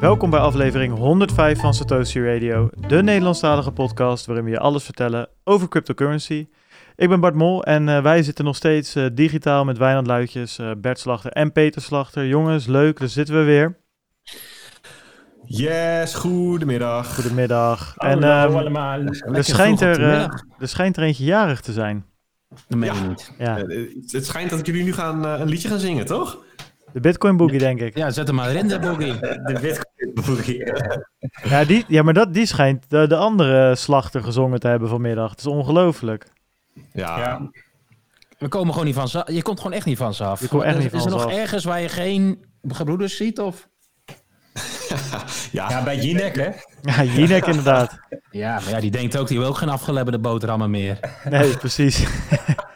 Welkom bij aflevering 105 van Satoshi Radio, de Nederlandstalige podcast waarin we je alles vertellen over cryptocurrency. Ik ben Bart Mol en uh, wij zitten nog steeds uh, digitaal met Wijnand Luitjes, uh, Bert Slachter en Peter Slachter. Jongens, leuk, daar zitten we weer. Yes, goedemiddag. Goedemiddag. En um, allemaal. er, schijnt er, er schijnt er eentje jarig te zijn. Dat meen je Ja. niet. Ja, het schijnt dat jullie nu gaan een liedje gaan zingen, toch? De Bitcoin Boogie denk ik. Ja, zet hem maar in, de boogie. De Bitcoin Ja, die, ja maar dat, die schijnt de, de andere slachter gezongen te hebben vanmiddag. Het is ongelooflijk. Ja, Ja. We komen gewoon niet van ze Je komt gewoon echt niet van ze af. Je komt echt is, niet van is er nog af. ergens waar je geen gebroeders ziet? Of? ja. Ja, bij Jinek, hè? Ja, Jinek inderdaad. Ja, maar ja, die denkt ook, die wil ook geen afgelebberde boterhammen meer. Nee, precies.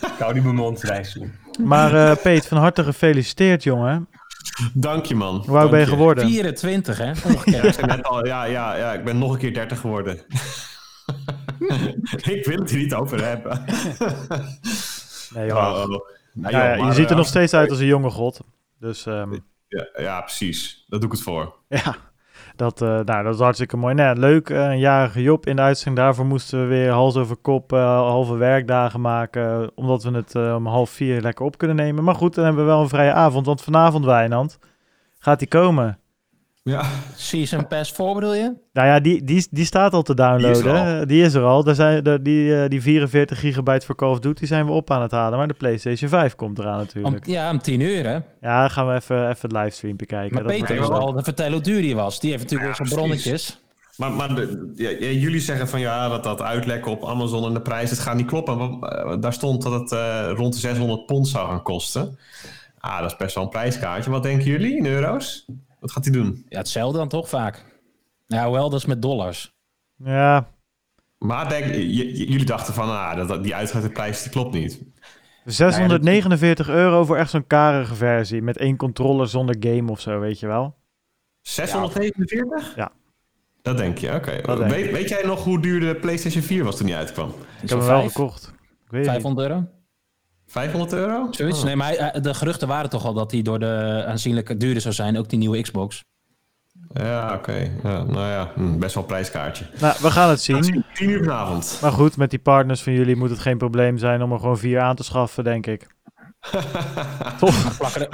Ik hou die mijn mond wijzen. Maar eh Peet, van harte gefeliciteerd jongen. dank je man. Hoe oud ben je geworden? 24, hè? Ja, Ongekend. ik, zei net al, ja, ja, ja, ik ben nog een keer 30 geworden. ik wil het er niet over hebben. Nee, joh. Oh, oh. Nou, Ja, joh, ja, je maar, ziet er eh, nog steeds uit als een jonge god. Dus ehm, Ja, ja, precies. Daar doe ik het voor. ja, dat, eh, nou, dat is hartstikke mooi. Nou, ja, leuk, eh, een jarige Job in de uitzending. Daarvoor moesten we weer hals over kop eh, halve werkdagen maken. Omdat we het om half vier lekker op kunnen nemen. Maar goed, dan hebben we wel een vrije avond. Want vanavond, Wijnand, gaat die komen. Ja, Season Pass voor bedoel je? Nou ja, die, die, die staat al te downloaden. Die is er al. hè. Die is er al. Daar zijn, die, eh, die 44 gigabyte voor Call of Duty zijn we op aan het halen. Maar de PlayStation 5 komt eraan Om, natuurlijk. ja, om 10 uur, hè? Ja, dan gaan we even, even het livestream bekijken. Maar Dat Peter wil wel- al vertellen hoe duur die was. Die heeft natuurlijk Ja, zijn bronnetjes. maar, maar de, ja, ja, jullie zeggen van ja, dat dat uitlekken op Amazon en de prijs, het gaat niet kloppen. Want, eh, daar stond dat het eh, rond de 600 pond zou gaan kosten. Ah, dat is best wel een prijskaartje. Wat denken jullie in euro's? Wat gaat hij doen? Ja, hetzelfde dan toch vaak. Ja, wel, dat is met dollars. Ja, Maar denk, j- j- jullie dachten van, ah, dat, dat, die uitgelegde prijs die klopt niet. 649 euro voor echt zo'n karige versie. Met één controller zonder game of zo, weet je wel. 649? Ja. Dat denk je, oké. Weet, weet jij nog hoe duur de PlayStation 4 was toen die uitkwam? Ik heb hem wel gekocht. Ik weet het niet. 500 euro? 500 euro? Zoiets? Oh. Nee, maar de geruchten waren toch al dat hij door de aanzienlijke duurder zou zijn. Ook die nieuwe Xbox. Ja, oké. Ja, nou ja, hm, best wel een prijskaartje. Nou, we gaan het zien. 10 uur vanavond. Maar goed, met die partners van jullie moet het geen probleem zijn om er gewoon vier aan te schaffen, denk ik. Toch? Plakken er,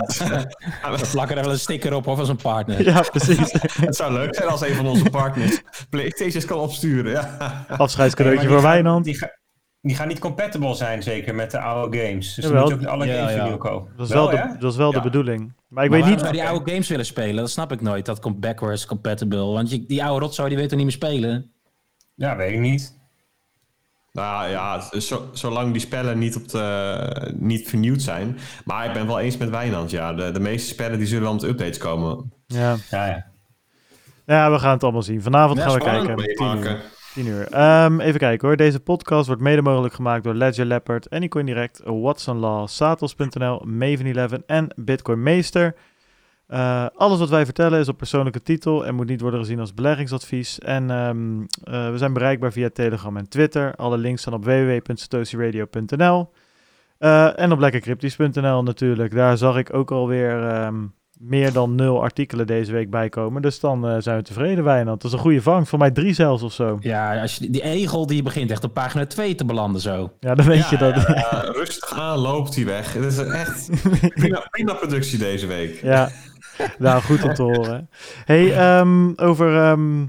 we plakken er wel een sticker op of als een partner. Ja, precies. Het zou leuk zijn als een van onze partners PlayStations kan opsturen. Ja. Afscheidscadeautje Nee, maar voor die Wijnand. Die, ga- die gaan niet compatible zijn, zeker, met de oude games. Dus Jawel. dan moet je ook alle Ja, games ja. opnieuw kopen. Dat is wel, de, ja? dat is wel de bedoeling. Maar ik Maar weet waarom niet... zou die oude games willen spelen? Dat snap ik nooit. Dat komt backwards compatible. Want je, die oude rotzooi die weet toch niet meer spelen? Ja, weet ik niet. Nou ja, zo, zolang die spellen niet, op de, niet vernieuwd zijn. Maar ik ben wel eens met Wijnand. Ja, de, de meeste spellen die zullen wel met updates komen. Ja. Ja, ja. ja, we gaan het allemaal zien. Vanavond Ja, gaan we kijken. 10 uur. Meemaken. 10 uur. Ehm, even kijken hoor. Deze podcast wordt mede mogelijk gemaakt door Ledger Leopard, Anycoin Direct, Watson Law, Satos.nl, Maven 11 en Bitcoin Meester. Eh, alles wat wij vertellen is op persoonlijke titel en moet niet worden gezien als beleggingsadvies. En ehm, eh, we zijn bereikbaar via Telegram en Twitter. Alle links staan op www.satoshiradio.nl Eh, en op lekkercryptisch.nl natuurlijk. Daar zag ik ook alweer ehm meer dan nul artikelen deze week bij komen. Dus dan eh, zijn we tevreden, Wijnand. Dat is een goede vangst. Voor mij drie zelfs of zo. Ja, als je, die egel die begint echt op pagina 2 te belanden zo. Ja, dan weet je dat. Ja, ja, rustig aan loopt hij weg. Het is echt prima, prima productie deze week. Ja, nou goed om te horen. hey, ehm, over... ehm,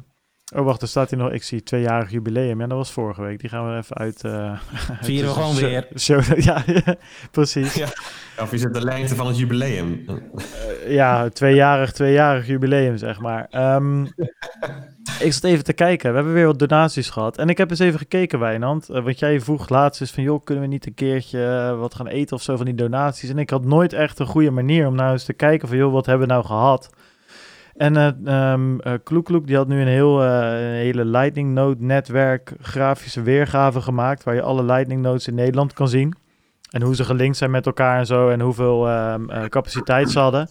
oh, wacht, er staat hier nog... Ik zie tweejarig jubileum. Ja, dat was vorige week. Die gaan we even uit... eh Vieren we gewoon show- weer. show- ja, precies. Ja. Of is het de lengte van het jubileum? Eh, ja, tweejarig, tweejarig jubileum, zeg maar. Ehm, ik zat even te kijken. We hebben weer wat donaties gehad. En ik heb eens even gekeken, Wijnand. eh, want jij vroeg laatst eens van... joh, kunnen we niet een keertje wat gaan eten of zo van die donaties? En ik had nooit echt een goede manier om nou eens te kijken van... joh, wat hebben we nou gehad? En ehm eh, Kloek die had nu een, heel, eh, hele Lightning Node netwerk grafische weergave gemaakt... waar je alle Lightning Nodes in Nederland kan zien. En hoe ze gelinkt zijn met elkaar en zo. En hoeveel ehm, eh, capaciteit ze hadden.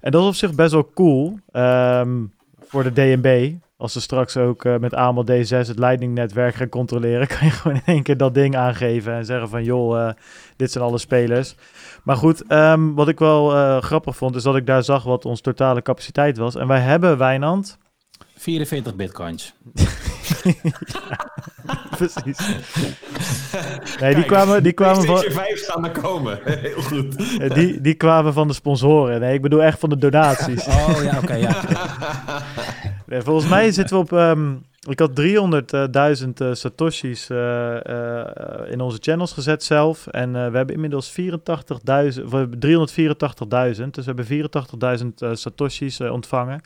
En dat is op zich best wel cool. ehm, voor de DNB. Als ze straks ook met AML D6 het Lightning-netwerk gaan controleren, kan je gewoon in één keer dat ding aangeven en zeggen van joh, dit zijn alle spelers. Maar goed, ehm, wat ik wel eh, grappig vond, is dat ik daar zag wat onze totale capaciteit was. En wij hebben Wijnand. 44 bitcoins. Precies. Nee, die kwamen, die kwamen van, 5 staan er komen. Heel goed. eh, die, die kwamen van de sponsoren. Nee, ik bedoel echt van de donaties. Oh ja, oké. ja. Nee, volgens mij zitten we op. ehm, ik had 300.000 eh, Satoshis eh, eh, in onze channels gezet zelf. En we hebben inmiddels 84.000. of We hebben 384.000. Dus we hebben 84.000 eh, Satoshis ontvangen.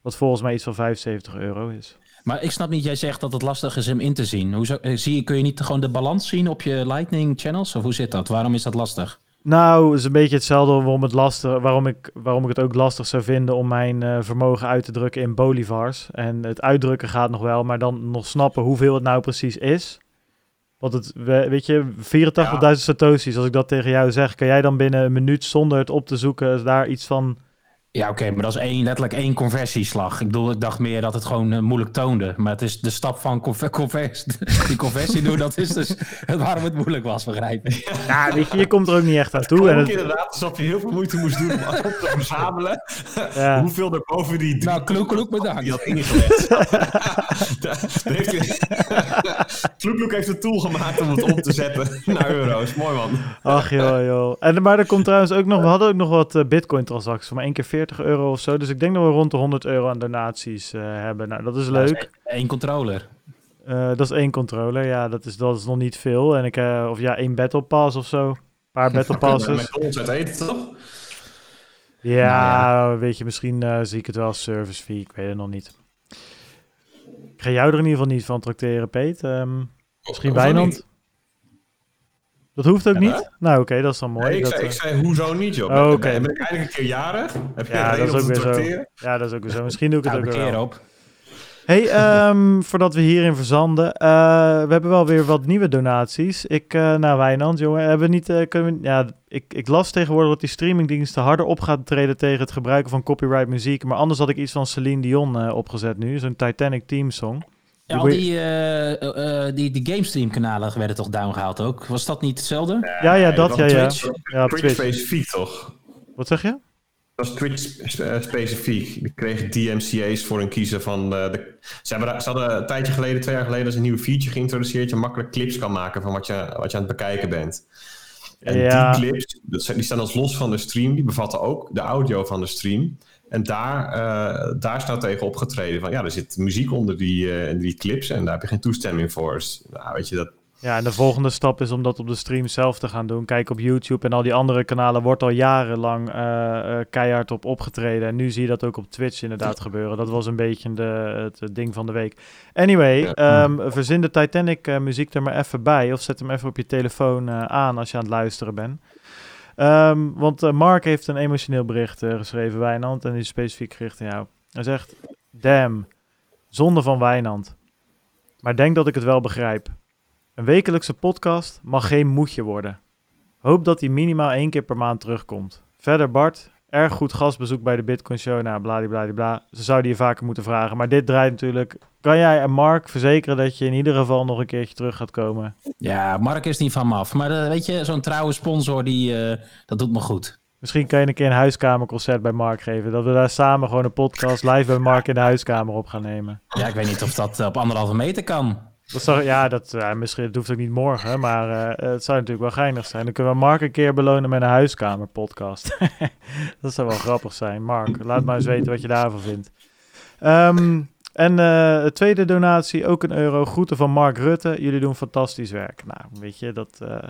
Wat volgens mij iets van 75 euro is. Maar ik snap niet, jij zegt dat het lastig is hem in te zien. Hoezo, zie kun je niet gewoon de balans zien op je Lightning channels? Of hoe zit dat? Waarom is dat lastig? Nou, het is een beetje hetzelfde waarom, het lastig, waarom, ik, waarom ik het ook lastig zou vinden om mijn eh, vermogen uit te drukken in bolivars. En het uitdrukken gaat nog wel, maar dan nog snappen hoeveel het nou precies is. Want het, we- weet je, 84.000 satoshis, als ik dat tegen jou zeg, kan jij dan binnen een minuut zonder het op te zoeken daar iets van... Ja, oké, maar dat is één, letterlijk één conversieslag. Ik bedoel, ik dacht meer dat het gewoon eh, moeilijk toonde. Maar het is de stap van conver convers die conversie doen, dat is dus waarom het moeilijk was, begrijp ik. Ja, weet je, je komt er ook niet echt aan toe. En ook het, inderdaad alsof je heel veel moeite moest doen om alles te verzamelen. ja. Hoeveel er boven die drie Nou, kloek, kloek, die bedankt. had ingelegd. Heeft Kloekloek heeft een tool gemaakt om het om te zetten naar euro's. Mooi man. Ach joh, joh. En, maar er komt trouwens ook nog, we hadden ook nog wat eh, bitcoin-transacties van maar één keer 40 euro of zo. Dus ik denk dat we rond de 100 euro aan donaties eh, hebben. Nou, dat is leuk. Eén controller. Eh, dat is één controller, ja, dat is, dat is nog niet veel. En ik, eh, of ja, één battle pass of zo. Een paar battle passes. McDonald's uit eten, toch? Ja, weet je, misschien eh, zie ik het wel als service fee, ik weet het nog niet. Ik ga jou er in ieder geval niet van tracteren, Peet. Ehm, misschien Wijnand? Dat hoeft ook Ja, niet? Nou, oké, dat is dan mooi. Nee, ik, dat, zei, eh, ik zei, hoezo niet, joh? Oh, Ben- oké. Ben, ben ik eindelijk een keer jarig? Heb je Ja, dat is ook weer zo. tracteren? ja, dat is ook weer zo. Misschien doe ik het Oude ook weer keer wel. op. Hey, ehm, voordat we hierin verzanden, eh, we hebben wel weer wat nieuwe donaties. Ik, eh nou Wijnand, jongen, hebben we niet, eh, kunnen we, ja, ik, ik las tegenwoordig dat die streamingdiensten harder op gaan treden tegen het gebruiken van copyright muziek. Maar anders had ik iets van Celine Dion eh, opgezet nu, zo'n Titanic theme song. Ja, al die, eh, eh, eh, die, die GameStream kanalen werden toch downgehaald ook? Was dat niet hetzelfde? Ja, ja, dat, ja, ja. Twitch. Ja, op Twitch Twitch. specifiek, toch? Wat zeg je? Dat was Twitch eh, specifiek. Die kregen DMCA's voor hun kiezen van... eh, de, ze, hebben, ze hadden een tijdje geleden, twee jaar geleden... is een nieuwe feature geïntroduceerd... je makkelijk clips kan maken van wat je, wat je aan het bekijken bent. En Ja. die clips, die staan als los van de stream... die bevatten ook de audio van de stream. En daar, eh, daar is nou tegen opgetreden van... ja, er zit muziek onder die, die clips... en daar heb je geen toestemming voor. Dus, nou, weet je, dat, Ja, en de volgende stap is om dat op de stream zelf te gaan doen. Kijk op YouTube en al die andere kanalen wordt al jarenlang eh, eh, keihard op opgetreden. En nu zie je dat ook op Twitch inderdaad gebeuren. Dat was een beetje de, het, ding van de week. Anyway, ehm, verzin de Titanic eh, muziek er maar even bij. Of zet hem even op je telefoon aan als je aan het luisteren bent. Ehm, want Mark heeft een emotioneel bericht geschreven, Wijnand. En die is specifiek gericht aan jou. Hij zegt, damn, zonde van Wijnand. Maar denk dat ik het wel begrijp. Een wekelijkse podcast mag geen moedje worden. Hoop dat hij minimaal één keer per maand terugkomt. Verder Bart, erg goed gastbezoek bij de Bitcoin Show. Nou, bladibladibla. Ze zouden je vaker moeten vragen. Maar dit draait natuurlijk... Kan jij en Mark verzekeren dat je in ieder geval nog een keertje terug gaat komen? Ja, Mark is niet van me af. Maar eh, weet je, zo'n trouwe sponsor, die, eh, dat doet me goed. Misschien kan je een keer een huiskamerconcert bij Mark geven. Dat we daar samen gewoon een podcast live bij Mark in de huiskamer op gaan nemen. Ja, ik weet niet of dat op anderhalve meter kan. Dat ja, dat, misschien, het hoeft ook niet morgen, maar eh, het zou natuurlijk wel geinig zijn. Dan kunnen we Mark een keer belonen met een huiskamer-podcast. dat zou wel grappig zijn. Mark, laat maar eens weten wat je daarvan vindt. Ehm, en de tweede donatie, ook een euro. Groeten van Mark Rutte. Jullie doen fantastisch werk. Nou, weet je, dat... eh,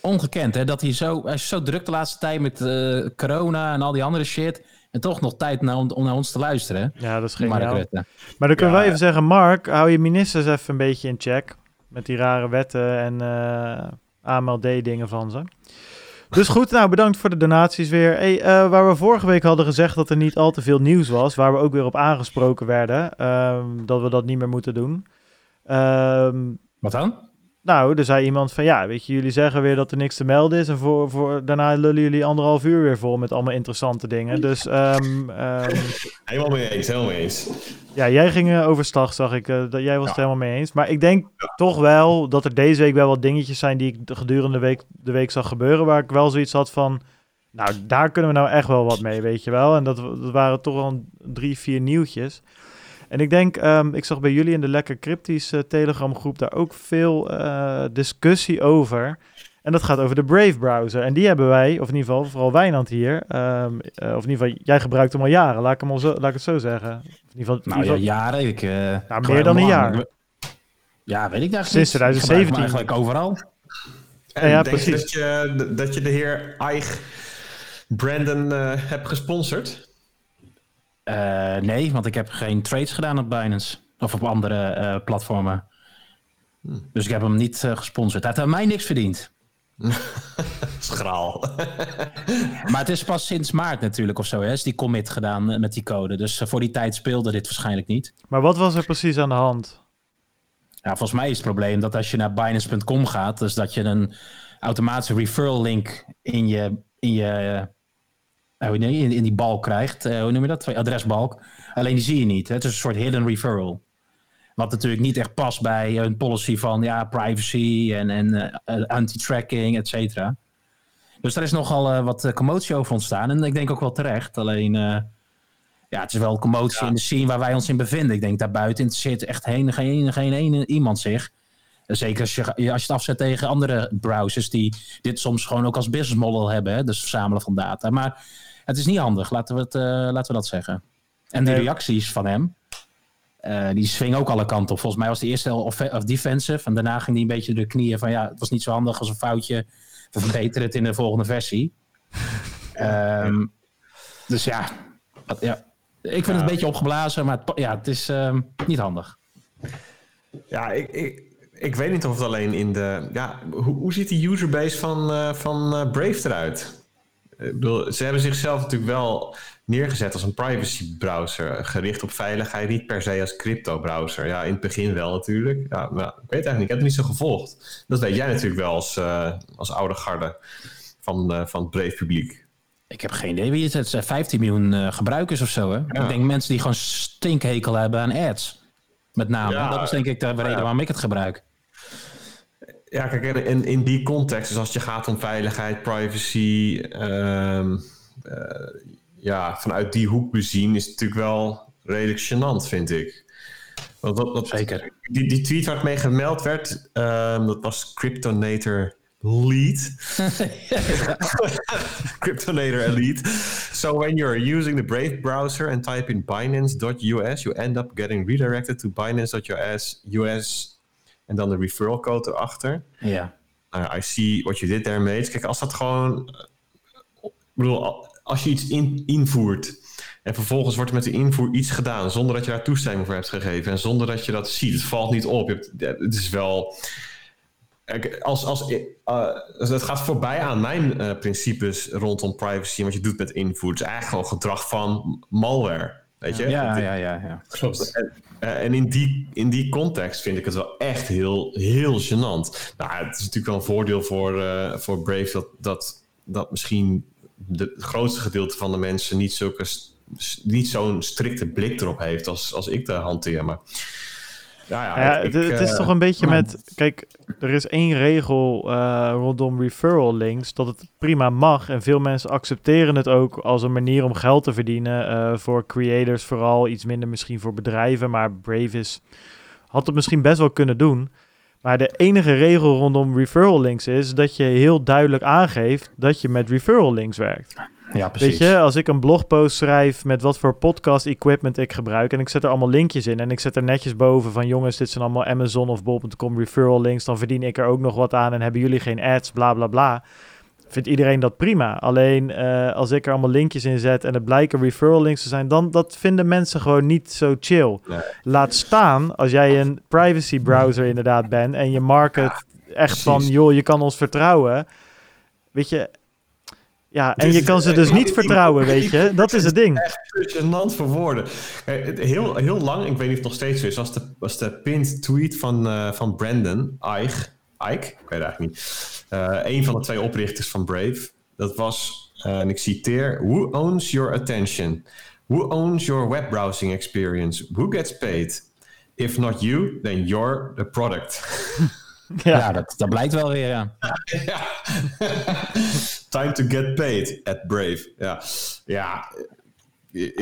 Ongekend, hè? Dat hij zo, hij is zo druk de laatste tijd met corona en al die andere shit. En toch nog tijd naar, om naar ons te luisteren. ja, dat is. Rutte. Maar dan kunnen Ja. we even zeggen, Mark, hou je ministers even een beetje in check. Met die rare wetten en eh AMLD-dingen van ze. Dus goed, nou bedankt voor de donaties weer. Hey, eh, waar we vorige week hadden gezegd dat er niet al te veel nieuws was, waar we ook weer op aangesproken werden, ehm, dat we dat niet meer moeten doen. Ehm, Wat dan? Nou, er zei iemand van ja, weet je, jullie zeggen weer dat er niks te melden is. En voor, voor, daarna lullen jullie anderhalf uur weer vol met allemaal interessante dingen. Dus ehm, ehm, Helemaal mee eens, helemaal mee eens. ja, jij ging eh, overstag, zag ik. eh, dat jij was het helemaal mee eens. Maar ik denk toch wel dat er deze week wel wat dingetjes zijn die ik de gedurende de week, de week zag gebeuren. Waar ik wel zoiets had van, nou, daar kunnen we nou echt wel wat mee, weet je wel. En dat, dat waren toch wel een drie, vier nieuwtjes. En ik denk, ehm, ik zag bij jullie in de Lekker Cryptisch eh, Telegram groep daar ook veel eh, discussie over. En dat gaat over de Brave browser. En die hebben wij, of in ieder geval vooral Wijnand hier. ehm, eh, of in ieder geval, jij gebruikt hem al jaren, laat ik, hem al zo, laat ik het zo zeggen. Of in ieder geval, in Nou ieder ja, geval- jaren. Ik, eh, meer dan een jaar. Ja, weet ik eigenlijk Sinds niet. Ik gebruik 2017. hem eigenlijk overal. En Ja, denk precies. dat je, dat je de heer Eich Brandon eh, hebt gesponsord? Eh, nee, want ik heb geen trades gedaan op Binance. Of op andere eh, platformen. Dus ik heb hem niet eh, gesponsord. Hij heeft aan mij niks verdiend. Schraal. Maar het is pas sinds maart natuurlijk of zo. Hè, is die commit gedaan met die code. Dus voor die tijd speelde dit waarschijnlijk niet. Maar wat was er precies aan de hand? Ja, volgens mij is het probleem dat als je naar Binance.com gaat, dus dat je een automatische referral link in je, in je eh, hoe noem je- in, in die balk krijgt. Eh, hoe noem je dat? Adresbalk. Alleen die zie je niet. Hè? Het is een soort hidden referral. Wat natuurlijk niet echt past bij een policy van ja, privacy en, en eh, anti-tracking, et cetera. Dus daar is nogal eh, wat eh, commotie over ontstaan. En ik denk ook wel terecht. Alleen, eh, ja, het is wel commotie in de scene waar wij ons in bevinden. Ik denk daarbuiten interesseert echt heen, geen, geen ene iemand zich. Zeker als je, als je het afzet tegen andere browsers die dit soms gewoon ook als business model hebben. Hè? Dus verzamelen van data. Maar het is niet handig, laten we, het, eh, laten we dat zeggen. En die reacties van hem, eh, die swingen ook alle kanten op. Volgens mij was de eerste of, of defensive. En daarna ging hij een beetje de knieën van ja, het was niet zo handig als een foutje. We verbeteren het in de volgende versie. Ehm, dus ja, wat- ja, ik vind het een beetje opgeblazen, maar het, ja, het is ehm, niet handig. Ja, ik, ik, ik weet niet of het alleen in de... Ja, hoe, hoe ziet die userbase van, eh, van Brave eruit? Ik bedoel, ze hebben zichzelf natuurlijk wel neergezet als een privacy browser. Gericht op veiligheid, niet per se als crypto browser. Ja, in het begin wel natuurlijk. Ja, maar ik weet eigenlijk niet, ik heb het niet zo gevolgd. Dat weet jij natuurlijk wel als, eh, als oude garde van, eh, van het Brave publiek. Ik heb geen idee wie het is. Het zijn 15 miljoen eh, gebruikers of zo. Hè? Ik denk mensen die gewoon stinkhekel hebben aan ads. Met name. Ja. dat is denk ik de reden waarom ik het gebruik. Ja, kijk, in, in die context, dus als het je gaat om veiligheid, privacy, ehm, eh, ja, vanuit die hoek bezien, is het natuurlijk wel redelijk gênant, vind ik. Want wat, wat, Zeker. Die, die tweet waar mee gemeld werd, ehm, dat was Cryptonator Lead. Cryptonator Elite. So when you're using the Brave browser and type in Binance.us, you end up getting redirected to Binance.us US en dan de referral code erachter. Ja. Nou, I see what you did there. Kijk, als dat gewoon... Ik bedoel, al- als je iets in, invoert... en vervolgens wordt er met de invoer iets gedaan... zonder dat je daar toestemming voor hebt gegeven... en zonder dat je dat ziet, het valt niet op. Je hebt, het is wel... Als, als, eh, het gaat voorbij aan mijn eh, principes rondom privacy... en wat je doet met invoer. Het is eigenlijk gewoon gedrag van malware. Weet je? Ja, ja, ja, ja. Klopt. eh, en in die, in die context vind ik het wel echt heel, heel gênant. Nou, het is natuurlijk wel een voordeel voor, eh, voor Brave dat, dat, dat misschien de, het grootste gedeelte van de mensen niet, zulke, niet zo'n strikte blik erop heeft als, als ik de hanteer. Maar ja, ja, ik- het, is eh, toch een beetje met... Kijk, er is één regel eh, rondom referral links, dat het prima mag. En veel mensen accepteren het ook als een manier om geld te verdienen. eh, voor creators vooral, iets minder misschien voor bedrijven. Maar Brave is, had het misschien best wel kunnen doen. Maar de enige regel rondom referral links is dat je heel duidelijk aangeeft dat je met referral links werkt. Ja, precies. Weet je, als ik een blogpost schrijf met wat voor podcast equipment ik gebruik en ik zet er allemaal linkjes in en ik zet er netjes boven van jongens, dit zijn allemaal Amazon of bol.com referral links, dan verdien ik er ook nog wat aan en hebben jullie geen ads, bla bla bla. Vindt iedereen dat prima. Alleen eh, als ik er allemaal linkjes in zet en het blijken referral links te zijn, dan dat vinden mensen gewoon niet zo chill. Nee. Laat staan als jij een privacy browser inderdaad bent en je market echt van, joh, je kan ons vertrouwen. Weet je, ja, en je kan ze dus eh, niet vertrouwen, weet je. Dat is het ding. echt gênant voor woorden. Eh, het- Heel, heel lang, ik weet niet of het nog steeds zo is, was de, was de pinned tweet van, eh, van Brandon, Eich, Ike, ik weet eigenlijk niet. Uh, een van de twee oprichters van Brave. Dat was, uh, en ik citeer: Who owns your attention? Who owns your web browsing experience? Who gets paid? If not you, then you're the product. ja, ja dat, dat blijkt wel weer, ja. ja. Time to get paid at Brave. Ja, ja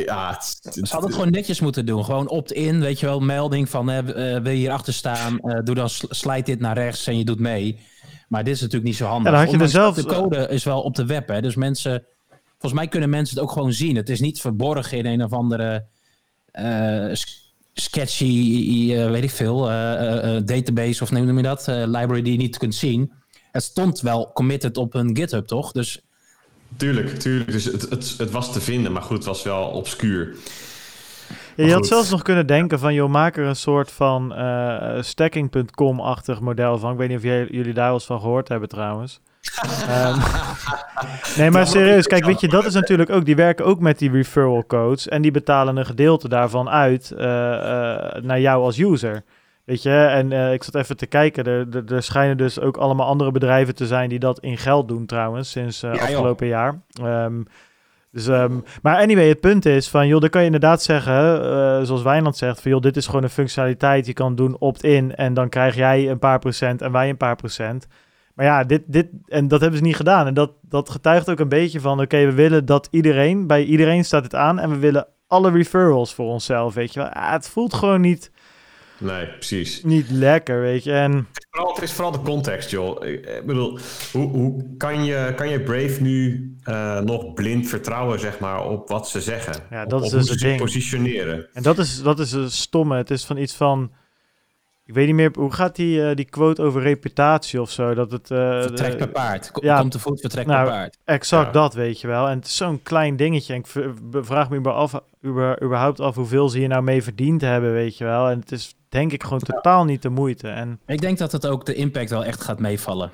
ja, Ze hadden het gewoon netjes moeten doen. Gewoon opt-in, weet je wel, melding van uh, wil je hier achter staan, uh, doe dan slijt dit naar rechts en je doet mee. Maar dit is natuurlijk niet zo handig. Ja, had je er zelf... De code is wel op de web, hè? dus mensen, volgens mij kunnen mensen het ook gewoon zien. Het is niet verborgen in een of andere uh, sketchy, weet ik veel, database of noem je dat, library die je niet kunt zien. Het stond wel committed op een GitHub, toch? Dus Tuurlijk, tuurlijk. Dus het, het, het was te vinden, maar goed, het was wel obscuur. Ja, je had zelfs nog kunnen denken van, joh, maak er een soort van uh, stacking.com-achtig model van. Ik weet niet of jij, jullie daar wel eens van gehoord hebben trouwens. Um, nee, maar serieus, kijk, weet je, dat is natuurlijk ook, die werken ook met die referral codes en die betalen een gedeelte daarvan uit uh, uh, naar jou als user. Weet je, en uh, ik zat even te kijken. Er, er, er, schijnen dus ook allemaal andere bedrijven te zijn die dat in geld doen trouwens, sinds ja, afgelopen jaar. Um, dus, um, maar anyway, het punt is van, joh, dan kan je inderdaad zeggen, uh, zoals Wijnand zegt, van joh, dit is gewoon een functionaliteit, je kan doen opt-in en dan krijg jij een paar procent en wij een paar procent. Maar ja, dit, dit, en dat hebben ze niet gedaan. En dat, dat getuigt ook een beetje van, oké, okay, we willen dat iedereen, bij iedereen staat het aan en we willen alle referrals voor onszelf, weet je wel. Ah, het voelt gewoon niet Nee, precies. Niet lekker, weet je. En... Het, is vooral, het is vooral de context, joh. Ik bedoel, hoe, hoe kan, je, kan je Brave nu uh, nog blind vertrouwen, zeg maar, op wat ze zeggen? Ja, dat op, is dus het ding. positioneren. En dat is, dat is een stomme. Het is van iets van... Ik weet niet meer, hoe gaat die, uh, die quote over reputatie of zo? Dat het, uh, vertrek per paard. Kom, ja, komt te voet, vertrek nou, per paard. Exact ja. dat, weet je wel. En het is zo'n klein dingetje. En ik vraag me af, überhaupt af hoeveel ze hier nou mee verdiend hebben, weet je wel. En het is denk ik gewoon totaal niet de moeite. En... Ik denk dat het ook de impact wel echt gaat meevallen.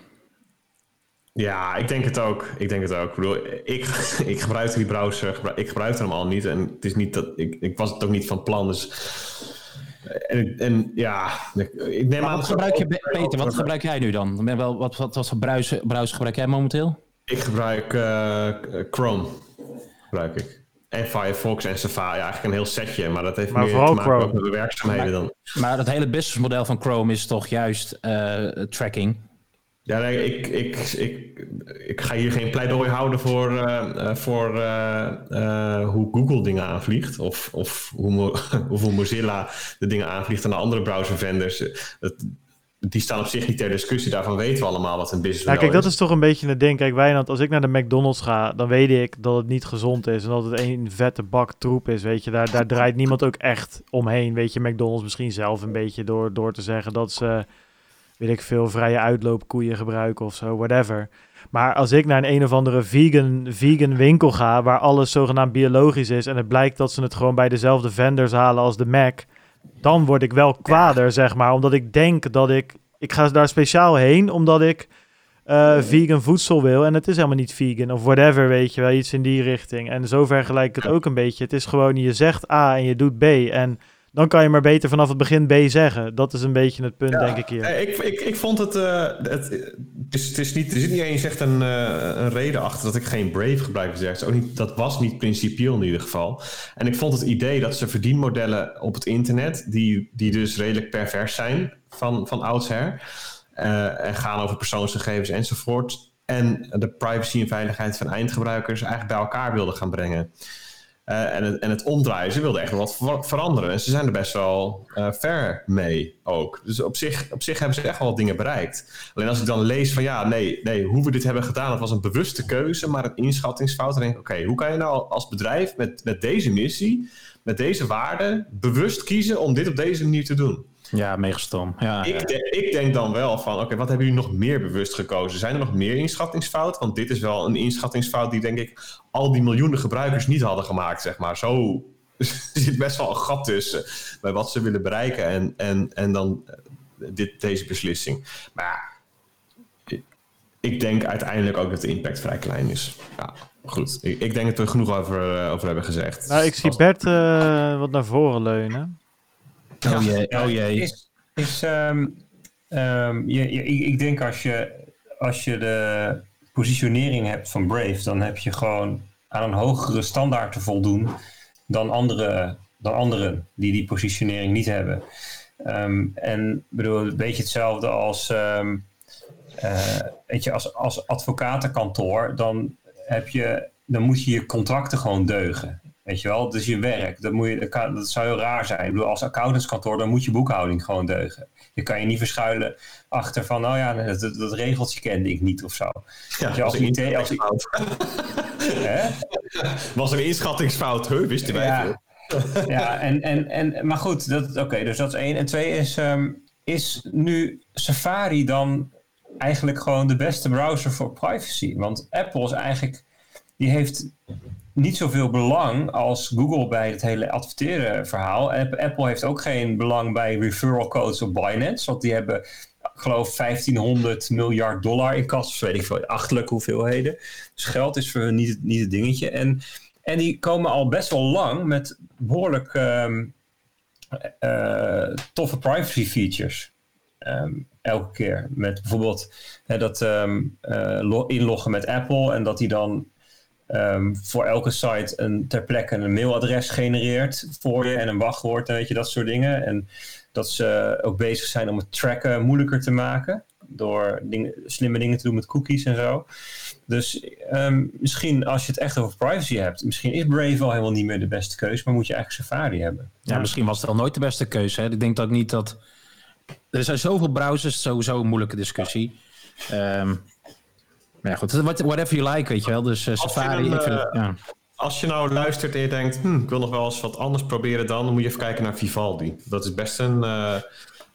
Ja, ik denk het ook. Ik denk het ook. Ik bedoel, ik, ik gebruik die browser, ik gebruik hem al niet. En het is niet dat ik, ik was het ook niet van plan. Dus en, en ja, ik neem maar aan. Wat gebruik je, Peter, wat gebruik jij nu dan? Wel, wat, wat, wat voor browser, browser gebruik jij momenteel? Ik gebruik uh, Chrome. Gebruik ik. En Firefox en Safari. Ja, eigenlijk een heel setje, maar dat heeft maar meer te maken Chrome. met de werkzaamheden maar, dan. Maar het hele businessmodel van Chrome is toch juist uh, tracking? Ja, nee, ik, ik, ik, ik ga hier geen pleidooi houden voor, uh, voor uh, uh, hoe Google dingen aanvliegt. Of, of hoe, hoeveel Mozilla de dingen aanvliegt en de andere browservendors. Het, die staan op zich niet ter discussie. Daarvan weten we allemaal wat een business ja, kijk, dat is toch een beetje het ding. Kijk, Wijnand, als ik naar de McDonald's ga, dan weet ik dat het niet gezond is. En dat het een vette bak troep is, weet je. Daar, daar draait niemand ook echt omheen. Weet je, McDonald's misschien zelf een beetje door, door te zeggen dat ze, weet ik veel, vrije uitloopkoeien gebruiken of zo, whatever. Maar als ik naar een een of andere vegan, vegan winkel ga, waar alles zogenaamd biologisch is, en het blijkt dat ze het gewoon bij dezelfde vendors halen als de Mac dan word ik wel kwader, ja. zeg maar. Omdat ik denk dat ik... Ik ga daar speciaal heen, omdat ik uh, vegan voedsel wil. En het is helemaal niet vegan of whatever, weet je wel. Iets in die richting. En zo vergelijk ik het ook een beetje. Het is gewoon, je zegt A en je doet B. En dan kan je maar beter vanaf het begin B zeggen. Dat is een beetje het punt, ja, denk ik hier. Ik, ik, ik vond het... Uh, het, het, is, het is niet, er zit niet eens echt een, uh, een reden achter dat ik geen Brave gebruik. Zegt. Ook niet, dat was niet principieel in ieder geval. En ik vond het idee dat ze verdienmodellen op het internet... die, die dus redelijk pervers zijn van, van oudsher... Uh, en gaan over persoonsgegevens enzovoort... en de privacy en veiligheid van eindgebruikers eigenlijk bij elkaar wilden gaan brengen... Uh, en, het, en het omdraaien, ze wilden echt wat veranderen. En ze zijn er best wel uh, ver mee ook. Dus op zich, op zich hebben ze echt wel wat dingen bereikt. Alleen als ik dan lees van ja, nee, nee, hoe we dit hebben gedaan, dat was een bewuste keuze, maar een inschattingsfout. Dan denk ik, oké, hoe kan je nou als bedrijf met, met deze missie, met deze waarden, bewust kiezen om dit op deze manier te doen? Ja, mega stom. Ja, ik, de, ik, denk dan wel van, oké, okay, wat hebben jullie nog meer bewust gekozen? Zijn er nog meer inschattingsfouten? Want dit is wel een inschattingsfout die, denk ik, al die miljoenen gebruikers niet hadden gemaakt, zeg maar. Zo zit best wel een gat tussen bij wat ze willen bereiken en, en, en dan dit, deze beslissing. Maar ja, ik denk uiteindelijk ook dat de impact vrij klein is. Ja, goed. Ik, ik denk dat we er genoeg over, uh, over hebben gezegd. Nou, ik zie Bert uh, wat naar voren leunen. Oh jee, oh jee. Is, is, um, ehm, je, je- ik, denk als je, als je de positionering hebt van Brave, dan heb je gewoon aan een hogere standaard te voldoen dan, andere, dan anderen die die positionering niet hebben. Ehm, en bedoel, een beetje hetzelfde als, ehm, eh, weet je, als, als advocatenkantoor, dan, heb je, dan moet je je contracten gewoon deugen. Weet je wel, is je werk. Dat, moet je, dat, zou heel raar zijn. Ik bedoel, als accountantskantoor, dan moet je boekhouding gewoon deugen. Je kan je niet verschuilen achter van, oh ja, dat, regeltje kende ik niet of zo. Ja, je als was een IT als- was een inschattingsfout. Huh, wisten wij Ja. veel. ja, en, en, en, maar goed, dat, oké, dus dat is één. En twee is, ehm, is nu Safari dan eigenlijk gewoon de beste browser voor privacy? Want Apple is eigenlijk, die heeft niet zoveel belang als Google bij het hele adverteren verhaal. Apple heeft ook geen belang bij referral codes op Binance, want die hebben, ik geloof 1500 miljard dollar in kas, weet ik veel, achterlijke hoeveelheden. Dus geld is voor hun niet, niet het dingetje. En en die komen al best wel lang met behoorlijk eh, toffe privacy features. Ehm, elke keer. Met bijvoorbeeld hè, dat ehm, eh, lo- inloggen met Apple en dat hij dan ehm, voor elke site een, ter plekke een mailadres genereert voor je en een wachtwoord en weet je, dat soort dingen. En dat ze ook bezig zijn om het tracken moeilijker te maken door dingen, slimme dingen te doen met cookies en zo. Dus ehm, misschien als je het echt over privacy hebt, misschien is Brave al helemaal niet meer de beste keuze, maar moet je eigenlijk Safari hebben. Ja, misschien was het al nooit de beste keuze. Hè? Ik denk dat niet dat. Er zijn zoveel browsers, sowieso een moeilijke discussie. Ehm maar ja, goed, what- whatever you like, weet je wel. Dus eh, Als je Safari, een, ik vind het, eh, ja. Als je nou luistert en je denkt, hm, ik wil nog wel eens wat anders proberen dan, dan moet je even kijken naar Vivaldi. Dat is best een, eh,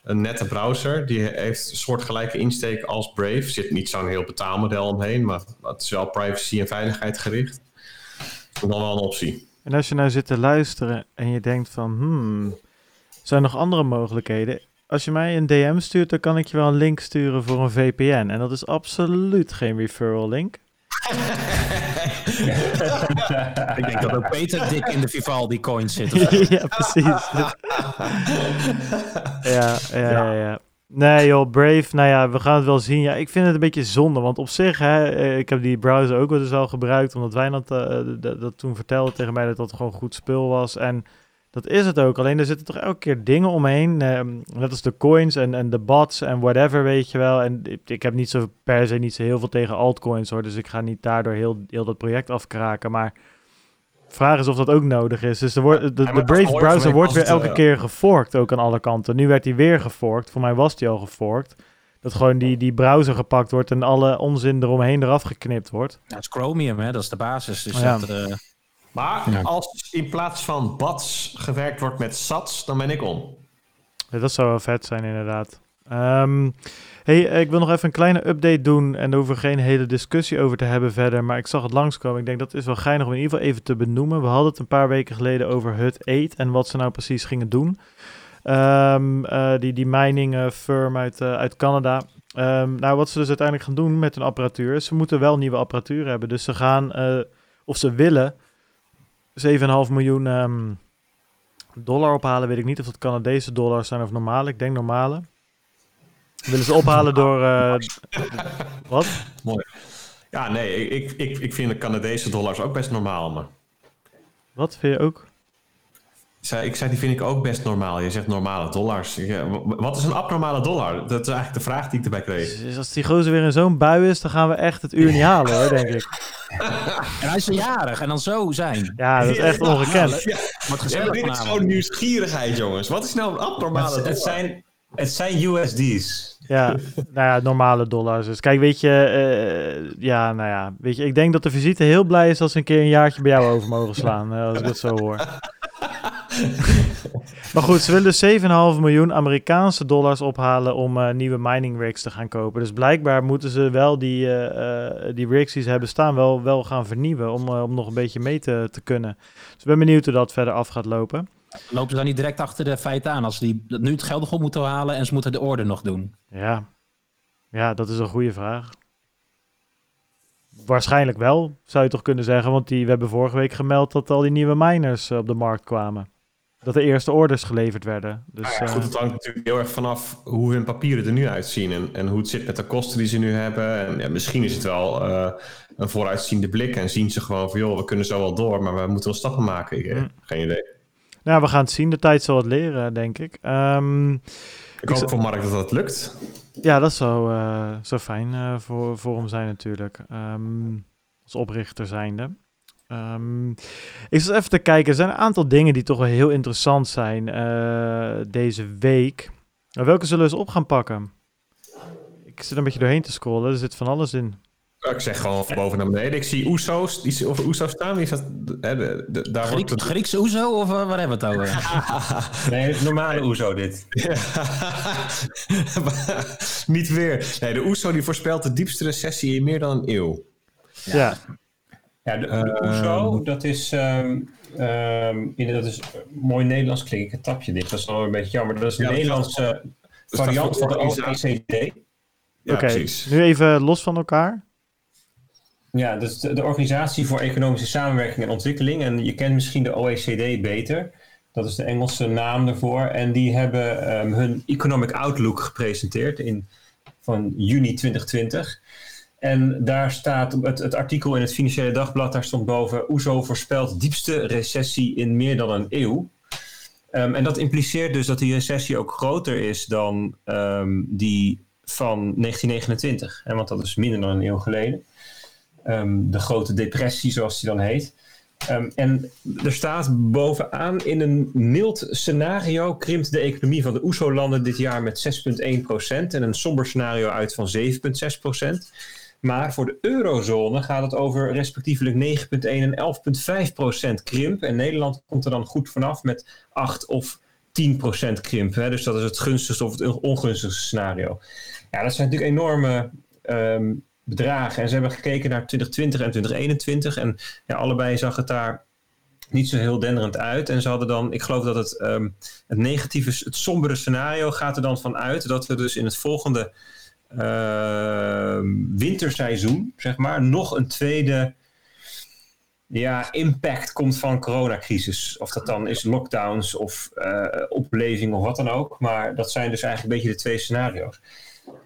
een nette browser. Die heeft een soortgelijke insteek als Brave. Er zit niet zo'n heel betaalmodel omheen, maar het is wel privacy en veiligheid gericht. Dat is nog wel een optie. En als je nou zit te luisteren en je denkt van, hmm, zijn er nog andere mogelijkheden? Als je mij een DM stuurt, dan kan ik je wel een link sturen voor een VPN. En dat is absoluut geen referral link. Ik denk dat ook Peter dik in de Vivaldi coins zit. ja, precies. ja, ja, ja, ja. Nee joh, Brave, nou ja, we gaan het wel zien. Ja, ik vind het een beetje zonde, want op zich, hè, eh, ik heb die browser ook wel dus al gebruikt, omdat Wijnand eh, dat, dat toen vertelde tegen mij dat dat gewoon goed spul was. En dat is het ook, alleen er zitten toch elke keer dingen omheen, ehm, net als de coins en, en de bots en whatever, weet je wel. En ik, ik heb niet zo per se niet zo heel veel tegen altcoins hoor, dus ik ga niet daardoor heel, heel dat project afkraken, maar... Vraag is of dat ook nodig is. Dus er wordt, de, de, Brave browser wordt weer elke eh, keer geforkt, ook aan alle kanten. Nu werd hij weer geforkt. Voor mij was hij al geforkt. Dat gewoon die, die browser gepakt wordt en alle onzin eromheen eraf geknipt wordt. Ja, het is Chromium, hè? dat is de basis. Dus Ja. dat, eh, Maar Ja. als in plaats van BATS gewerkt wordt met SATS, dan ben ik om. Ja, dat zou wel vet zijn, inderdaad. Ehm, hey, ik wil nog even een kleine update doen. En daar hoeven we geen hele discussie over te hebben verder. Maar ik zag het langskomen. Ik denk dat is wel geinig om in ieder geval even te benoemen. We hadden het een paar weken geleden over Hut 8 en wat ze nou precies gingen doen. Ehm, eh, die, die mining eh, firm uit, eh, uit Canada. Ehm, nou, wat ze dus uiteindelijk gaan doen met hun apparatuur. is Ze moeten wel nieuwe apparatuur hebben. Dus ze gaan, eh, of ze willen, 7,5 miljoen ehm, dollar ophalen. Weet ik niet of dat Canadese dollars zijn of normale. Ik denk normale. Willen ze ophalen door. eh, wat? Ja, nee, ik, ik, ik vind de Canadese dollars ook best normaal. Maar. Wat vind je ook? Ik zei, ik zei, die vind ik ook best normaal. Je zegt normale dollars. Eh, Wat is een abnormale dollar? Dat is eigenlijk de vraag die ik erbij kreeg. Dus als die gozer weer in zo'n bui is, dan gaan we echt het uur niet halen hoor, denk ik. En hij is jarig en dan zo zijn. Ja, dat is echt ongekend. Ja, maar dit is gewoon nieuwsgierigheid, jongens. Wat is nou een abnormale Het, het, dollar? zijn, het zijn USD's. Ja, nou ja, normale dollars. Dus kijk, weet je, eh, ja, nou ja, weet je, ik denk dat de visite heel blij is als ze een keer een jaartje bij jou over mogen slaan, eh, als ik dat zo hoor. maar goed, ze willen dus 7,5 miljoen Amerikaanse dollars ophalen om eh, nieuwe mining rigs te gaan kopen. Dus blijkbaar moeten ze wel die, eh, eh, die rigs die ze hebben staan wel, wel gaan vernieuwen om, om nog een beetje mee te, te kunnen. Dus ik ben benieuwd hoe dat verder af gaat lopen. Lopen ze dan niet direct achter de feiten aan als ze die, nu het geld nog op moeten halen en ze moeten de orde nog doen? Ja. ja, dat is een goede vraag. Waarschijnlijk wel, zou je toch kunnen zeggen. Want die, we hebben vorige week gemeld dat al die nieuwe miners op de markt kwamen. Dat de eerste orders geleverd werden. Dus, Nou ja, goed, eh, het hangt natuurlijk heel erg vanaf hoe hun papieren er nu uitzien en, en hoe het zit met de kosten die ze nu hebben. En ja, misschien is het wel eh, een vooruitziende blik en zien ze gewoon van joh, we kunnen zo wel door, maar we moeten wel stappen maken. Ik, eh, Mm. Geen idee. nou, we gaan het zien. De tijd zal het leren, denk ik. Ehm, Ik hoop voor Mark dat dat lukt. ja, dat zou, eh, zou fijn eh, voor, voor hem zijn natuurlijk. Ehm, als oprichter zijnde. Ehm, ik zat even te kijken. Er zijn een aantal dingen die toch wel heel interessant zijn eh, deze week. Welke zullen we eens op gaan pakken? Ik zit een beetje doorheen te scrollen. Er zit van alles in. Ik zeg gewoon van boven naar beneden. Ik zie Oeso's, die, of Oeso's staan. Die staat, hè, de, de- daar Griek, wordt Griekse Oezo of eh, waar hebben we het over? Nee, normale Oezo dit. Niet weer. Nee, de Oeso die voorspelt de diepste recessie in meer dan een eeuw. Ja, Ja, de, de Oezo, dat is, ehm, ehm, in, dat is mooi Nederlands klinkt. Ik tapje dit, dat is wel een beetje jammer. Dat is een Ja, Nederlandse variant van de. OECD. Ja, oké. precies. Nu even los van elkaar. Ja, dat is de, de Organisatie voor Economische Samenwerking en Ontwikkeling. En je kent misschien de OECD beter. Dat is de Engelse naam ervoor. En die hebben ehm, hun Economic Outlook gepresenteerd in, van juni 2020. En daar staat het, het artikel in het Financiële Dagblad, daar stond boven... OESO voorspelt diepste recessie in meer dan een eeuw. Ehm, en dat impliceert dus dat die recessie ook groter is dan ehm, die van 1929. Hè, want dat is minder dan een eeuw geleden. Ehm, de grote depressie, zoals die dan heet. En er staat bovenaan in een mild scenario krimpt de economie van de OESO-landen dit jaar met 6,1% en een somber scenario uit van 7,6%. Maar voor de eurozone gaat het over respectievelijk 9,1 en 11,5% krimp. En Nederland komt er dan goed vanaf met 8 of 10% krimp. Hè? Dus dat is het gunstigste of het ongunstigste scenario. Ja, dat zijn natuurlijk enorme ehm, bedragen. En ze hebben gekeken naar 2020 en 2021. En ja, allebei zag het daar niet zo heel denderend uit. En ze hadden dan, ik geloof dat het, ehm, het negatieve, het sombere scenario gaat er dan van uit dat we dus in het volgende winterseizoen, zeg maar, nog een tweede ja, impact komt van coronacrisis. Of dat dan is lockdowns of eh opleving of wat dan ook. Maar dat zijn dus eigenlijk een beetje de twee scenario's.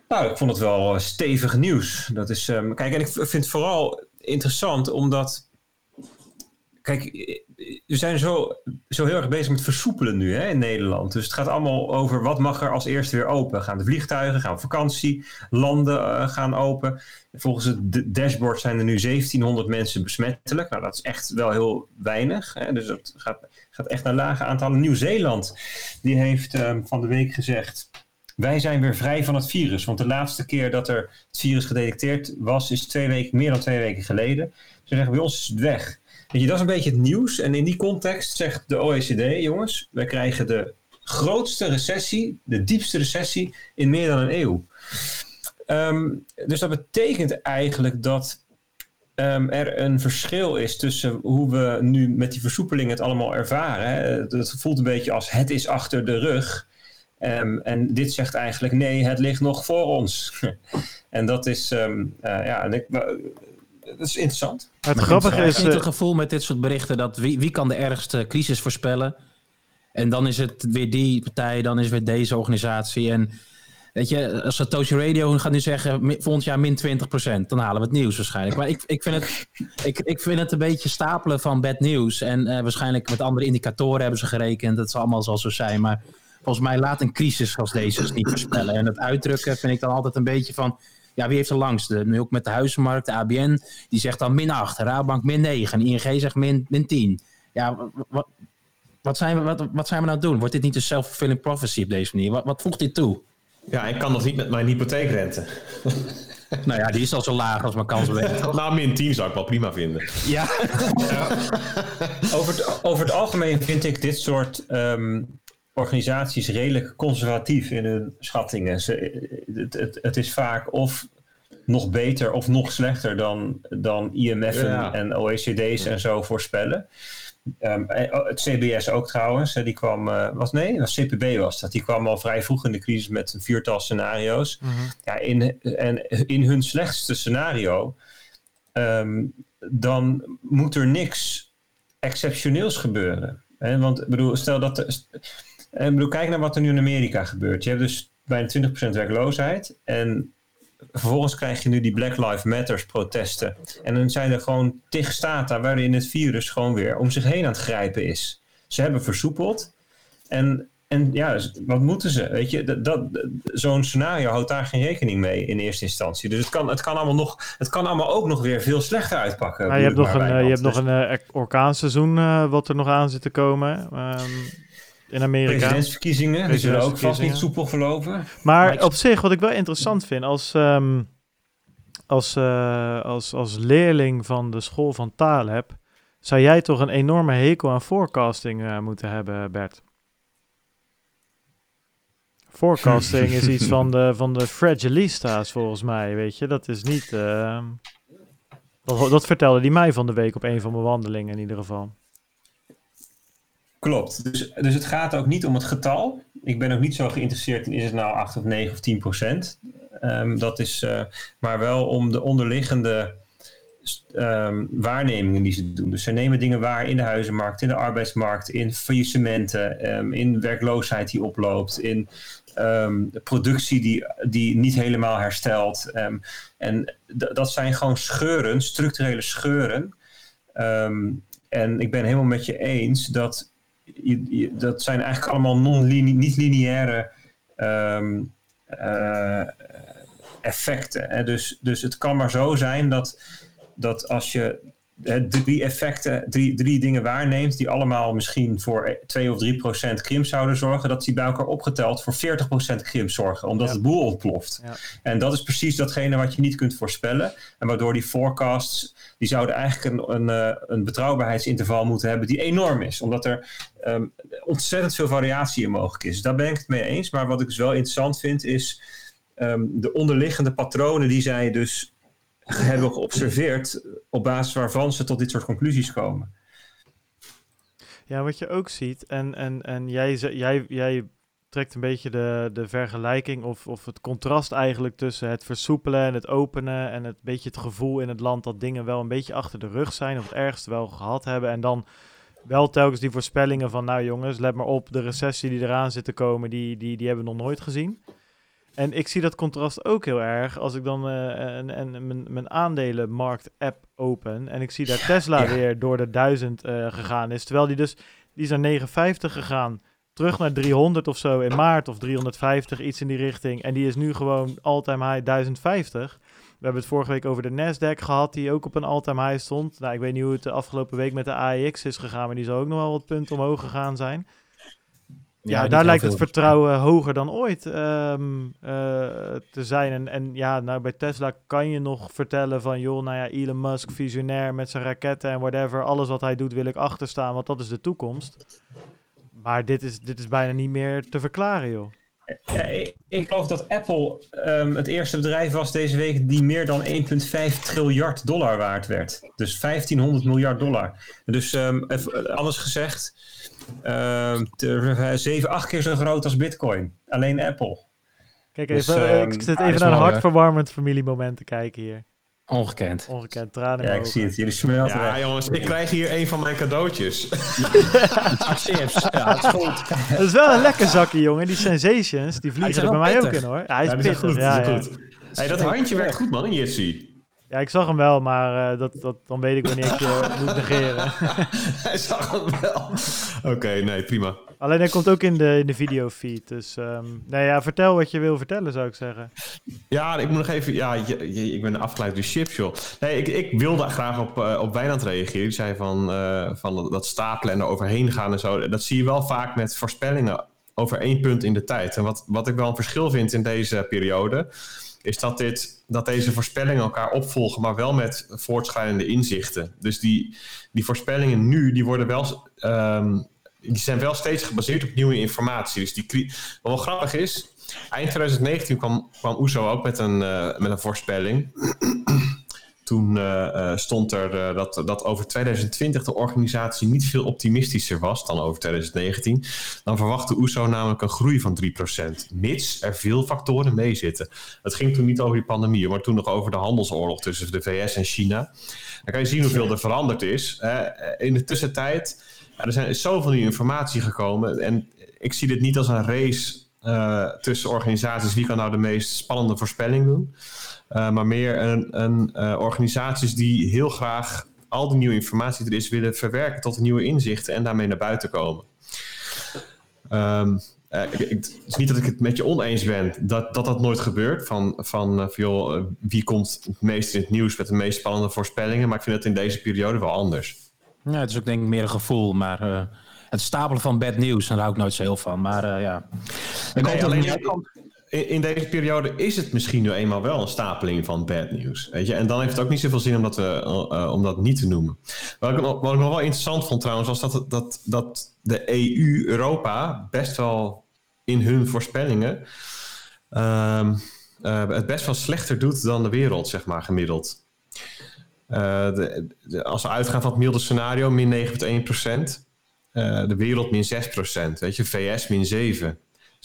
Nou, ik vond het wel eh, stevig nieuws. Dat is, ehm, kijk, en ik vind het vooral interessant omdat. Kijk, we zijn zo, zo heel erg bezig met versoepelen nu hè, in Nederland. Dus het gaat allemaal over wat mag er als eerste weer open. Gaan de vliegtuigen, gaan vakantie, landen eh, gaan open. Volgens het dashboard zijn er nu 1700 mensen besmettelijk. Nou, dat is echt wel heel weinig. Hè? Dus dat gaat, gaat echt naar lage aantallen. Nieuw-Zeeland, die heeft ehm, van de week gezegd... Wij zijn weer vrij van het virus. Want de laatste keer dat er het virus gedetecteerd was, is twee weken, meer dan twee weken geleden. Ze zeggen bij ons is het weg. Je, dat is een beetje het nieuws. En in die context zegt de OECD, jongens, wij krijgen de grootste recessie, de diepste recessie in meer dan een eeuw. Ehm, dus dat betekent eigenlijk dat ehm, er een verschil is tussen hoe we nu met die versoepeling het allemaal ervaren. Het, het voelt een beetje als het is achter de rug. Ehm, en dit zegt eigenlijk nee, het ligt nog voor ons. en dat is, eh, ja, en ik, dat is interessant. Het grappige is... Ik heb eh, het gevoel met dit soort berichten dat wie, wie kan de ergste crisis voorspellen? En dan is het weer die partij, dan is het weer deze organisatie. En weet je, als Satoshi Radio gaat nu zeggen volgend jaar min 20%, dan halen we het nieuws waarschijnlijk. Maar ik, ik, vind, het, ik, ik vind het een beetje stapelen van bad nieuws. En eh, waarschijnlijk met andere indicatoren hebben ze gerekend. Dat zal allemaal zal zo zijn. Maar volgens mij laat een crisis als deze niet voorspellen. En het uitdrukken vind ik dan altijd een beetje van... Ja, wie heeft er langste? Nu ook met de huizenmarkt, de ABN, die zegt dan min 8, Raadbank min 9 en ING zegt min, min 10. Ja, wa- wa- wat zijn, we, wat, wat zijn we nou aan het doen? Wordt dit niet een self-fulfilling prophecy op deze manier? Wat, wat voegt dit toe? Ja, ik kan dat niet met mijn hypotheekrente. Nou ja, die is al zo laag als mijn kans weet. Nou, min 10 zou ik wel prima vinden. Ja, Over het, over het algemeen vind ik dit soort ehm, organisaties redelijk conservatief in hun schattingen. Ze, het, het, het is vaak of nog beter of nog slechter dan, dan IMF en- Ja. en OECD's en zo voorspellen. Ehm, eh, het CBS ook trouwens, die kwam, eh, was nee, was CPB was dat. Die kwam al vrij vroeg in de crisis met een viertal scenario's. mhm. Ja, in, en in hun slechtste scenario, ehm, dan moet er niks exceptioneels gebeuren. Hè, want ik bedoel, stel dat. Eh, ik bedoel, kijk naar wat er nu in Amerika gebeurt. Je hebt dus bijna 20% werkloosheid. En vervolgens krijg je nu die Black Lives Matters protesten. En dan zijn er gewoon tig staten waarin het virus gewoon weer om zich heen aan het grijpen is. Ze hebben versoepeld. En, en ja, dus wat moeten ze? Weet je, dat, dat, zo'n scenario houdt daar geen rekening mee in eerste instantie. Dus het kan, het kan, allemaal, nog, het kan allemaal ook nog weer veel slechter uitpakken. Maar je hebt bedoel nog een, maar, eh, je hebt nog een eh, orkaanseizoen eh, wat er nog aan zit te komen ehm, in Amerika. Presidentsverkiezingen, die zullen ook vast niet soepel verlopen. Maar op zich, wat ik wel interessant vind, als, ehm, als, eh, als, als leerling van de school van Taleb, zou jij toch een enorme hekel aan forecasting eh, moeten hebben, Bert? Forecasting is iets van de, van de fragilista's, volgens mij, weet je. Dat is niet... ehm, dat, dat vertelde hij mij van de week op een van mijn wandelingen in ieder geval. Klopt. Dus, dus het gaat ook niet om het getal. Ik ben ook niet zo geïnteresseerd in is het nou 8 of 9 of 10 procent. Ehm, dat is, eh, maar wel om de onderliggende ehm, waarnemingen die ze doen. Dus ze nemen dingen waar in de huizenmarkt, in de arbeidsmarkt, in faillissementen, ehm, in werkloosheid die oploopt, in productie die, die niet helemaal herstelt. En dat zijn gewoon scheuren, structurele scheuren. En ik ben helemaal met je eens dat dat zijn eigenlijk allemaal non-line- niet-lineaire ehm, eh, effecten. Hè? Dus, dus het kan maar zo zijn dat, dat als je drie effecten, drie, drie dingen waarneemt, die allemaal misschien voor 2 of 3 procent krimp zouden zorgen, dat die bij elkaar opgeteld voor 40 procent krimp zorgen, omdat Ja. het boel ontploft. Ja. En dat is precies datgene wat je niet kunt voorspellen. En waardoor die forecasts, die zouden eigenlijk een, een, eh, een betrouwbaarheidsinterval moeten hebben die enorm is. Omdat er ehm, ontzettend veel variatie in mogelijk is. Daar ben ik het mee eens. Maar wat ik dus wel interessant vind is ehm, de onderliggende patronen die zij dus hebben geobserveerd, op basis waarvan ze tot dit soort conclusies komen. Ja, wat je ook ziet, en, en, en jij, jij, jij trekt een beetje de, de vergelijking of, of het contrast eigenlijk tussen het versoepelen en het openen en het beetje het gevoel in het land dat dingen wel een beetje achter de rug zijn of het ergste wel gehad hebben en dan wel telkens die voorspellingen van nou jongens, let maar op, de recessie die eraan zit te komen, die, die, die hebben we nog nooit gezien. En ik zie dat contrast ook heel erg als ik dan eh, en, en mijn, mijn aandelenmarkt-app open en ik zie daar Tesla Ja. weer door de 1000 eh, gegaan is. Terwijl die dus, die is naar 59 gegaan, terug naar 300 of zo in maart of 350, iets in die richting. En die is nu gewoon all-time high 1050. We hebben het vorige week over de Nasdaq gehad, die ook op een all-time high stond. Nou, ik weet niet hoe het de afgelopen week met de AEX is gegaan, maar die zal ook nog wel wat punten omhoog gegaan zijn. Ja, daar lijkt het veel. vertrouwen hoger dan ooit ehm, eh, te zijn. En, en ja, nou, bij Tesla kan je nog vertellen van... joh, nou ja, Elon Musk, visionair met zijn raketten en whatever. Alles wat hij doet wil ik achterstaan, want dat is de toekomst. Maar dit is, dit is bijna niet meer te verklaren, joh. Ja, ik, ik geloof dat Apple ehm, het eerste bedrijf was deze week die meer dan 1,5 triljard dollar waard werd. Dus 1500 miljard dollar. Dus ehm, even, anders gezegd, zeven, acht keer zo groot als Bitcoin. Alleen Apple. Kijk Dus, even, eh, ehm, ik zit even is naar een hartverwarmend familiemoment te kijken hier. Ongekend. Ongekend, tranen Ja, ik ogen. zie het. Jullie smelten Ja, weg. jongens, ik krijg hier een van mijn cadeautjes. Chips. Ja, dat is goed. Dat is wel een lekker zakje, jongen. Die sensations, die vliegen er bij mij ook in, hoor. Ja, hij is Ja, pittig, goed, ja, goed. Hey, dat handje werkt goed, man, in Jitsi. Ja, ik zag hem wel, maar eh, dat, dat, dan weet ik wanneer ik je moet negeren. Hij zag hem wel. Oké, nee, prima. Alleen hij komt ook in de, in de videofeed. Dus ehm nou ja, vertel wat je wil vertellen, zou ik zeggen. Ja, ik moet nog even... Ja, je- je- ik ben afgeleid door chips, joh. Nee, ik, ik wilde graag op, eh, op Wijnand reageren. Die zei van, eh, van dat stapelen en er overheen gaan en zo. Dat zie je wel vaak met voorspellingen over één punt in de tijd. En wat, wat ik wel een verschil vind in deze periode... is dat, dit, dat deze voorspellingen elkaar opvolgen... maar wel met voortschrijdende inzichten. Dus die, die voorspellingen nu, die worden wel... ehm, die zijn wel steeds gebaseerd op nieuwe informatie. Dus die, wat wel grappig is, eind 2019 kwam, kwam OESO ook met een, eh, met een voorspelling. Toen eh, eh, stond er eh, dat, dat over 2020 de organisatie niet veel optimistischer was dan over 2019. Dan verwachtte OESO namelijk een groei van 3%, mits er veel factoren meezitten. Het ging toen niet over die pandemie, maar toen nog over de handelsoorlog tussen de VS en China. Dan kan je zien hoeveel er veranderd is. In de tussentijd er zijn zoveel nieuwe informatie gekomen. En ik zie dit niet als een race tussen organisaties. Wie kan nou de meest spannende voorspelling doen? Uh, maar meer een, een uh, organisaties die heel graag al die nieuwe informatie die er is willen verwerken tot nieuwe inzichten en daarmee naar buiten komen. Um, het is niet dat ik het met je oneens ben dat dat, dat nooit gebeurt. Van, van, van joh, wie komt het meest in het nieuws met de meest spannende voorspellingen. Maar ik vind het in deze periode wel anders. Ja, het is ook denk ik meer een gevoel. Maar het stapelen van bad nieuws, daar hou ik nooit zo heel van. Maar ja. Ik nee, alleen, in, deze periode is het misschien nu eenmaal wel een stapeling van bad nieuws. Weet je? En dan heeft het ook niet zoveel zin om dat, we, om dat niet te noemen. Wat ik, nog wel interessant vond trouwens, was dat, dat, dat de EU, Europa, best wel in hun voorspellingen uh, het best wel slechter doet dan de wereld, zeg maar, gemiddeld. De, als we uitgaan van het milde scenario, min 9,1 procent. Uh, de wereld min 6 procent. Weet je, VS min 7.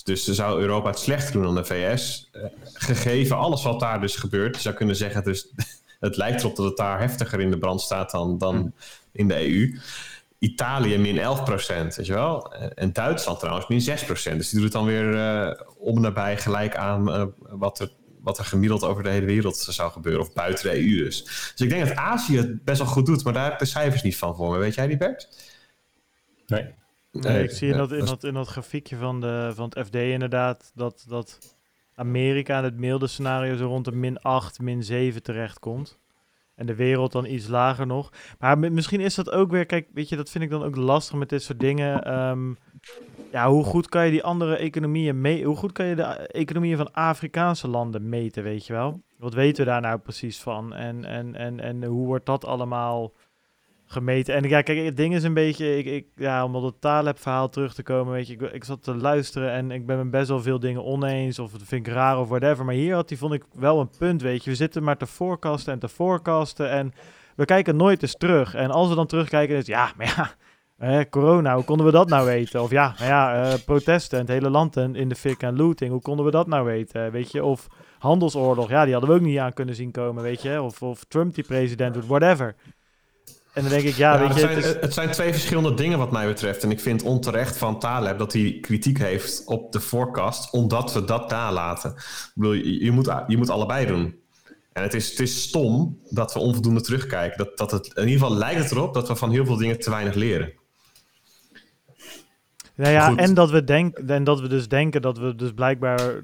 Dus zou Europa het slechter doen dan de VS. Uh, gegeven alles wat daar dus gebeurt. Je zou kunnen zeggen, dus, het lijkt erop dat het daar heftiger in de brand staat dan, dan hm. in de EU. Italië min 11 procent, weet je wel. En Duitsland trouwens min 6 procent. Dus die doet het dan weer uh, om nabij gelijk aan uh, wat er wat er gemiddeld over de hele wereld zou gebeuren. Of buiten de EU dus. Dus ik denk dat Azië het best wel goed doet. Maar daar heb ik de cijfers niet van voor me. Weet jij die, Bert? Nee. Nee, nee ik zie in dat, in, dat, in dat grafiekje van, de, van het FD inderdaad... dat, dat Amerika in het milde scenario zo rond de min 8, min 7 terechtkomt. En de wereld dan iets lager nog. Maar misschien is dat ook weer... Kijk, weet je, dat vind ik dan ook lastig met dit soort dingen... Um, ja, hoe goed kan je die andere economieën mee, hoe goed kan je de economieën van Afrikaanse landen meten, weet je wel? Wat weten we daar nou precies van? En, en, en, en hoe wordt dat allemaal gemeten? En ja, kijk, het ding is een beetje, ik, ik, ja, om op het Taleb-verhaal terug te komen, weet je, ik, ik zat te luisteren en ik ben met best wel veel dingen oneens, of het vind ik raar of whatever. Maar hier had hij, vond ik, wel een punt, weet je. We zitten maar te forecasten en te forecasten en we kijken nooit eens terug. En als we dan terugkijken, is ja, maar ja eh, corona, hoe konden we dat nou weten? Of ja, nou ja uh, protesten in het hele land en in de fik en looting, hoe konden we dat nou weten? Weet je, of handelsoorlog, ja, die hadden we ook niet aan kunnen zien komen, weet je. Of, of Trump die president wordt, whatever. En dan denk ik, ja, weet het je... Zijn, het, het, zijn twee verschillende dingen wat mij betreft. En ik vind onterecht van Taleb dat hij kritiek heeft op de forecast, omdat we dat nalaten. Ik bedoel, je, je, moet, je moet allebei doen. En het is, het is stom dat we onvoldoende terugkijken. Dat, dat het, in ieder geval lijkt het erop dat we van heel veel dingen te weinig leren. Nou ja, en dat, we denken en dat we dus denken dat we dus blijkbaar...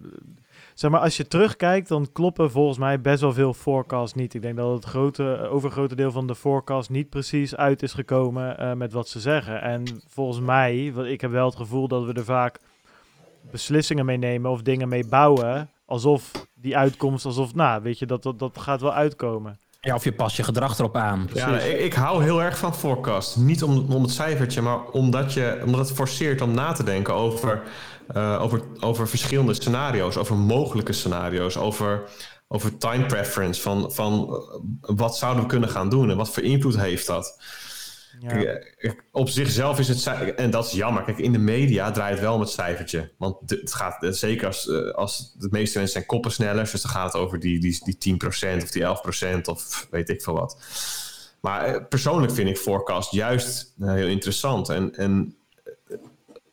Zeg maar, als je terugkijkt, dan kloppen volgens mij best wel veel forecasts niet. Ik denk dat het grote, overgrote deel van de forecast niet precies uit is gekomen uh, met wat ze zeggen. En volgens mij, want ik heb wel het gevoel dat we er vaak beslissingen mee nemen of dingen mee bouwen. Alsof die uitkomst, alsof, nou, weet je, dat, dat, dat gaat wel uitkomen. Ja, of je past je gedrag erop aan. Ja, ik, ik, hou heel erg van forecast. Niet om, om het cijfertje, maar omdat, je, omdat het forceert om na te denken over, uh, over, over verschillende scenario's, over mogelijke scenario's, over, over time preference. Van, van uh, wat zouden we kunnen gaan doen en wat voor invloed heeft dat? Ja. Eh, op zichzelf is het, en dat is jammer. Kijk, in de media draait het wel om het cijfertje. Want het gaat, eh, zeker als, eh, als de meeste mensen zijn koppensnellers, dus dan gaat het over die, die, die 10% of die 11% of weet ik veel wat. Maar persoonlijk vind ik forecast juist heel interessant. En, en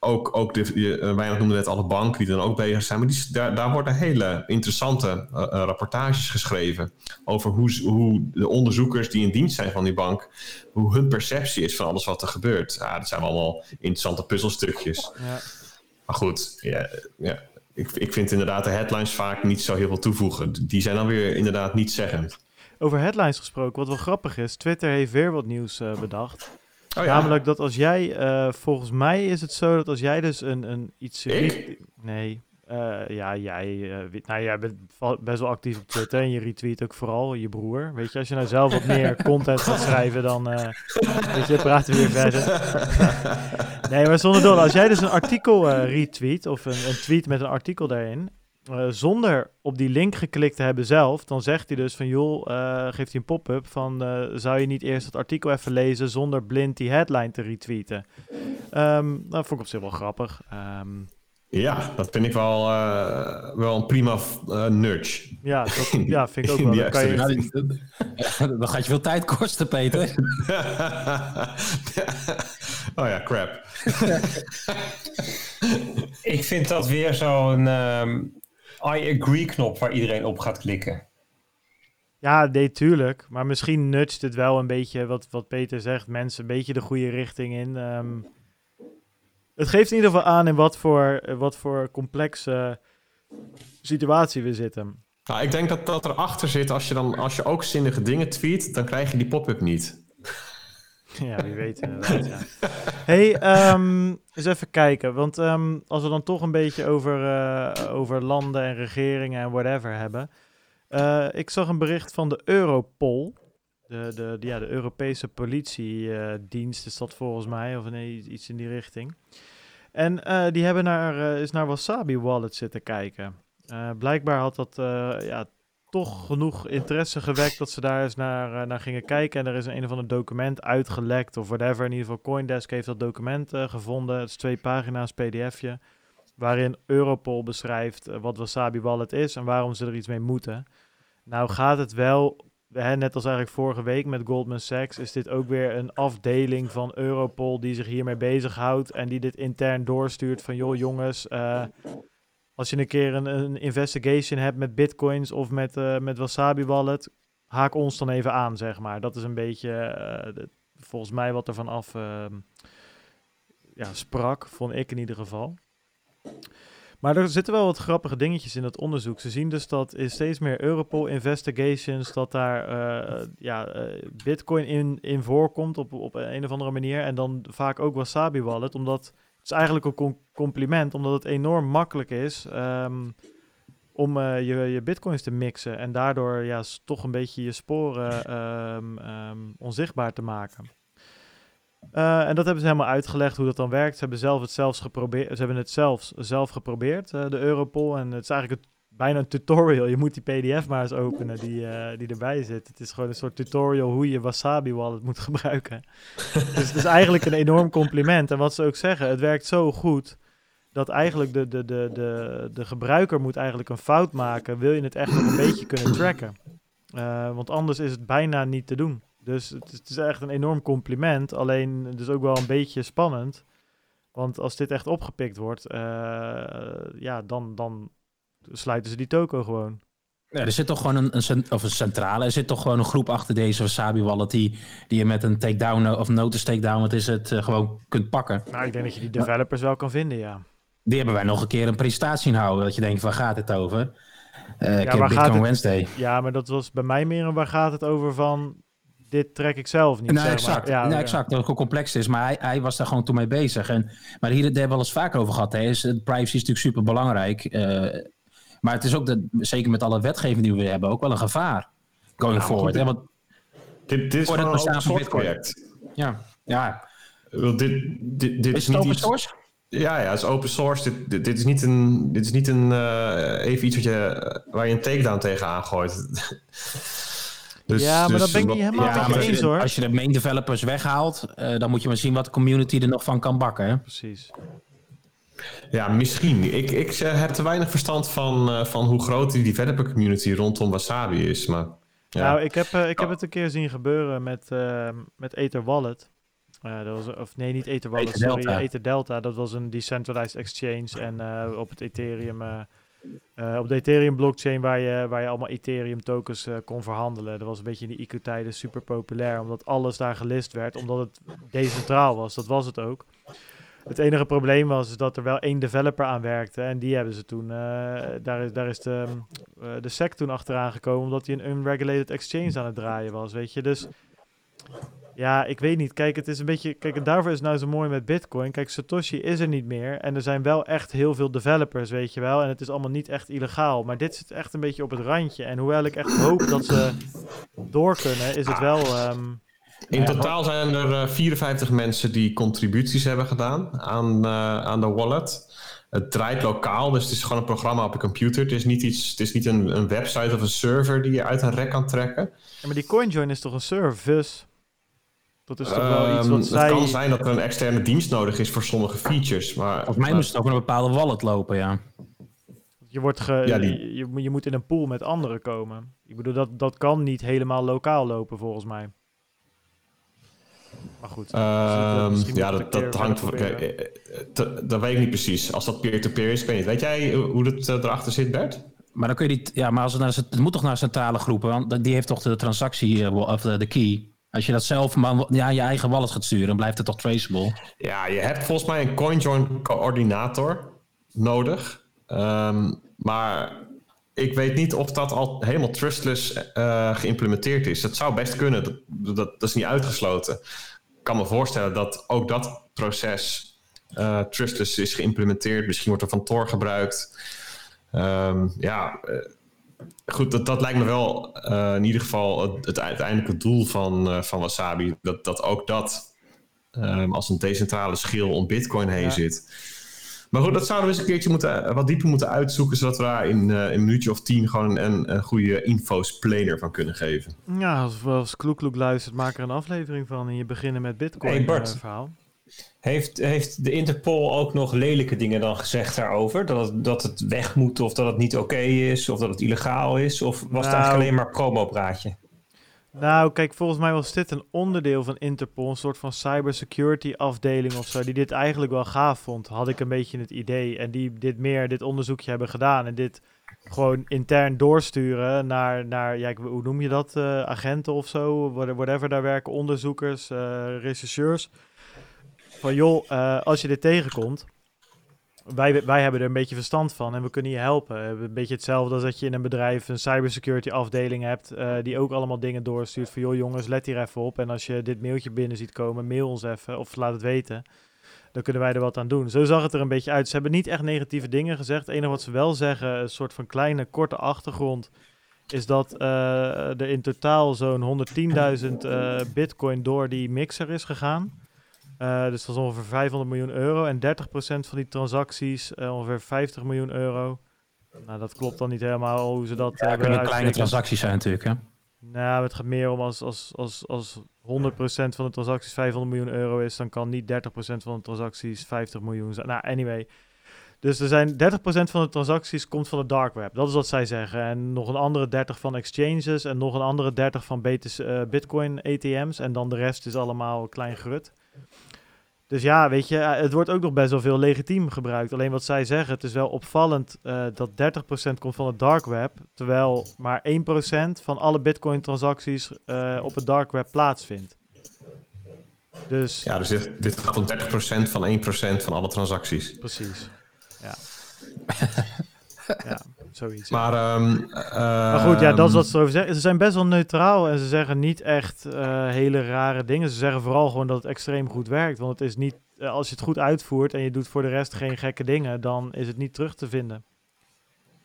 ook, ook de, uh, wij noemden net alle banken die dan ook bezig zijn. Maar die, daar, daar worden hele interessante uh, rapportages geschreven. Over hoe, hoe de onderzoekers die in dienst zijn van die bank. Hoe hun perceptie is van alles wat er gebeurt. Ja, dat zijn allemaal interessante puzzelstukjes. Ja. Maar goed, ja, ja, ik, ik vind inderdaad de headlines vaak niet zo heel veel toevoegen. Die zijn dan weer inderdaad niet zeggend. Over headlines gesproken, wat wel grappig is. Twitter heeft weer wat nieuws uh, bedacht. Oh, ja. Namelijk dat als jij, uh, volgens mij is het zo dat als jij dus een, een iets... Ik? Nee, uh, ja, jij, uh, nou, jij bent best wel actief op Twitter en je retweet ook vooral je broer. Weet je, als je nou zelf wat meer content gaat schrijven, dan weet je, praten we weer verder. nee, maar zonder door. Als jij dus een artikel retweet of een, een tweet met een artikel daarin, uh, zonder op die link geklikt te hebben zelf, dan zegt hij dus van joh, uh, geeft hij een pop-up van uh, zou je niet eerst het artikel even lezen zonder blind die headline te retweeten. Um, dat vond ik op zich wel grappig. Um, ja, dat vind ik wel, wel een prima nudge. Ja, dat, ja, vind ik ook wel. Dan, kan je... dan gaat je veel tijd kosten, Peter. Oh ja, crap. Ik vind dat weer zo'n ehm, I agree knop waar iedereen op gaat klikken. Ja, nee, tuurlijk. Maar misschien nudgt het wel een beetje, wat, wat Peter zegt, mensen een beetje de goede richting in. Ehm, het geeft in ieder geval aan in wat voor, wat voor complexe situatie we zitten. Nou, ik denk dat dat erachter zit. Als je, dan, als je ook zinnige dingen tweet, dan krijg je die pop-up niet. Ja, wie weet inderdaad, ja. hey, ehm, eens even kijken. Want ehm, als we dan toch een beetje over, eh, over landen en regeringen en whatever hebben. Eh, ik zag een bericht van de Europol. De, de, de ja, de Europese politiedienst is dat volgens mij, of nee, iets in die richting. En eh, die hebben naar, is naar Wasabi Wallet zitten kijken. blijkbaar had dat ja, toch genoeg interesse gewekt dat ze daar eens naar, uh, naar gingen kijken. En er is een, een of ander document uitgelekt of whatever. In ieder geval Coindesk heeft dat document uh, gevonden. Het is twee pagina's pdfje. Waarin Europol beschrijft uh, wat Wasabi Wallet is en waarom ze er iets mee moeten. Nou gaat het wel, hè, net als eigenlijk vorige week met Goldman Sachs, is dit ook weer een afdeling van Europol die zich hiermee bezighoudt. En die dit intern doorstuurt van joh jongens als je een keer een, een investigation hebt met bitcoins of met, uh, met Wasabi Wallet, haak ons dan even aan, zeg maar. Dat is een beetje de, volgens mij wat er vanaf uh, ja, sprak, vond ik in ieder geval. Maar er zitten wel wat grappige dingetjes in dat onderzoek. Ze zien dus dat in steeds meer Europol investigations, dat daar uh, ja, bitcoin in, in voorkomt op, op een of andere manier. En dan vaak ook Wasabi Wallet, omdat is eigenlijk een compliment, omdat het enorm makkelijk is um, om uh, je, je bitcoins te mixen en daardoor ja, toch een beetje je sporen um, um, onzichtbaar te maken. Uh, en dat hebben ze helemaal uitgelegd hoe dat dan werkt. Ze hebben zelf het zelfs geprobeerd. Ze hebben het zelfs zelf geprobeerd, uh, de Europol. En het is eigenlijk het bijna een tutorial. Je moet die PDF maar eens openen die, uh, die erbij zit. Het is gewoon een soort tutorial hoe je Wasabi Wallet moet gebruiken. dus het is eigenlijk een enorm compliment. En wat ze ook zeggen, het werkt zo goed dat eigenlijk de, de, de, de, de gebruiker moet eigenlijk een fout maken. Wil je het echt nog een beetje kunnen tracken? Uh, want anders is het bijna niet te doen. Dus het is, het is echt een enorm compliment. Alleen dus ook wel een beetje spannend. Want als dit echt opgepikt wordt, uh, ja, dan, dan sluiten ze die toko gewoon. Ja, er zit toch gewoon een, een, of een centrale, er zit toch gewoon een groep achter deze Wasabi Wallet die, die je met een takedown of notice takedown, wat is het, uh, gewoon kunt pakken. Nou, ik denk dat je die developers wel kan vinden, ja. Die hebben wij nog een keer een presentatie in houden, dat je denkt, waar gaat het over? Uh, ja, waar gaat het, Wednesday. Ja, maar dat was bij mij meer een waar gaat het over van dit trek ik zelf niet. Nou, exact. Ja, nou, exact. Dat het ook complex is. Maar hij, hij was daar gewoon toen mee bezig. En, maar hier hebben we wel eens vaak over gehad. Hè, is, privacy is natuurlijk super belangrijk. Uh, maar het is ook, de, zeker met alle wetgeving die we hebben, ook wel een gevaar going nou, forward. Hè? Want, dit, dit is gewoon een open source project. Ja, ja. Dit, dit, dit is, is het open source? Ja, ja, het is open source. Dit, dit, dit is niet een, dit is niet een uh, even iets wat je, waar je een takedown tegen aangooit. Dus, ja, maar dus dat ben ik niet helemaal ja, met je eens hoor. Als je de main developers weghaalt, uh, dan moet je maar zien wat de community er nog van kan bakken. Hè? Precies. Ja, misschien. Ik, ik heb te weinig verstand van, uh, van hoe groot die developer community rondom Wasabi is. Maar, ja. Nou, ik heb, uh, ik heb het een keer zien gebeuren met, uh, met Ether Wallet. dat was, of nee, niet Ether Wallet, Ether sorry, Delta. Ether Delta. Dat was een decentralized exchange en op het Ethereum... op de Ethereum blockchain waar je, waar je allemaal Ethereum tokens kon verhandelen. Dat was een beetje in die IQ-tijden super populair, omdat alles daar gelist werd, omdat het decentraal was. Dat was het ook. Het enige probleem was dat er wel één developer aan werkte. En die hebben ze toen. Uh, daar, is, daar is de, uh, de SEC toen achteraan gekomen. Omdat hij een unregulated exchange aan het draaien was. Weet je. Dus. Ja, ik weet niet. Kijk, het is een beetje. Kijk, en daarvoor is het nou zo mooi met Bitcoin. Kijk, Satoshi is er niet meer. En er zijn wel echt heel veel developers, weet je wel. En het is allemaal niet echt illegaal. Maar dit zit echt een beetje op het randje. En hoewel ik echt hoop dat ze door kunnen, is het wel. Um, in totaal zijn er 54 eh, mensen die contributies hebben gedaan aan, uh, aan de wallet. Het draait lokaal, dus het is gewoon een programma op je computer. Het is niet, iets, het is niet een, een website of een server die je uit een rek kan trekken. Ja, maar die CoinJoin is toch een service? Dat is toch wel um, iets wat het zij... kan zijn dat er een externe dienst nodig is voor sommige features. Maar, Volgens mij maar... moest het ook een bepaalde wallet lopen, ja. Je, wordt ge, ja, die... je, je moet in een pool met anderen komen. Ik bedoel, dat, dat kan niet helemaal lokaal lopen volgens mij. Maar goed. Ehm, ja, dat, dat hangt. proberen. eh, eh, te- Dat weet ik niet precies. Als dat peer-to-peer is, ik weet niet. Weet jij hoe het eh, erachter zit, Bert? Maar dan kun je niet, ja, maar als het, naar, de- het moet toch naar centrale groepen, want die heeft toch de transactie of de, key. Als je dat zelf maar ja, je eigen wallet gaat sturen, dan blijft het toch traceable. Ja, je hebt volgens mij een CoinJoin coördinator nodig. Ehm, maar ik weet niet of dat al helemaal trustless eh, geïmplementeerd is. Het zou best kunnen, dat, dat, dat is niet uitgesloten. Ik kan me voorstellen dat ook dat proces eh, trustless is geïmplementeerd. Misschien wordt er van Tor gebruikt. Ehm, ja, eh, goed, dat, dat lijkt me wel eh, in ieder geval het, het uiteindelijke doel van, van Wasabi. Dat, dat ook dat ehm, als een decentrale schil om Bitcoin heen Ja. zit. Maar goed, dat zouden we eens een keertje moeten, wat dieper moeten uitzoeken, zodat we daar in, eh, in een minuutje of tien gewoon een, een goede infosplaner van kunnen geven. Ja, als, als Kloekloek luistert, maak er een aflevering van en je beginnen met Bitcoin Hey, Bart. eh, verhaal. Heeft, heeft de Interpol ook nog lelijke dingen dan gezegd daarover? Dat het, dat het weg moet of dat het niet oké is of dat het illegaal is? Of was het Nou- eigenlijk alleen maar promo-praatje? Nou, kijk, volgens mij was dit een onderdeel van Interpol, een soort van cybersecurity afdeling of zo, die dit eigenlijk wel gaaf vond, had ik een beetje het idee. En die dit meer, dit onderzoekje hebben gedaan en dit gewoon intern doorsturen naar, naar ja, hoe noem je dat, eh, agenten of zo, what- whatever daar werken, onderzoekers, eh, rechercheurs. Van joh, eh, als je dit tegenkomt, wij, wij hebben er een beetje verstand van en we kunnen je helpen. Eh, Een beetje hetzelfde als dat je in een bedrijf een cybersecurity afdeling hebt, eh, die ook allemaal dingen doorstuurt van joh jongens, let hier even op. En als je dit mailtje binnen ziet komen, mail ons even of laat het weten. Dan kunnen wij er wat aan doen. Zo zag het er een beetje uit. Ze hebben niet echt negatieve dingen gezegd. Het enige wat ze wel zeggen, een soort van kleine, korte achtergrond, is dat eh, er in totaal zo'n 110.000 eh, bitcoin door die mixer is gegaan. Eh, dus dat is ongeveer 500 miljoen euro. En 30% van die transacties, eh, ongeveer 50 miljoen euro. Nou, dat klopt dan niet helemaal hoe ze dat Ja, hebben kunnen kleine transacties zijn natuurlijk. Hè? Nou, het gaat meer om als, als, als, als 100% van de transacties 500 miljoen euro is, dan kan niet 30% van de transacties 50 miljoen zijn. Nou, anyway. Dus er zijn 30% van de transacties komt van de dark web. Dat is wat zij zeggen. En nog een andere 30 van exchanges en nog een andere 30 van BTC, eh, Bitcoin ATM's. En dan de rest is allemaal klein gerut. Dus ja, weet je, eh, het wordt ook nog best wel veel legitiem gebruikt. Alleen wat zij zeggen, het is wel opvallend eh, dat 30% komt van het dark web, terwijl maar 1% van alle Bitcoin transacties eh, op het dark web plaatsvindt. Dus Ja, dus dit, dit gaat om 30% van 1% van alle transacties. precies. Ja. ja, zoiets. Maar, ehm, Maar goed, ja, dat is ehm, wat ze erover zeggen. Ze zijn best wel neutraal en ze zeggen niet echt eh, hele rare dingen. Ze zeggen vooral gewoon dat het extreem goed werkt. Want het is niet, eh, als je het goed uitvoert en je doet voor de rest geen gekke dingen, dan is het niet terug te vinden.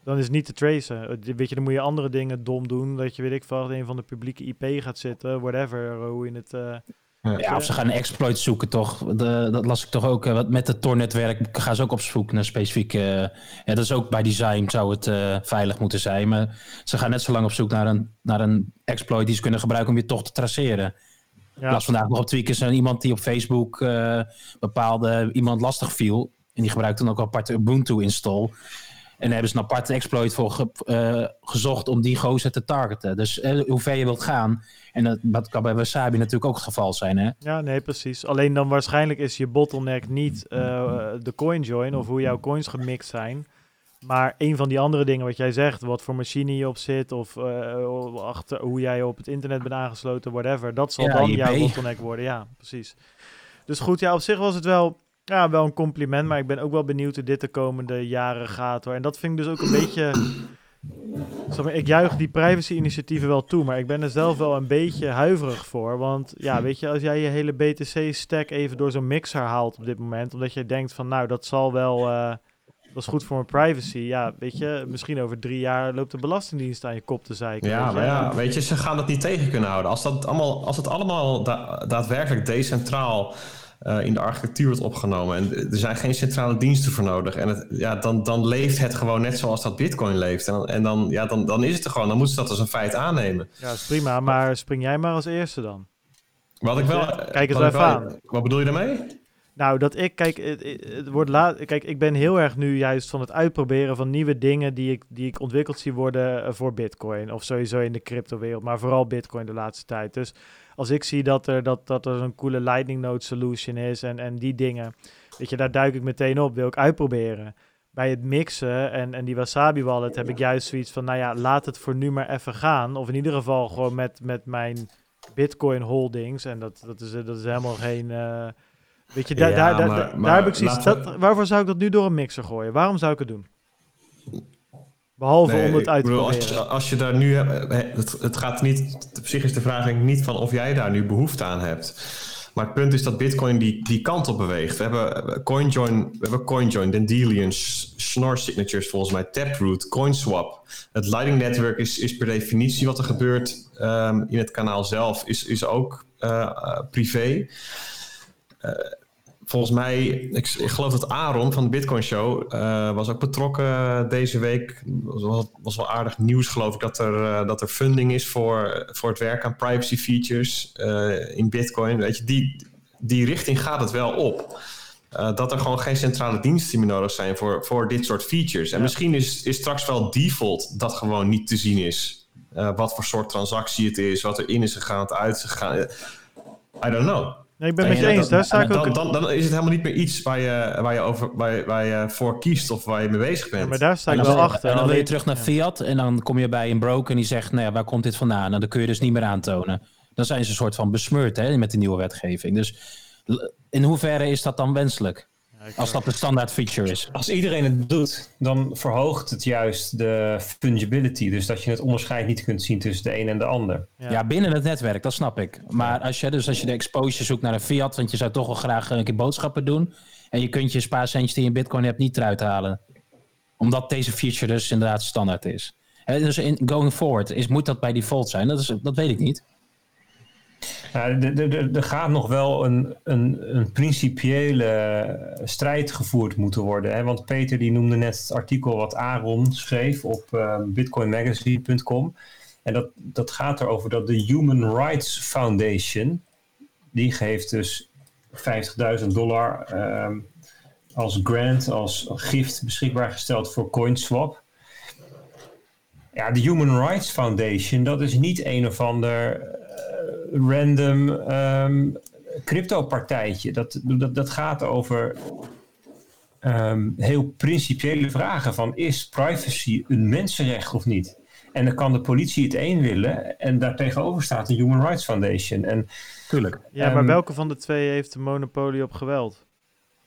Dan is het niet te tracen. Eh, Weet je, dan moet je andere dingen dom doen. Dat je, weet ik veel, een van de publieke IP gaat zitten, whatever, hoe je het... Ja, of ze gaan een exploit zoeken toch. De, dat las ik toch ook. eh, Wat met het Tor-netwerk gaan ze ook op zoek naar specifieke... eh, ja, dat is ook bij design zou het eh, veilig moeten zijn. Maar ze gaan net zo lang op zoek naar een, naar een exploit die ze kunnen gebruiken om je toch te traceren. Ja, las vandaag nog op Tweakers een iemand die op Facebook bepaalde iemand lastig viel. En die gebruikte dan ook een aparte Ubuntu-install. En daar hebben ze een aparte exploit voor ge- eh, gezocht om die gozer te targeten. Dus eh, hoe ver je wilt gaan. En dat, dat kan bij Wasabi natuurlijk ook het geval zijn. Hè? Ja, nee, precies. Alleen dan waarschijnlijk is je bottleneck niet eh, de coin join of hoe jouw coins gemixt zijn. Maar een van die andere dingen wat jij zegt, wat voor machine je op zit of achter, hoe jij op het internet bent aangesloten, whatever. Dat zal Ja, dan jouw bottleneck worden. Ja, precies. Dus goed, ja, op zich was het wel, ja, wel een compliment. Maar ik ben ook wel benieuwd hoe dit de komende jaren gaat. Hoor. En dat vind ik dus ook een beetje... Ik juich die privacy-initiatieven wel toe, maar ik ben er zelf wel een beetje huiverig voor. Want ja, weet je, als jij je hele BTC-stack even door zo'n mixer haalt op dit moment, omdat je denkt van, nou, dat zal wel, eh, dat is goed voor mijn privacy. Ja, weet je, misschien over drie jaar loopt de Belastingdienst aan je kop te zeiken. Ja, weet maar ja, weet je, ze gaan dat niet tegen kunnen houden. Als, dat allemaal, als het allemaal da- daadwerkelijk decentraal eh, in de architectuur wordt opgenomen en er zijn geen centrale diensten voor nodig, en het, ja, dan, dan leeft het gewoon net zoals dat Bitcoin leeft. En, dan, en dan, ja, dan, dan is het er gewoon, dan moeten ze dat als een feit aannemen. Ja, is prima, maar spring jij maar als eerste dan. Wat ik wel. Kijk eens even wel- aan. Wat bedoel je daarmee? Nou, dat ik, kijk, het, het wordt laat. Kijk, ik ben heel erg nu juist van het uitproberen van nieuwe dingen die ik, die ik ontwikkeld zie worden eh, voor Bitcoin. Of sowieso in de crypto-wereld, maar vooral Bitcoin de laatste tijd. Dus als ik zie dat er, dat, dat er een coole Lightning Node solution is en, en die dingen, weet je, daar duik ik meteen op, wil ik uitproberen. Bij het mixen en, en die Wasabi Wallet heb ik juist zoiets van, nou ja, laat het voor nu maar even gaan. Of in ieder geval gewoon met, met mijn Bitcoin holdings. En dat, dat, is, dat is helemaal geen. Uh, weet je, daar, Ja, daar, daar, maar- daar, maar heb ik zoiets. Dat, waarvoor zou ik dat nu door een mixer gooien? Waarom zou ik het doen? Behalve Nee, om het ik uit te bedoel, proberen. als, je- als je daar nu eh, het, het gaat niet, op zich is de vraag niet van of jij daar nu behoefte aan hebt. Maar het punt is dat Bitcoin die, die kant op beweegt. We hebben CoinJoin, we hebben CoinJoin, Dandelion, Schnorr Signatures volgens mij, Taproot, CoinSwap. Het Lightning Network is, is per definitie wat er gebeurt ehm, in het kanaal zelf, is, is ook eh, eh, privé. Eh, volgens mij, ik, ik geloof dat Aaron van de Bitcoin Show eh, was ook betrokken deze week. Was was wel aardig nieuws, geloof ik, dat er, eh, dat er funding is voor, voor het werk aan privacy features eh, in Bitcoin. Weet je, die, die richting gaat het wel op. Dat er gewoon geen centrale diensten meer nodig zijn voor, voor dit soort features. En Ja. misschien is, is straks wel default dat gewoon niet te zien is. Wat voor soort transactie het is, wat er in is gegaan, wat uit is gegaan. I don't know. Nee, ik ben En met je dan- eens. Daar sta ik ook. dan, dan, dan is het helemaal niet meer iets waar je, waar je, over, waar je, waar je voor kiest of waar je mee bezig bent. maar daar sta En ik dan, wel en achter. dan wil je terug naar ja. Fiat en dan kom je bij een broker en die zegt, nou ja, waar komt dit vandaan? En dan kun je dus niet meer aantonen. Dan zijn ze een soort van besmeurd hè, met de nieuwe wetgeving. Dus in hoeverre is dat dan wenselijk? Als dat de standaard feature is. Als iedereen het doet, dan verhoogt het juist de fungibility. Dus dat je het onderscheid niet kunt zien tussen de een en de ander. Ja. Ja. binnen het netwerk, dat snap ik. Maar als je, dus als je de exposure zoekt naar een fiat, want je zou toch wel graag een keer boodschappen doen. En je kunt je spaarcentjes die je in bitcoin hebt niet eruit halen. Omdat deze feature dus inderdaad standaard is. Hè, dus in, going forward, is, moet dat bij default zijn? Dat, is, dat weet ik niet. Er- gaat nog wel een, een, een principiële strijd gevoerd moeten worden. Hè? Want Peter die noemde net het artikel wat Aaron schreef op eh, bitcoinmagazine.com. En dat, dat gaat erover dat de Human Rights Foundation, die geeft dus 50.000 dollar ehm, als grant, als gift beschikbaar gesteld voor CoinSwap. Ja, de Human Rights Foundation, dat is niet een of ander random ehm crypto-partijtje. Dat, dat, dat gaat over ehm, heel principiële vragen van is privacy een mensenrecht of niet? En dan kan de politie het één willen en daartegenover staat de Human Rights Foundation. En Tuurlijk. Ja, maar Ehm, welke van de twee heeft de monopolie op geweld?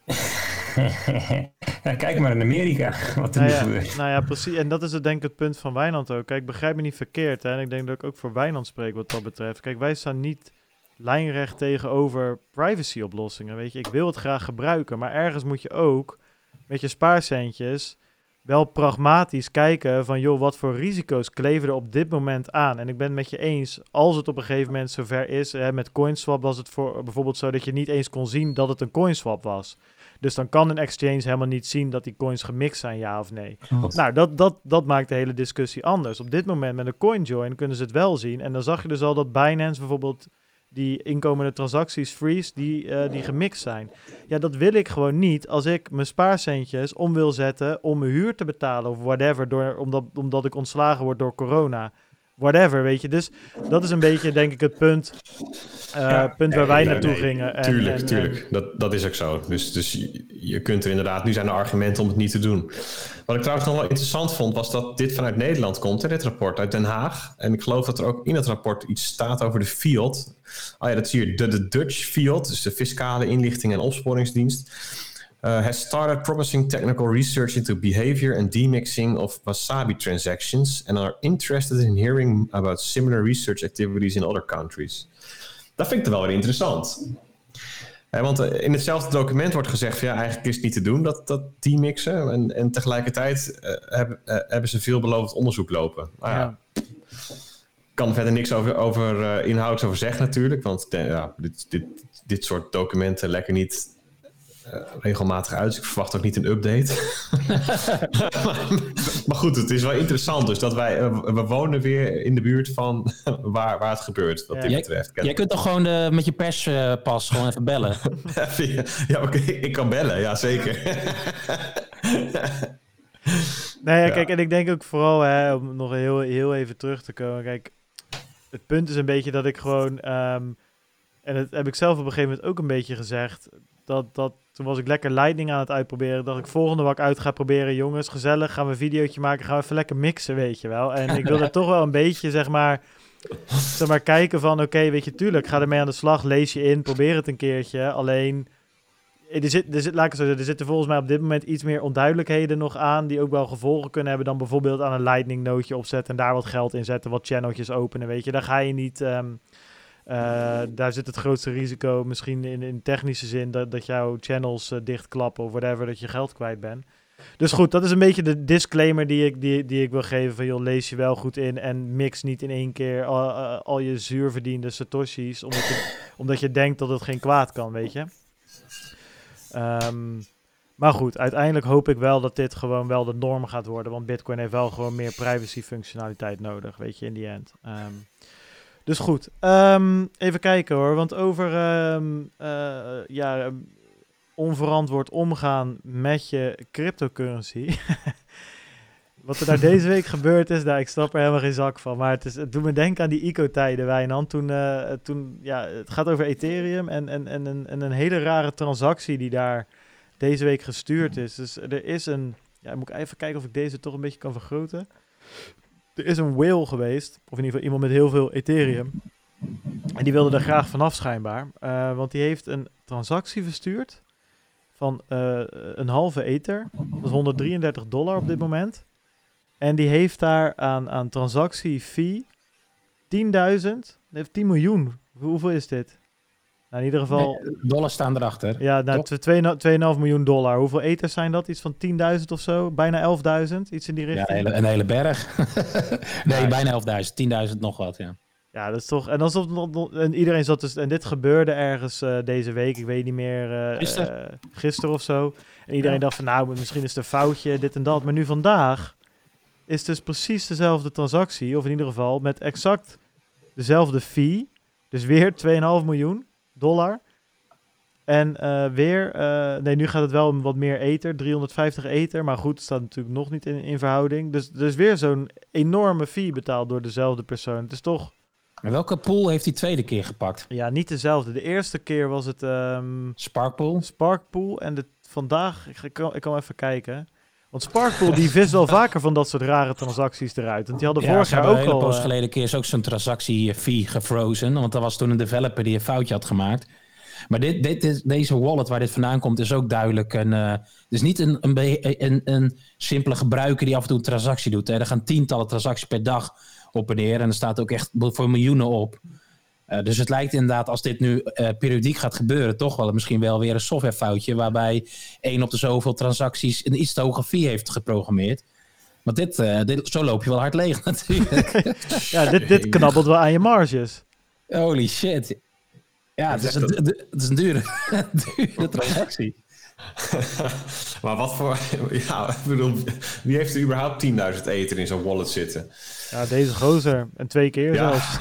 ja, kijk maar in Amerika wat er Nou nu ja, gebeurt. nou ja, precies. En dat is het denk ik het punt van Wijnand ook. Kijk, begrijp me niet verkeerd. Hè? En ik denk dat ik ook voor Wijnand spreek wat dat betreft. Kijk, wij staan niet lijnrecht tegenover privacy-oplossingen. Weet je, ik wil het graag gebruiken. Maar ergens moet je ook met je spaarcentjes wel pragmatisch kijken van... joh, wat voor risico's kleven er op dit moment aan? En ik ben het met je eens, als het op een gegeven moment zover is... Hè, met CoinSwap was het voor, bijvoorbeeld zo dat je niet eens kon zien dat het een CoinSwap was... Dus dan kan een exchange helemaal niet zien dat die coins gemixt zijn, ja of nee. Nou, dat, dat, dat maakt de hele discussie anders. Op dit moment met een CoinJoin kunnen ze het wel zien. En dan zag je dus al dat Binance bijvoorbeeld die inkomende transacties freeze, die, eh, die gemixt zijn. Ja, dat wil ik gewoon niet als ik mijn spaarcentjes om wil zetten om mijn huur te betalen of whatever, door, omdat, omdat ik ontslagen word door corona. Whatever, weet je. Dus dat is een beetje, denk ik, het punt, eh, Ja, punt waar wij nee, naartoe nee, gingen. En, tuurlijk, en- tuurlijk. Dat, dat is ook zo. Dus, dus je, je kunt er inderdaad... Nu zijn er argumenten om het niet te doen. Wat ik trouwens nog wel interessant vond... was dat dit vanuit Nederland komt, hè, dit rapport uit Den Haag. En ik geloof dat er ook in het rapport iets staat over de fiat. Oh ja, dat is hier de, de Dutch fiat. Dus de fiscale inlichting en opsporingsdienst. Uh, has started promising technical research into behavior and demixing of wasabi transactions and are interested in hearing about similar research activities in other countries. Dat vind ik wel weer interessant. Eh, want eh, in hetzelfde document wordt gezegd ja, eigenlijk is het niet te doen dat, dat demixen. En, en tegelijkertijd eh, hebben, eh, hebben ze veelbelovend onderzoek lopen. Nou ja, kan er verder niks over, over eh, inhouds over zeggen natuurlijk. Want eh, ja, dit, dit, dit soort documenten lekker niet eh, regelmatig uit. Dus ik verwacht ook niet een update. maar goed, het is wel interessant. Dus dat wij, eh, we wonen weer in de buurt van waar, waar het gebeurt, wat Ja. dit Jij- betreft. Jij kunt toch gewoon eh, met je perspas gewoon even bellen? ja, oké, ik kan bellen, ja zeker. Nee, ja, kijk, en ik denk ook vooral, hè, om nog heel, heel even terug te komen. Kijk, het punt is een beetje dat ik gewoon, ehm, en dat heb ik zelf op een gegeven moment ook een beetje gezegd, dat, dat toen was ik lekker Lightning aan het uitproberen. Dacht ik, volgende wat ik uit ga proberen, jongens, gezellig, gaan we een videootje maken, gaan we even lekker mixen, weet je wel. En ik wilde toch wel een beetje, zeg maar, zeg maar kijken van, oké, weet je, tuurlijk, ga ermee aan de slag, lees je in, probeer het een keertje. Alleen, er, zit, er, zit, laat ik het zo zeggen, er zitten volgens mij op dit moment iets meer onduidelijkheden nog aan, die ook wel gevolgen kunnen hebben dan bijvoorbeeld aan een lightning nootje opzetten en daar wat geld in zetten, wat channeltjes openen, weet je. Daar ga je niet, ehm, eh, daar zit het grootste risico misschien in, in technische zin dat, dat jouw channels eh, dichtklappen of whatever, dat je geld kwijt bent. Dus goed, dat is een beetje de disclaimer die ik, die, die ik wil geven van, joh, lees je wel goed in en mix niet in één keer al, al- al je zuurverdiende satoshis, omdat je, omdat je denkt dat het geen kwaad kan, weet je. Ehm, maar goed, uiteindelijk hoop ik wel dat dit gewoon wel de norm gaat worden. Want Bitcoin heeft wel gewoon meer privacy functionaliteit nodig, weet je, in die end. Ehm, dus goed, Ehm, even kijken hoor. Want over ehm, eh, ja, ehm, onverantwoord omgaan met je cryptocurrency. Wat er daar deze week gebeurd is, nou, ik snap er helemaal geen zak van. Maar het, is, het doet me denken aan die ICO-tijden, Wijnand. Toen, eh, toen, ja, het gaat over Ethereum en, en, en, een, en een hele rare transactie die daar deze week gestuurd is. Dus er is een, ja, moet ik even kijken of ik deze toch een beetje kan vergroten. Er is een whale geweest, of in ieder geval iemand met heel veel Ethereum. En die wilde er graag vanaf schijnbaar. Eh, want die heeft een transactie verstuurd van eh, een halve ether. Dat is 133 dollar op dit moment. En die heeft daar aan, aan transactiefee 10.000, die heeft 10 miljoen. Hoe- Hoeveel is dit? Nou, in ieder geval, Nee, dollars staan erachter. ja, nou, toch? tw- 2,5 2,5 miljoen dollar. Hoeveel ethers zijn dat? Iets van 10.000 of zo? Bijna 11.000? Iets in die Ja, richting? een hele, een hele berg. nee, bijna 11.000. 10.000 nog wat, ja. Ja, dat is toch. En, alsof, en iedereen zat dus. En dit gebeurde ergens eh, deze week. Ik weet niet meer. eh, Gisteren. eh, gisteren of zo. En iedereen Ja. dacht van nou, misschien is het een foutje, dit en dat. Maar nu vandaag is dus precies dezelfde transactie. Of in ieder geval met exact dezelfde fee. Dus weer 2,5 miljoen dollar. En eh, weer, eh, nee, nu gaat het wel om wat meer ether, 350 ether. Maar goed, het staat natuurlijk nog niet in, in verhouding. Dus, dus weer zo'n enorme fee betaald door dezelfde persoon. Het is toch Maar welke pool heeft die tweede keer gepakt? ja, niet dezelfde. De eerste keer was het ehm Sparkpool? Sparkpool. En de, vandaag, ik, ga- ik, kan, ik kan even kijken. Want Sparkpool die vist wel vaker van dat soort rare transacties eruit. Want die hadden vorig jaar ook een al... poos eh, geleden een keer is ook zo'n transactie fee gefrozen. Want dat was toen een developer die een foutje had gemaakt. Maar dit, dit is, deze wallet waar dit vandaan komt is ook duidelijk een... eh, het is niet een, een, een, een simpele gebruiker die af en toe een transactie doet. Hè. Er gaan tientallen transacties per dag op en neer. En er staat ook echt voor miljoenen op. Eh, dus het lijkt inderdaad, als dit nu eh, periodiek gaat gebeuren, toch wel misschien wel weer een softwarefoutje. Waarbij één op de zoveel transacties een iets te hoge fee heeft geprogrammeerd. Want dit, eh, dit, zo loop je wel hard leeg natuurlijk. ja, dit, dit knabbelt wel aan je marges. Holy shit. Ja, het is een, het is een dure, dure transactie. maar wat voor... Ja, ik bedoel, wie heeft er überhaupt 10.000 ether in zo'n wallet zitten? Ja, deze gozer. En twee keer Ja. zelfs.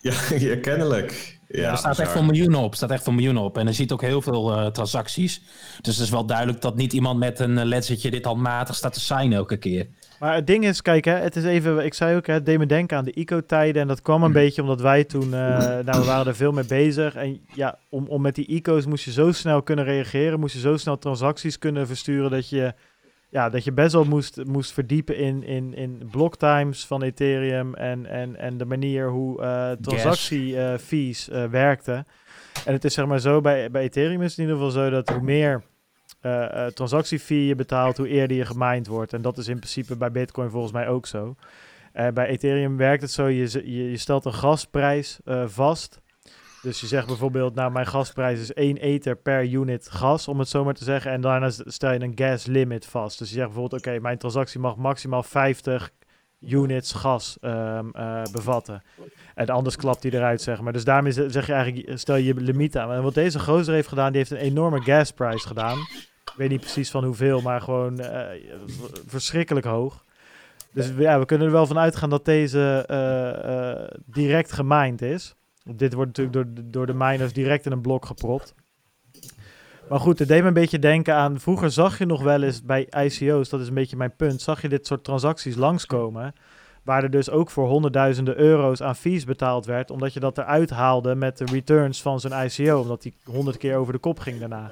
Ja, ja, kennelijk. Ja, er staat echt voor miljoenen op. staat echt voor miljoenen op. En er ziet ook heel veel eh, transacties. Dus het is wel duidelijk dat niet iemand met een uh, ledgertje dit handmatig staat te signen elke keer. Maar het ding is, kijk, hè, het is even, ik zei ook, hè, het deed me denken aan de ICO-tijden. En dat kwam een beetje omdat wij toen, eh, nou, we waren er veel mee bezig. En ja, om, om met die ICO's moest je zo snel kunnen reageren, moest je zo snel transacties kunnen versturen dat je, ja, dat je best wel moest, moest verdiepen in, in, in blocktimes van Ethereum en, en, en de manier hoe eh transactiefees eh werkten. En het is zeg maar zo, bij, bij Ethereum is het in ieder geval zo dat hoe meer uh, uh, transactiefee je betaalt, hoe eerder je gemined wordt. En dat is in principe bij Bitcoin volgens mij ook zo. Uh, bij Ethereum werkt het zo, je, je, je stelt een gasprijs uh, vast. Dus je zegt bijvoorbeeld, nou mijn gasprijs is 1 ether per unit gas, om het zo maar te zeggen. En daarna stel je een gas limit vast. Dus je zegt bijvoorbeeld, oké, okay, mijn transactie mag maximaal 50 units gas ehm, eh, bevatten. En anders klapt hij eruit, zeg maar. Dus daarmee ze- zeg je eigenlijk, stel je je limiet aan. En wat deze gozer heeft gedaan, die heeft een enorme gasprijs gedaan. Ik weet niet precies van hoeveel, maar gewoon eh, verschrikkelijk hoog. Dus ja, we kunnen er wel van uitgaan dat deze eh, direct gemined is. Dit wordt natuurlijk door, door de miners direct in een blok gepropt. Maar goed, het deed me een beetje denken aan... Vroeger zag je nog wel eens bij ICO's, dat is een beetje mijn punt... zag je dit soort transacties langskomen... waar er dus ook voor honderdduizenden euro's aan fees betaald werd... omdat je dat eruit haalde met de returns van zo'n ICO... omdat die honderd keer over de kop ging daarna.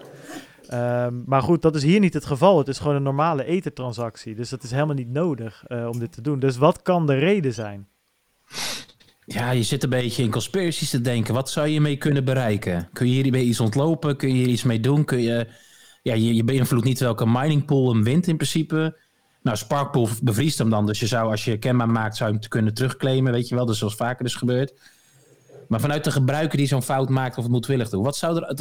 Ehm, maar goed, dat is hier niet het geval. Het is gewoon een normale ethertransactie. Dus dat is helemaal niet nodig eh, om dit te doen. Dus wat kan de reden zijn? Ja, je zit een beetje in conspiracies te denken. Wat zou je mee kunnen bereiken? Kun je hiermee iets ontlopen? Kun je hier iets mee doen? Kun je, ja, je, je beïnvloedt niet welke mining pool hem wint in principe. Nou, Sparkpool bevriest hem dan. Dus je zou, als je kenbaar maakt, zou je hem kunnen terugclaimen. Weet je wel, dus zoals vaker is gebeurd. Maar vanuit de gebruiker die zo'n fout maakt of het moedwillig doet. Wat zou er...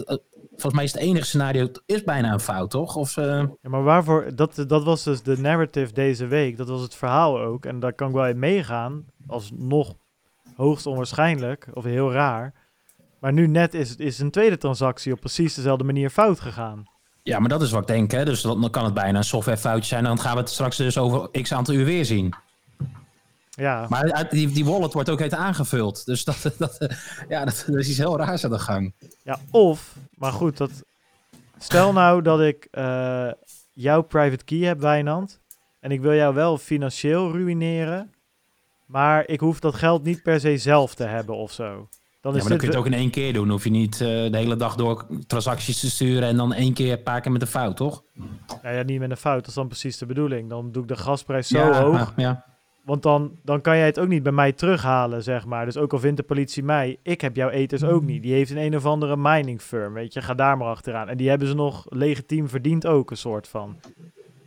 Volgens mij is het enige scenario, het is bijna een fout, toch? Of, eh, Ja, maar waarvoor? Dat, dat was dus de narrative deze week. Dat was het verhaal ook. En daar kan ik wel in meegaan. Als nog hoogst onwaarschijnlijk. Of heel raar. Maar nu net is, is een tweede transactie op precies dezelfde manier fout gegaan. Ja, maar dat is wat ik denk. Hè? Dus dan kan het bijna een softwarefoutje zijn. Dan gaan we het straks dus over x aantal uur weer zien. Ja, Maar die, die wallet wordt ook heet aangevuld. Dus dat, dat, ja, dat, dat is iets heel raars aan de gang. ja of, maar goed, dat, stel nou dat ik eh, jouw private key heb, Wijnand. En ik wil jou wel financieel ruïneren. Maar ik hoef dat geld niet per se zelf te hebben of zo. Dan Ja, is maar dan kun je het ook in één keer doen. Hoef je niet eh, de hele dag door transacties te sturen en dan één keer een paar keer met een fout, toch? Nou ja, niet met een fout. Dat is dan precies de bedoeling. Dan doe ik de gasprijs zo ja, hoog. ja. Want dan, dan kan jij het ook niet bij mij terughalen, zeg maar. Dus ook al vindt de politie mij, ik heb jouw eters ook niet. Die heeft een een of andere mining firm, weet je. Ga daar maar achteraan. En die hebben ze nog legitiem verdiend ook, een soort van.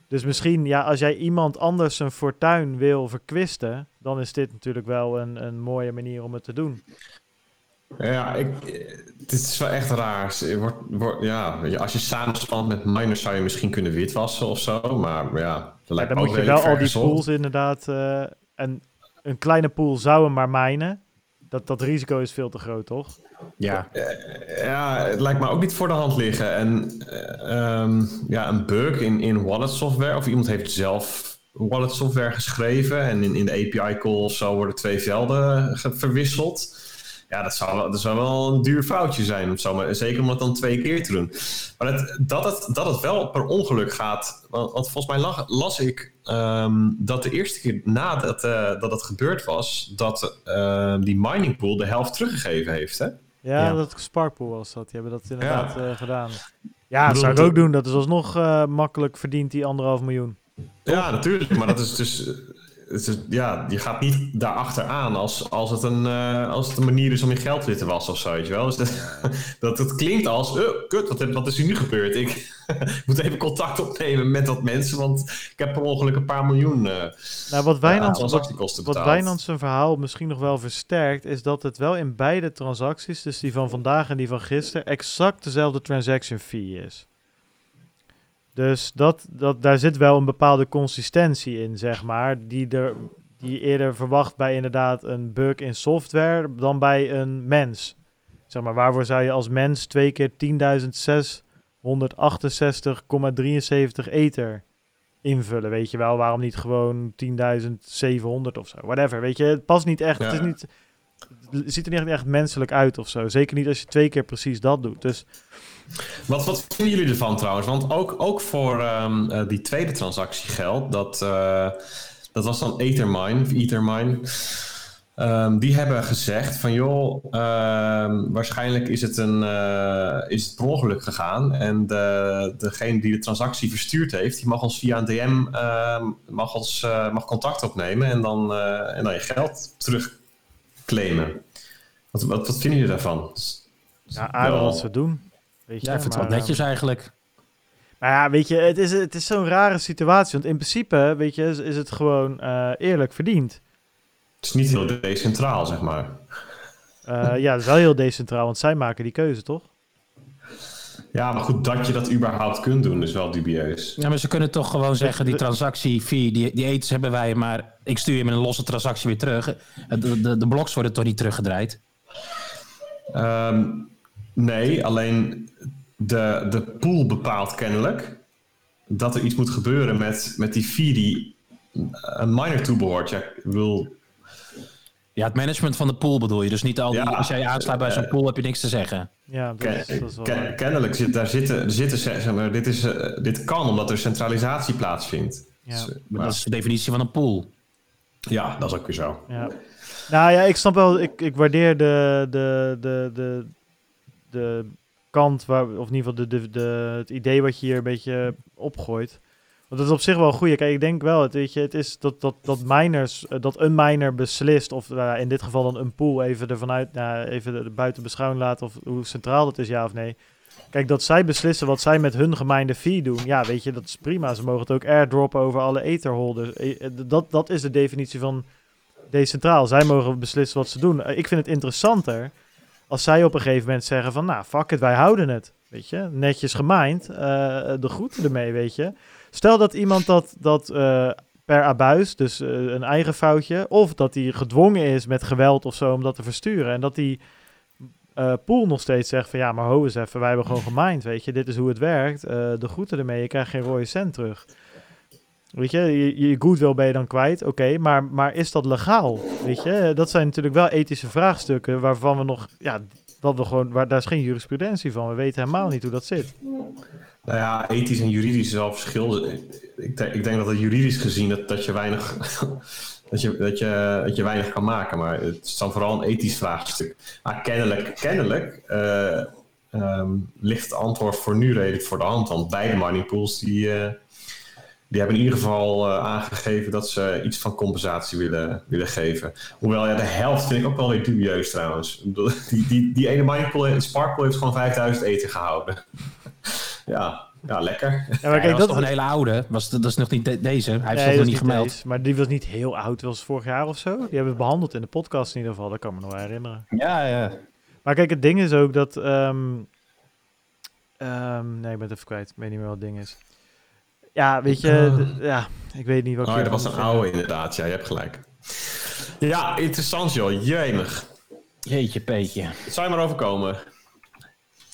Dus misschien, ja, als jij iemand anders zijn fortuin wil verkwisten... dan is dit natuurlijk wel een, een mooie manier om het te doen. Ja, ik, het is wel echt raar. Het Wordt, wordt, ja, als je samenspant met miners zou je misschien kunnen witwassen of zo. Maar ja, dat Ja, lijkt dan me moet je wel al die pools inderdaad... eh, en een kleine pool zou hem maar minen. Dat, dat risico is veel te groot, toch? ja. Ja, het lijkt me ook niet voor de hand liggen. En eh, ehm, ja, een bug in, in wallet software, of iemand heeft zelf wallet software geschreven en in, in de API call of zo worden twee velden verwisseld. Ja, dat zou, wel- dat zou wel een duur foutje zijn, of zo, maar zeker om het dan twee keer te doen. Maar het, dat, het, dat het wel per ongeluk gaat, want, want volgens mij lag- las ik ehm, dat de eerste keer nadat eh, dat het gebeurd was, dat eh, die mining pool de helft teruggegeven heeft, hè? Ja, Ja. dat Sparkpool was dat. Die hebben dat inderdaad Ja. eh, gedaan. Ja, dat zou ik het- ook doen. Dat is alsnog eh, makkelijk verdient die anderhalf miljoen. Ja, natuurlijk. Maar dat is dus. Eh, is, ja, je gaat niet daarachter als, als, het een, eh, als het een manier is om je geld weer te wassen of zo, weet je wel. Dus dat, dat het klinkt als, uh, kut, wat, wat is hier nu gebeurd? Ik moet even contact opnemen met dat mensen, want ik heb per ongeluk een paar miljoen eh Nou, wat Wijnand, wat, transactiekosten wat betaald. Wijnand zijn verhaal misschien nog wel versterkt, is dat het wel in beide transacties, dus die van vandaag en die van gisteren, exact dezelfde transaction fee is. Dus dat, dat, daar zit wel een bepaalde consistentie in, zeg maar, die, er, die je eerder verwacht bij inderdaad een bug in software dan bij een mens. Zeg maar, waarvoor zou je als mens twee keer 10.668,73 ether invullen, weet je wel? Waarom niet gewoon 10.700 of zo? Whatever, weet je? Het past niet echt, het, is niet, het ziet er niet echt menselijk uit of zo. Zeker niet als je twee keer precies dat doet. Dus Wat, wat vinden jullie ervan trouwens? Want ook, ook voor ehm, eh, die tweede transactie geldt dat, eh, dat was dan Ethermine, of Ethermine. Ehm, die hebben gezegd van joh, ehm, waarschijnlijk is het, een, eh, is het per ongeluk gegaan. En de, degene die de transactie verstuurd heeft, die mag ons via een DM mag ons, mag contact opnemen en dan, en dan je geld terugclaimen. Wat, wat, wat vinden jullie daarvan? ja, aardig wat ze doen. Weet je, ja, ik vind het wel netjes eigenlijk. Maar ja, weet je, het is, het is zo'n rare situatie. Want in principe, weet je, is, is het gewoon eh, eerlijk verdiend. Het is niet heel decentraal, zeg maar. Eh, ja, dat is wel heel decentraal, want zij maken die keuze, toch? Ja, maar goed, dat je dat überhaupt kunt doen is wel dubieus. Ja, maar ze kunnen toch gewoon zeggen, die transactiefee, die, die etens hebben wij, maar ik stuur je met een losse transactie weer terug. De, de, de bloks worden toch niet teruggedraaid? Ehm, nee, alleen de, de pool bepaalt kennelijk dat er iets moet gebeuren met, met die fee die een miner toebehoort. Ja, ik wil... Ja, het management van de pool bedoel je. Dus niet al die, Ja, als jij aansluit bij zo'n eh, pool heb je niks te zeggen. Ja, dat Ken- is, dat is wel ken- kennelijk zit daar zitten, er zitten zeg maar, dit, is, eh, dit kan omdat er centralisatie plaatsvindt. Ja. Dus, eh, Maar maar- dat is de definitie van een pool. ja, dat is ook weer zo. Ja. Nou ja, ik snap wel, ik, ik waardeer de, de, de, de, de kant, waar, of in ieder geval de, de, de, het idee wat je hier een beetje opgooit. Want dat is op zich wel goed. Kijk, ik denk wel, het, weet je, het is dat, dat, dat miners, eh, dat een miner beslist, of nou, in dit geval dan een pool, even ervan uit, nou, even er buiten beschouwing laten of hoe centraal dat is, ja of nee. Kijk, dat zij beslissen wat zij met hun gemijnde fee doen, ja, weet je, dat is prima. Ze mogen het ook airdroppen over alle etherholders. Eh, eh, Dat, dat is de definitie van decentraal. Zij mogen beslissen wat ze doen. Ik vind het interessanter als zij op een gegeven moment zeggen van, nou, fuck it, wij houden het. Weet je, netjes gemined, eh, de groeten ermee, weet je. Stel dat iemand dat, dat eh, per abuis, dus eh, een eigen foutje, of dat hij gedwongen is met geweld of zo om dat te versturen. En dat die pool nog steeds zegt van, ja, maar ho eens even, wij hebben gewoon gemined, weet je. Dit is hoe het werkt, de groeten ermee, je krijgt geen rode cent terug. Weet je, je, je goodwill ben je dan kwijt, oké, maar, maar is dat legaal? Weet je, dat zijn natuurlijk wel ethische vraagstukken waarvan we nog, ja, dat we gewoon, waar, daar is geen jurisprudentie van. We weten helemaal niet hoe dat zit. Nou ja, ethisch en juridisch is wel verschil. Ik, denk- ik denk dat het juridisch gezien dat, dat, je weinig, dat, je, dat, je, dat je weinig kan maken. Maar het is dan vooral een ethisch vraagstuk. Maar kennelijk, kennelijk eh, ehm, ligt het antwoord voor nu redelijk voor de hand. Want beide mining pools die, eh, die hebben in ieder geval eh, aangegeven dat ze iets van compensatie willen, willen geven. Hoewel ja, de helft vind ik ook wel weer dubieus trouwens. Die, die, die ene mining pool, Sparkpool heeft gewoon 5000 eten gehouden. ja, ja, lekker. Ja, maar Ja, dat kijk, was dat toch een hele oude? Was, dat is nog niet de- deze. Hij heeft Nee, nog is niet gemeld. deze, maar die was niet heel oud, was vorig jaar of zo. Die hebben we behandeld in de podcast in ieder geval, dat kan me nog wel herinneren. Ja, ja. Maar kijk, het ding is ook dat... ehm, ehm, nee, ik ben het even kwijt. Ik weet niet meer wat het ding is. Ja, weet je, ja, ik weet niet wat ik Oh, dat was een oude inderdaad. Ja, je hebt gelijk. Ja, interessant joh. Jemig. Jeetje, Peetje. Het zou je maar overkomen.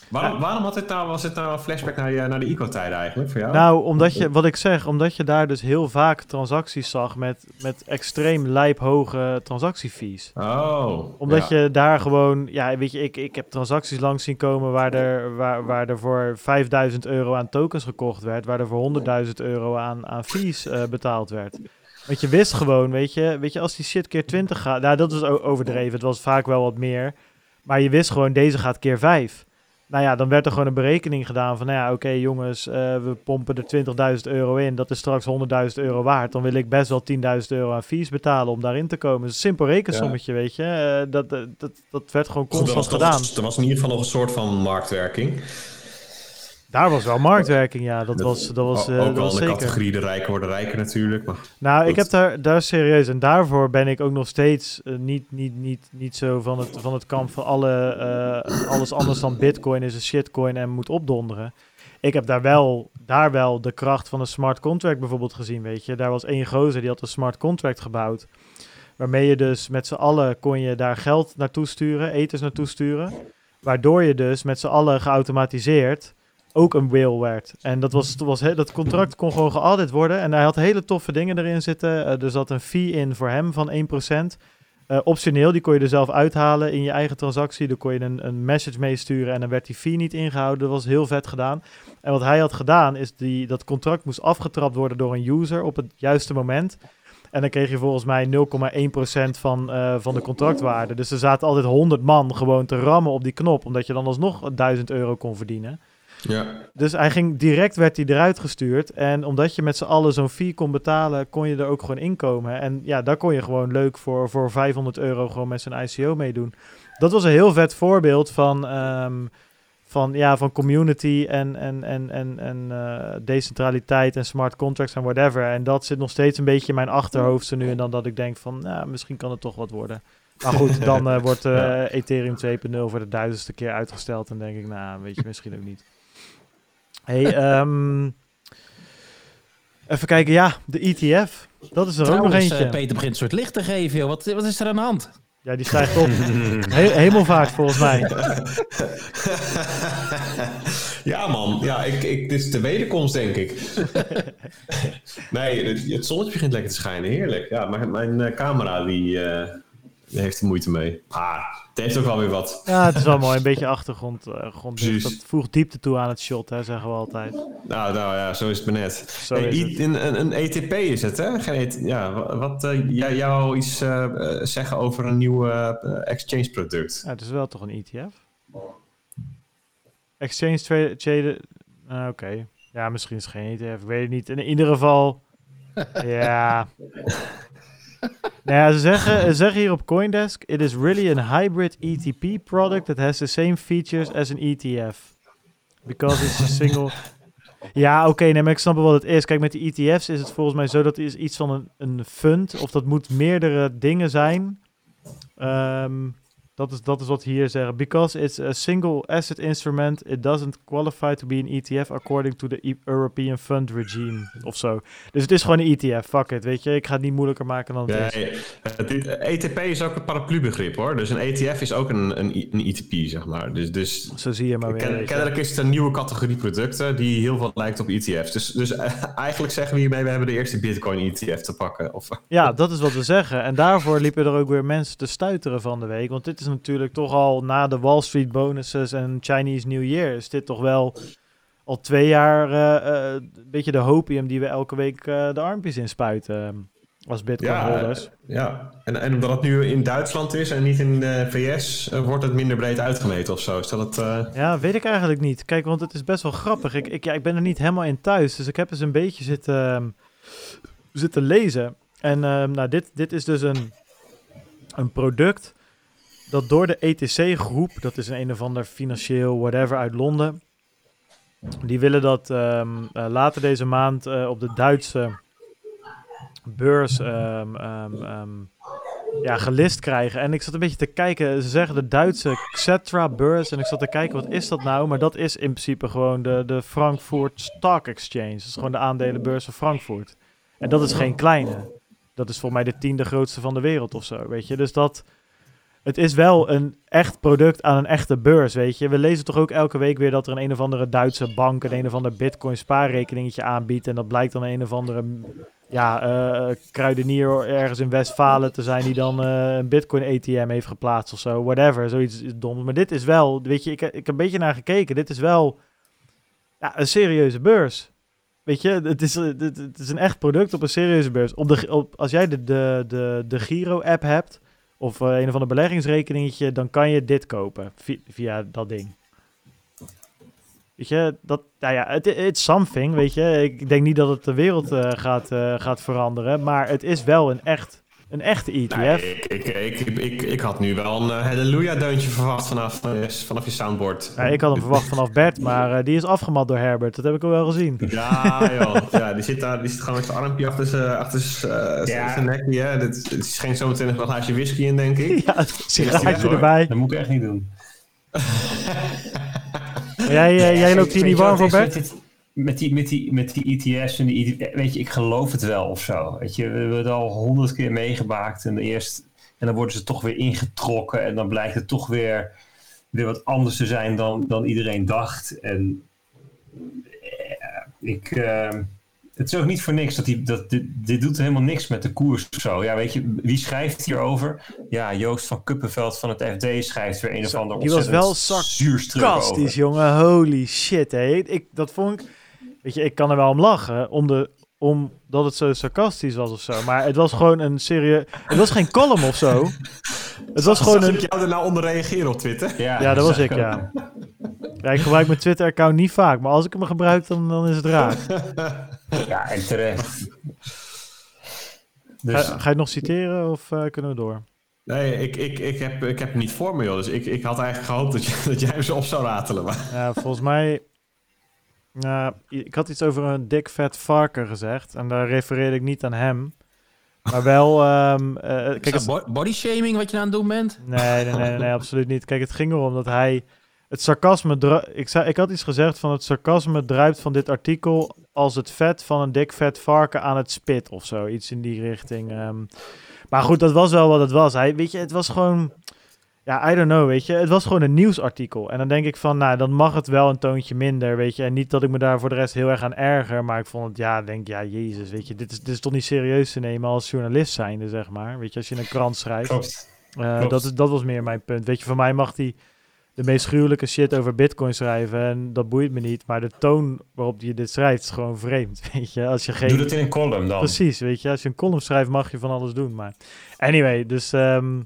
Waarom, waarom had dit nou, was dit nou een flashback naar, je- naar de ICO-tijden eigenlijk voor jou? Nou, omdat je, wat ik zeg, omdat je daar dus heel vaak transacties zag met, met extreem lijphoge transactiefees. oh. Omdat ja. je daar gewoon, ja, weet je, ik, ik heb transacties langs zien komen waar er, waar, waar er voor 5000 euro aan tokens gekocht werd, waar er voor 100.000 euro aan, aan fees eh, betaald werd. Want je wist gewoon, weet je, weet je, als die shit keer 20 gaat, nou dat is o- overdreven, het was vaak wel wat meer, maar je wist gewoon, deze gaat keer 5. Nou ja, dan werd er gewoon een berekening gedaan van, nou ja, oké jongens, eh, we pompen er 20.000 euro in, dat is straks 100.000 euro waard. Dan wil ik best wel 10.000 euro aan fees betalen om daarin te komen. Een simpel rekensommetje, weet je. Eh, dat, dat, dat, dat werd gewoon Goed, constant was gedaan. er was in ieder geval nog een soort van marktwerking. Daar was wel marktwerking, ja. Dat Dat- was, dat was, eh, ook dat wel was de zeker. categorie de rijken worden rijker natuurlijk. Maar Nou, ik heb daar, daar serieus. En daarvoor ben ik ook nog steeds eh, niet, niet, niet, niet zo van het, van het kamp van alle, eh, alles anders dan bitcoin is een shitcoin en moet opdonderen. Ik heb daar wel, daar wel de kracht van een smart contract bijvoorbeeld gezien, weet je. Daar was één gozer, die had een smart contract gebouwd. Waarmee je dus met z'n allen kon je daar geld naartoe sturen, eters naartoe sturen. Waardoor je dus met z'n allen geautomatiseerd ook een whale werd. En dat, was, was, he- dat contract kon gewoon geaudit worden. En hij had hele toffe dingen erin zitten. Eh, er zat een fee in voor hem van 1%. Eh, optioneel, die kon je er zelf uithalen in je eigen transactie. Dan kon je een, een message meesturen en dan werd die fee niet ingehouden. Dat was heel vet gedaan. En wat hij had gedaan is die, dat contract moest afgetrapt worden door een user op het juiste moment. En dan kreeg je volgens mij 0,1% van, eh, van de contractwaarde. Dus er zaten altijd 100 man gewoon te rammen op die knop. Omdat je dan alsnog 1000 euro kon verdienen. Ja, Dus hij ging direct werd hij eruit gestuurd. En omdat je met z'n allen zo'n fee kon betalen, kon je er ook gewoon inkomen. En ja, daar kon je gewoon leuk voor, voor 500 euro gewoon met zijn ICO meedoen. Dat was een heel vet voorbeeld van, ehm, van, ja, van community en, en, en, en, en eh, decentraliteit en smart contracts en whatever. En dat zit nog steeds een beetje in mijn achterhoofd zo nu en dan dat ik denk van, nou, misschien kan het toch wat worden. Maar goed, dan eh, wordt Ja. Ethereum 2.0 voor de duizendste keer uitgesteld. En denk ik, nou, weet je, misschien ook niet. Hey, ehm, even kijken. Ja, de ETF. Dat is er ook nog eentje. eh, Peter begint een soort licht te geven, joh. Wat, wat is er aan de hand? ja, die stijgt op. He hemelvaart volgens mij. ja, man. Ja, ik, ik, dit is de wederkomst, denk ik. nee, het, het zonnetje begint lekker te schijnen. Heerlijk. Ja, maar mijn eh, camera die, eh, die heeft er moeite mee. Ah, het heeft ook wel weer wat. Ja, het is wel mooi. Een beetje achtergrond. grond, Precies. dat voegt diepte toe aan het shot, hè, zeggen we altijd. Nou, nou ja, zo is het maar net. Zo Hey, is i- het. Een, een, een ETP is het, hè? Geen ET ja, wa- wat eh, jij wou iets eh, zeggen over een nieuw exchange product? Ja, het is wel toch een ETF? Exchange Trade... trade Oké. Ja, misschien is het geen ETF. Ik weet het niet. In ieder geval... ja... Nou ja, ze zeggen, ze zeggen hier op Coindesk... It is really a hybrid ETP product that has the same features as an ETF. Because it's a single... Ja, oké, nee, maar ik snap wel wat het is. Kijk, met de ETF's is het volgens mij zo dat is iets van een, een fund... of dat moet meerdere dingen zijn... Ehm, dat, is, dat is wat hier zeggen. Because it's a single asset instrument, it doesn't qualify to be an ETF according to the E- European Fund Regime of zo. Dus het is gewoon een ETF, fuck it, weet je. Ik ga het niet moeilijker maken dan het is. Nee, het- dit- ETP is ook een paraplubegrip hoor. Dus een ETF is ook een, een, een ETP, zeg maar. Dus, dus Zo zie je maar weer. ken- kennelijk is het een nieuwe categorie producten die heel veel lijkt op ETF's. Dus, dus eh, eigenlijk zeggen we hiermee, we hebben de eerste Bitcoin ETF te pakken. Of, Ja, dat is wat we zeggen. En daarvoor liepen er ook weer mensen te stuiteren van de week. Want dit is natuurlijk toch al na de Wall Street bonuses en Chinese New Year... is dit toch wel al twee jaar eh, eh, een beetje de hopium die we elke week eh, de armpjes inspuiten eh, als bitcoin ja, holders. ja. En, en omdat het nu in Duitsland is en niet in de VS, wordt het minder breed uitgemeten of zo. Is dat het... Ja, weet ik eigenlijk niet. Kijk, want het is best wel grappig. Ik, ik, ja, ik ben er niet helemaal in thuis, dus ik heb eens een beetje zitten, ehm, zitten lezen. En ehm, nou, dit, dit is dus een, een product dat door de ETC-groep, dat is een een of ander financieel whatever uit Londen, die willen dat ehm, eh, later deze maand eh, op de Duitse beurs ehm, ehm, ja, gelist krijgen. En ik zat een beetje te kijken. Ze zeggen de Duitse Xetra-beurs. En ik zat te kijken, wat is dat nou? Maar dat is in principe gewoon de, de Frankfurt Stock Exchange. Dat is gewoon de aandelenbeurs van Frankfurt. En dat is geen kleine. Dat is volgens mij de tiende grootste van de wereld of zo, weet je. Dus dat... Het is wel een echt product aan een echte beurs, weet je. We lezen toch ook elke week weer dat er een een of andere Duitse bank... een een of ander bitcoin spaarrekeningetje aanbiedt. En dat blijkt dan een of andere ja, eh, kruidenier ergens in Westfalen te zijn die dan eh, een Bitcoin ATM heeft geplaatst of zo, whatever, zoiets doms. Maar dit is wel, weet je, ik, ik heb een beetje naar gekeken. Dit is wel ja, een serieuze beurs. Weet je, het is, eh, het is een echt product op een serieuze beurs. Op de, op, als jij de, de, de, de Giro-app hebt of eh, een of ander beleggingsrekeningetje, dan kan je dit kopen vi- via dat ding. Weet je, dat, nou ja, het it's something, weet je. Ik denk niet dat het de wereld eh, gaat, eh, gaat veranderen, maar het is wel een, echt, een echte ETF. Nee, ik, ik, ik, ik, ik, ik had nu wel een eh, halleluja-deuntje verwacht vanaf, eh, vanaf je soundboard. Ja, ik had hem verwacht vanaf Bert, maar eh, die is afgemat door Herbert. Dat heb ik al wel gezien. Ja, joh. Ja, die zit daar, die zit gewoon met zijn armpje achter zijn, achter zijn, Ja. zijn nek. Ja, dit, dit schenkt zo meteen nog een glaasje whisky in, denk ik. Ja, een sigaretje hoor. erbij. Dat moet ik echt niet doen. Jij, jij loopt hier niet warm voor is Bert? Met die, met, die, met die ETS en die ETS, weet je, ik geloof het wel of zo. Weet je, we hebben het al honderd keer meegemaakt en eerst en dan worden ze toch weer ingetrokken en dan blijkt het toch weer, weer wat anders te zijn dan, dan iedereen dacht. En eh, ik, eh, het is ook niet voor niks dat, die, dat dit, dit doet helemaal niks met de koers of zo. Ja, weet je, wie schrijft hierover? Ja, Joost van Kuppenveld van het FD schrijft weer een of ander die was wel. Fantastisch, jongen. Holy shit, hé. Ik, dat vond ik... Weet je, ik kan er wel om lachen, om de, omdat het zo sarcastisch was of zo. Maar het was gewoon een serieus... Het was geen column of zo. Het was gewoon een... ik jou er nou onder reageren op Twitter? Ja, dat was ik, ja. ja. Ik gebruik mijn Twitter-account niet vaak, maar als ik hem gebruik, dan, dan is het raar. Ja, en terecht. Ga, Dus, ga je het nog citeren of eh, kunnen we door? Nee, ik, ik, ik, heb, ik heb hem niet voor me, joh. Dus ik, ik had eigenlijk gehoopt dat, je, dat jij hem zo op zou ratelen. Maar... Ja, volgens mij... Ja, ik had iets over een dik vet varken gezegd. En daar refereerde ik niet aan hem. Maar wel... ehm, eh, kijk, Kijk, het, bo- body shaming wat je aan het doen bent? nee, nee, nee, nee, absoluut niet. Kijk, het ging erom dat hij het sarcasme, ik, zei, ik had iets gezegd van het sarcasme druipt van dit artikel als het vet van een dik vet varken aan het spit of zo. Iets in die richting. ehm. maar goed, dat was wel wat het was. Hij, weet je, het was gewoon, ja, I don't know, weet je. Het was gewoon een nieuwsartikel. En dan denk ik van, nou, dan mag het wel een toontje minder, weet je. En niet dat ik me daar voor de rest heel erg aan erger, maar ik vond het, ja, denk, ja, jezus, weet je. Dit is, dit is toch niet serieus te nemen als journalist zijnde, zeg maar. Weet je, als je een krant schrijft. Klopt. Klopt. dat, is, dat was meer mijn punt. Weet je, voor mij mag hij de meest gruwelijke shit over bitcoin schrijven en dat boeit me niet. Maar de toon waarop je dit schrijft is gewoon vreemd, weet je. Als je geen... Doe dat in een column dan. Precies, weet je. Als je een column schrijft mag je van alles doen, maar... Anyway, dus ehm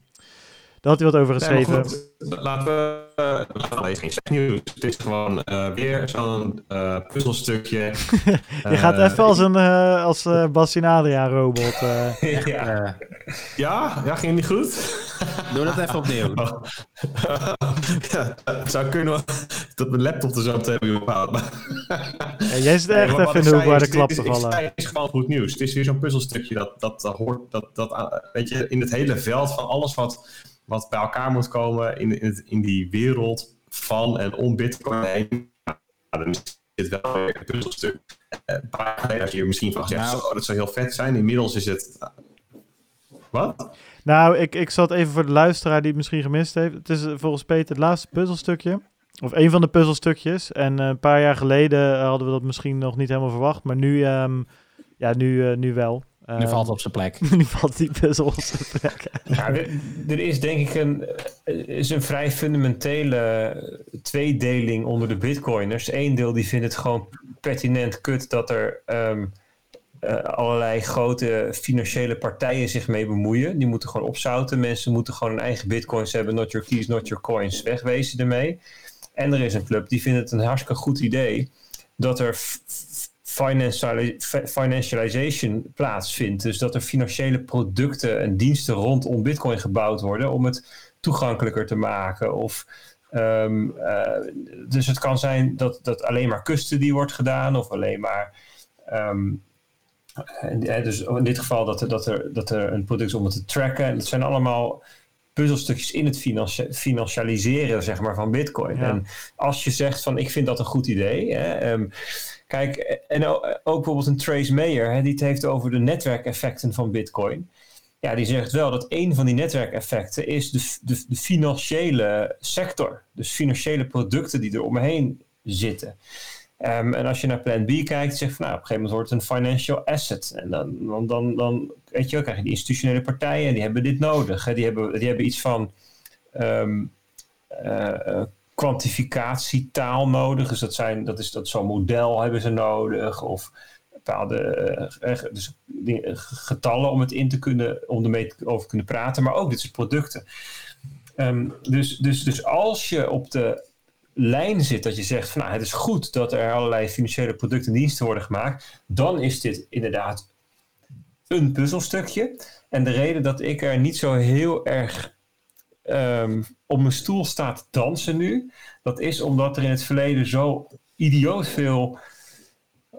daar had hij wat over Nee, geschreven. goed, laten we, uh, laten we geen slecht nieuws. Het is gewoon eh, weer zo'n eh, puzzelstukje. je gaat Eh, even als een uh, als uh, robot. eh. ja. Eh, Ja, ja, ging niet goed? doe dat even opnieuw. Oh. ja, het zou kunnen dat mijn laptop er zo meteen weer ophaalt. maar- Ja, jij zit echt even in de hoek zei waar de is- ik vallen. Het is gewoon goed nieuws. Het is weer zo'n puzzelstukje dat, dat, dat hoort, dat, dat, weet je, in het hele veld van alles wat, wat bij elkaar moet komen in, in, het, in die wereld van en om Bitcoin heen. Ja, dan is dit wel weer een puzzelstuk. Eh, Een paar jaar geleden had je misschien van gezegd, Nou. zo, dat zou heel vet zijn. Inmiddels is het... Wat? Nou, ik, ik zat even voor de luisteraar die het misschien gemist heeft. Het is eh, volgens Peter het laatste puzzelstukje. Of een van de puzzelstukjes. En eh, een paar jaar geleden eh, hadden we dat misschien nog niet helemaal verwacht. Maar nu, ehm, ja, nu, eh, nu wel. Nu Ehm, valt het op zijn plek. nu valt die puzzel op zijn plek. Ja, er, er is denk ik een, eh, is een vrij fundamentele tweedeling onder de bitcoiners. Eén deel die vindt het gewoon pertinent kut dat er ehm, eh, allerlei grote financiële partijen zich mee bemoeien. Die moeten gewoon opzouten. Mensen moeten gewoon hun eigen bitcoins hebben. Not your keys, not your coins. Wegwezen ermee. En er is een club die vindt het een hartstikke goed idee dat er financialization plaatsvindt. Dus dat er financiële producten en diensten rondom Bitcoin gebouwd worden om het toegankelijker te maken. Of, ehm, eh, dus het kan zijn dat, dat alleen maar custody wordt gedaan of alleen maar. en, eh, dus in dit geval dat er, dat, er, dat er een product is om het te tracken. En dat zijn allemaal puzzelstukjes in het financi- financialiseren zeg maar, van Bitcoin. Ja. En als je zegt van ik vind dat een goed idee. Hè, ehm, kijk, en ook bijvoorbeeld een Trace Mayer, hè, die het heeft over de netwerkeffecten van Bitcoin. Ja, die zegt wel dat een van die netwerkeffecten is de, de, financiële sector. Dus financiële producten die er omheen zitten. Ehm, en als je naar Plan B kijkt, zeg je van nou, op een gegeven moment wordt het een financial asset. En dan, dan, dan, weet je, wel, krijg je die institutionele partijen en die hebben dit nodig. Hè. Die, hebben, die hebben iets van ehm, eh, eh, kwantificatietaal nodig. Dus dat, zijn, dat is dat zo'n model hebben ze nodig. Of bepaalde eh, eh, dus eh, getallen om het in te kunnen, om ermee over kunnen praten. Maar ook dit soort producten. Ehm, dus, dus, dus als je op de lijn zit dat je zegt van nou, het is goed dat er allerlei financiële producten en diensten worden gemaakt, dan is dit inderdaad een puzzelstukje. En de reden dat ik er niet zo heel erg ehm, op mijn stoel sta te dansen nu, dat is omdat er in het verleden zo idioot veel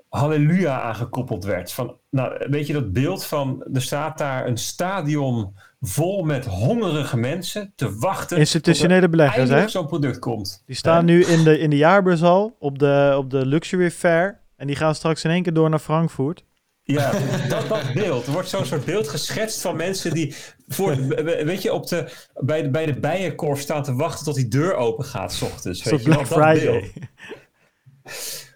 halleluja aangekoppeld werd. Van, nou, weet je dat beeld van, er staat daar een stadion vol met hongerige mensen te wachten Institutionele er beleggers, hè? zo'n product komt. Die staan nu in de, in de jaarbeurshal op de, op de Luxury Fair. En die gaan straks in één keer door naar Frankfurt. Ja, dat, dat beeld. Er wordt zo'n soort beeld geschetst van mensen die voor, weet je, op de, bij, de, bij de bijenkorf staan te wachten tot die deur open gaat, s ochtends. Weet je Black dat Friday. beeld.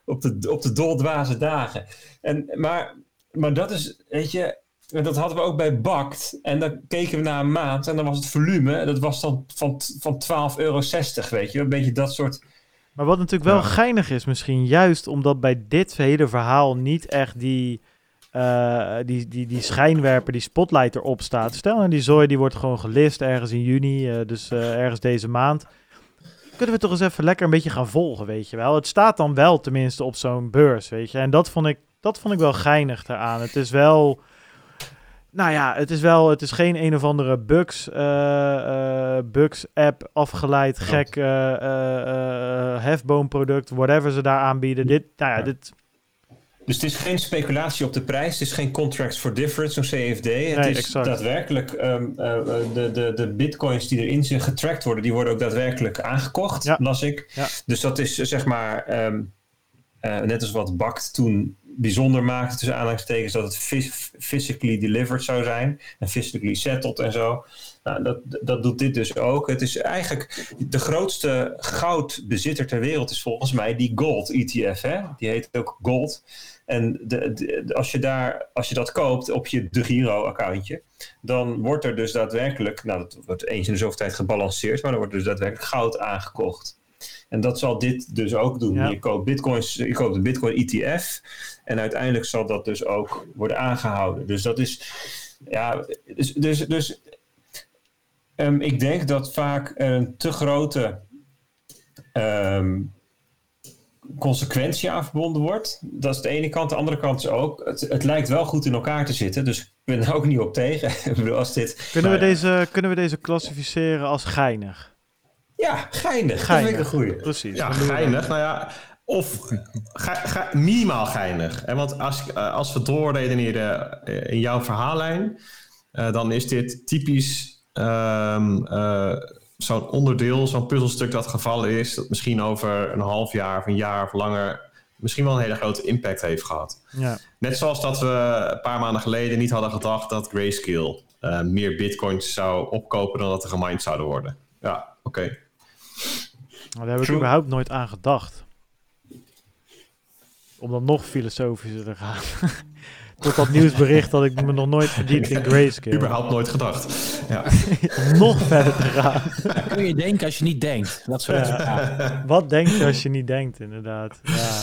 Op de, op de doldwaze dagen. En, maar, maar dat is, weet je, dat hadden we ook bij Bakt. En dan keken we naar een maand en dan was het volume, en dat was dan van, van 12,60 euro, weet je. Een beetje dat soort... Maar wat natuurlijk wel Ja. geinig is, misschien juist omdat bij dit hele verhaal niet echt die, eh, die, die, die schijnwerper, die spotlight erop staat. Stel nou, die zooi die wordt gewoon gelist ergens in juni, eh, dus eh, ergens deze maand. Kunnen we toch eens even lekker een beetje gaan volgen, weet je wel. Het staat dan wel tenminste op zo'n beurs, weet je. En dat vond ik, dat vond ik wel geinig eraan. Het is wel... Nou ja, het is wel, het is geen een of andere Bugs, Bugs app afgeleid, gek hefboomproduct, whatever ze daar aanbieden. Dit, nou Ja. dit, Dus het is geen speculatie op de prijs, het is geen contracts for difference, zo'n CFD. Het is exact. daadwerkelijk ehm, eh, eh, de, de, de bitcoins die erin zijn getrackt worden, die worden ook daadwerkelijk aangekocht, Ja. las ik. Ja. Dus dat is eh, zeg maar ehm, eh, net als wat Bakt toen bijzonder maakte, tussen aanhalingstekens, dat het phys- physically delivered zou zijn en physically settled en zo. Nou, dat, dat doet dit dus ook. Het is eigenlijk de grootste goudbezitter ter wereld is volgens mij die Gold ETF. Hè? Die heet ook Gold. En de, als, je daar, als je dat koopt op je De Giro-accountje, dan wordt er dus daadwerkelijk, nou dat wordt eens in de zoveel tijd gebalanceerd, maar dan wordt er dus daadwerkelijk goud aangekocht. En dat zal dit dus ook doen. Ja. Je koopt bitcoins, je koopt een bitcoin ETF en uiteindelijk zal dat dus ook worden aangehouden. Dus dat is, ja, dus, dus, dus ehm, ik denk dat vaak een te grote ehm, consequentie aan verbonden wordt. Dat is de ene kant. De andere kant is ook, het, het lijkt wel goed in elkaar te zitten. Dus ik ben er ook niet op tegen. ik bedoel, als dit... Kunnen, we Nou deze, kunnen we deze klassificeren als geinig? Ja, geinig. Geinig. Dat vind ik een goeie. Precies. Ja, geinig. Nou ja, of ge- ge- minimaal geinig. En want als, eh, als we doorredeneren eh, in jouw verhaallijn, eh, dan is dit typisch ehm, eh, zo'n onderdeel, zo'n puzzelstuk dat gevallen is, dat misschien over een half jaar of een jaar of langer misschien wel een hele grote impact heeft gehad. Ja. Net zoals dat we een paar maanden geleden niet hadden gedacht dat Grayscale eh, meer bitcoins zou opkopen dan dat er gemined zouden worden. Ja, oké. Maar daar heb ik True. überhaupt nooit aan gedacht. Om dan nog filosofischer te gaan. Tot dat nieuwsbericht dat ik me nog nooit verdiept in grayscale. Überhaupt nooit gedacht. Ja. Nog verder te gaan. Kun je denken als je niet denkt. Dat soort Ja. Wat denk je als je niet denkt, inderdaad. Ja.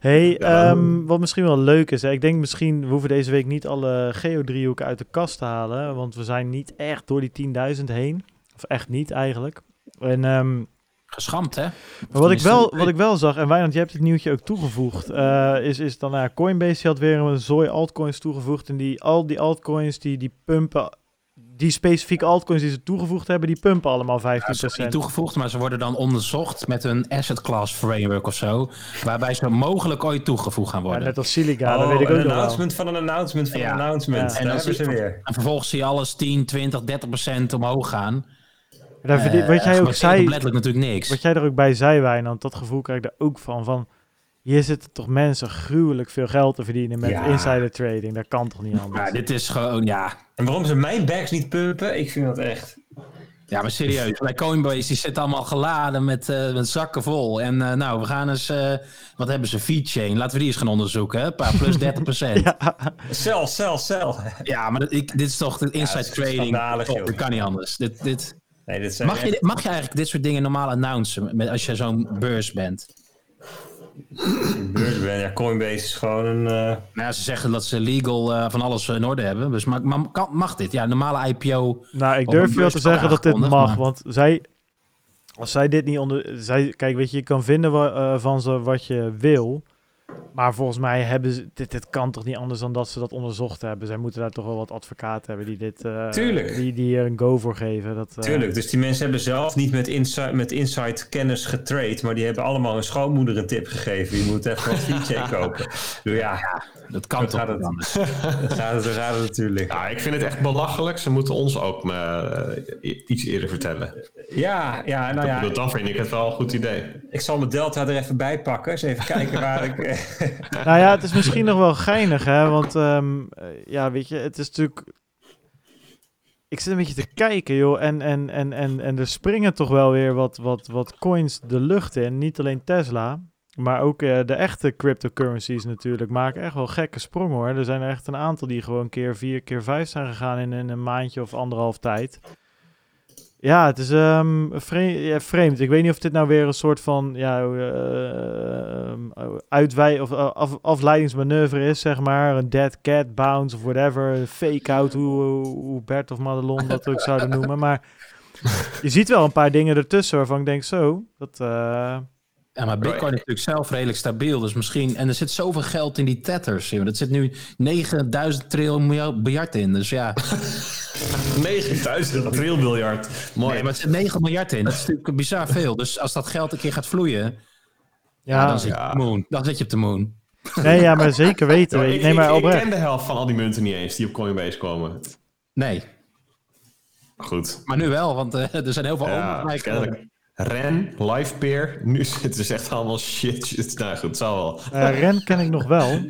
Hey, Ja, ehm, wat misschien wel leuk is. Hè? Ik denk misschien, we hoeven deze week niet alle geodriehoeken uit de kast te halen. Want we zijn niet echt door die 10.000 heen. Of echt niet eigenlijk. En, ehm, Geschampt, hè? maar wat ik, wel, wat ik wel zag, en Wijnand, je hebt het nieuwtje ook toegevoegd. eh, is, is dan, nou ja, Coinbase die had weer een zooi altcoins toegevoegd. En die, al die altcoins die, die pumpen, die specifieke altcoins die ze toegevoegd hebben, die pumpen allemaal 15%. Ja, ze niet toegevoegd, maar ze worden dan onderzocht met een asset class framework of zo. Waarbij ze mogelijk ooit toegevoegd gaan ja, worden. net als Silica, dat Oh, weet ik ook een wel. announcement van een announcement van Ja. een announcement. Ja. En dan ze weer. En vervolgens zie je alles 10, 20, 30 procent omhoog gaan. Daar verdien- Eh, wat jij ook zei, letterlijk natuurlijk niks. wat jij er ook bij zei, Wijnand, dat gevoel krijg ik er ook van. van hier zitten toch mensen gruwelijk veel geld te verdienen met Ja. insider trading. Dat kan toch niet anders? Maar dit is gewoon, ja. En waarom ze mijn bags niet pumpen, ik vind dat echt... Ja, maar serieus. Bij Coinbase die zit allemaal geladen met, eh, met zakken vol. En eh, nou, we gaan eens, eh, wat hebben ze, feedchain. Laten we die eens gaan onderzoeken. Hè? Een paar plus 30 procent. ja. Ja, Cel, cel, cel. maar dat, ik, dit is toch de inside dat is trading. dat kan niet anders. Dit, dit, Nee, dit zijn mag, je, mag je eigenlijk dit soort dingen normaal announcen met, als je zo'n beurs bent? echt ben. Ja, Coinbase is gewoon een... eh, Nou, ja, ze zeggen dat ze legal eh, van alles in orde hebben. Dus maar, maar kan, mag dit? Ja, normale IPO. nou, ik durf je wel beurs te zeggen dat dit mag, maar- want zij, als zij dit niet onder, zij, kijk, weet je, je kan vinden wa- eh, van ze wat je wil, maar volgens mij hebben ze, dit, dit kan toch niet anders dan dat ze dat onderzocht hebben. Zij moeten daar toch wel wat advocaten hebben die dit, eh, Tuurlijk. die, die hier een go voor geven. Dat, eh, Tuurlijk, dus die mensen hebben zelf niet met inside, met inside kennis getrade, maar die hebben allemaal hun schoonmoeder een tip gegeven. Je moet even wat feature kopen. Bedoel, Ja, Dat kan Zo toch gaat niet het. anders? dat gaat het, dat gaat het natuurlijk. Ja, ik vind het echt belachelijk. Ze moeten ons ook eh, i- iets eerder vertellen. Ja, ja nou ja, dan vind ik het wel een goed idee. ik zal mijn Delta er even bij pakken. Eens even kijken waar ik... Nou ja, het is misschien nog wel geinig, hè? Want ehm, eh, ja, weet je, het is natuurlijk. Ik zit een beetje te kijken, joh. En, en, en, en, en er springen toch wel weer wat, wat, wat coins de lucht in. Niet alleen Tesla, maar ook eh, de echte cryptocurrencies natuurlijk. Maken echt wel gekke sprongen hoor. Er zijn er echt een aantal die gewoon keer vier, keer vijf zijn gegaan in, in een maandje of anderhalf tijd. Ja, het is ehm, vre- ja, vreemd. Ik weet niet of dit nou weer een soort van ja, eh, ehm, uitwij of eh, af, afleidingsmanoeuvre is, zeg maar. Een dead cat bounce of whatever. Een fake-out, hoe, hoe Bert of Madelon dat ook zouden noemen. Maar je ziet wel een paar dingen ertussen waarvan ik denk, zo, dat... eh, Ja, maar Bitcoin is natuurlijk zelf redelijk stabiel. Dus misschien. En er zit zoveel geld in die tethers. joh. Dat zit nu 9000 triljoen miljard in. Dus ja. 9000 trilbiljard. Mooi. Nee, maar het zit 9 miljard in. Dat is natuurlijk bizar veel. Dus als dat geld een keer gaat vloeien. Ja, ja, dan, zit je op de moon. dan zit je op de moon. Nee, ja, maar zeker weten. weet je. ik, Nee, maar ik, ken de helft van al die munten niet eens die op Coinbase komen. Nee, Goed. maar nu wel, want eh, er zijn heel veel Ja. Ren, Livepeer. Nu zitten ze echt allemaal shit. shit. Nou goed, het zal wel. Eh, Ren ken ik nog wel.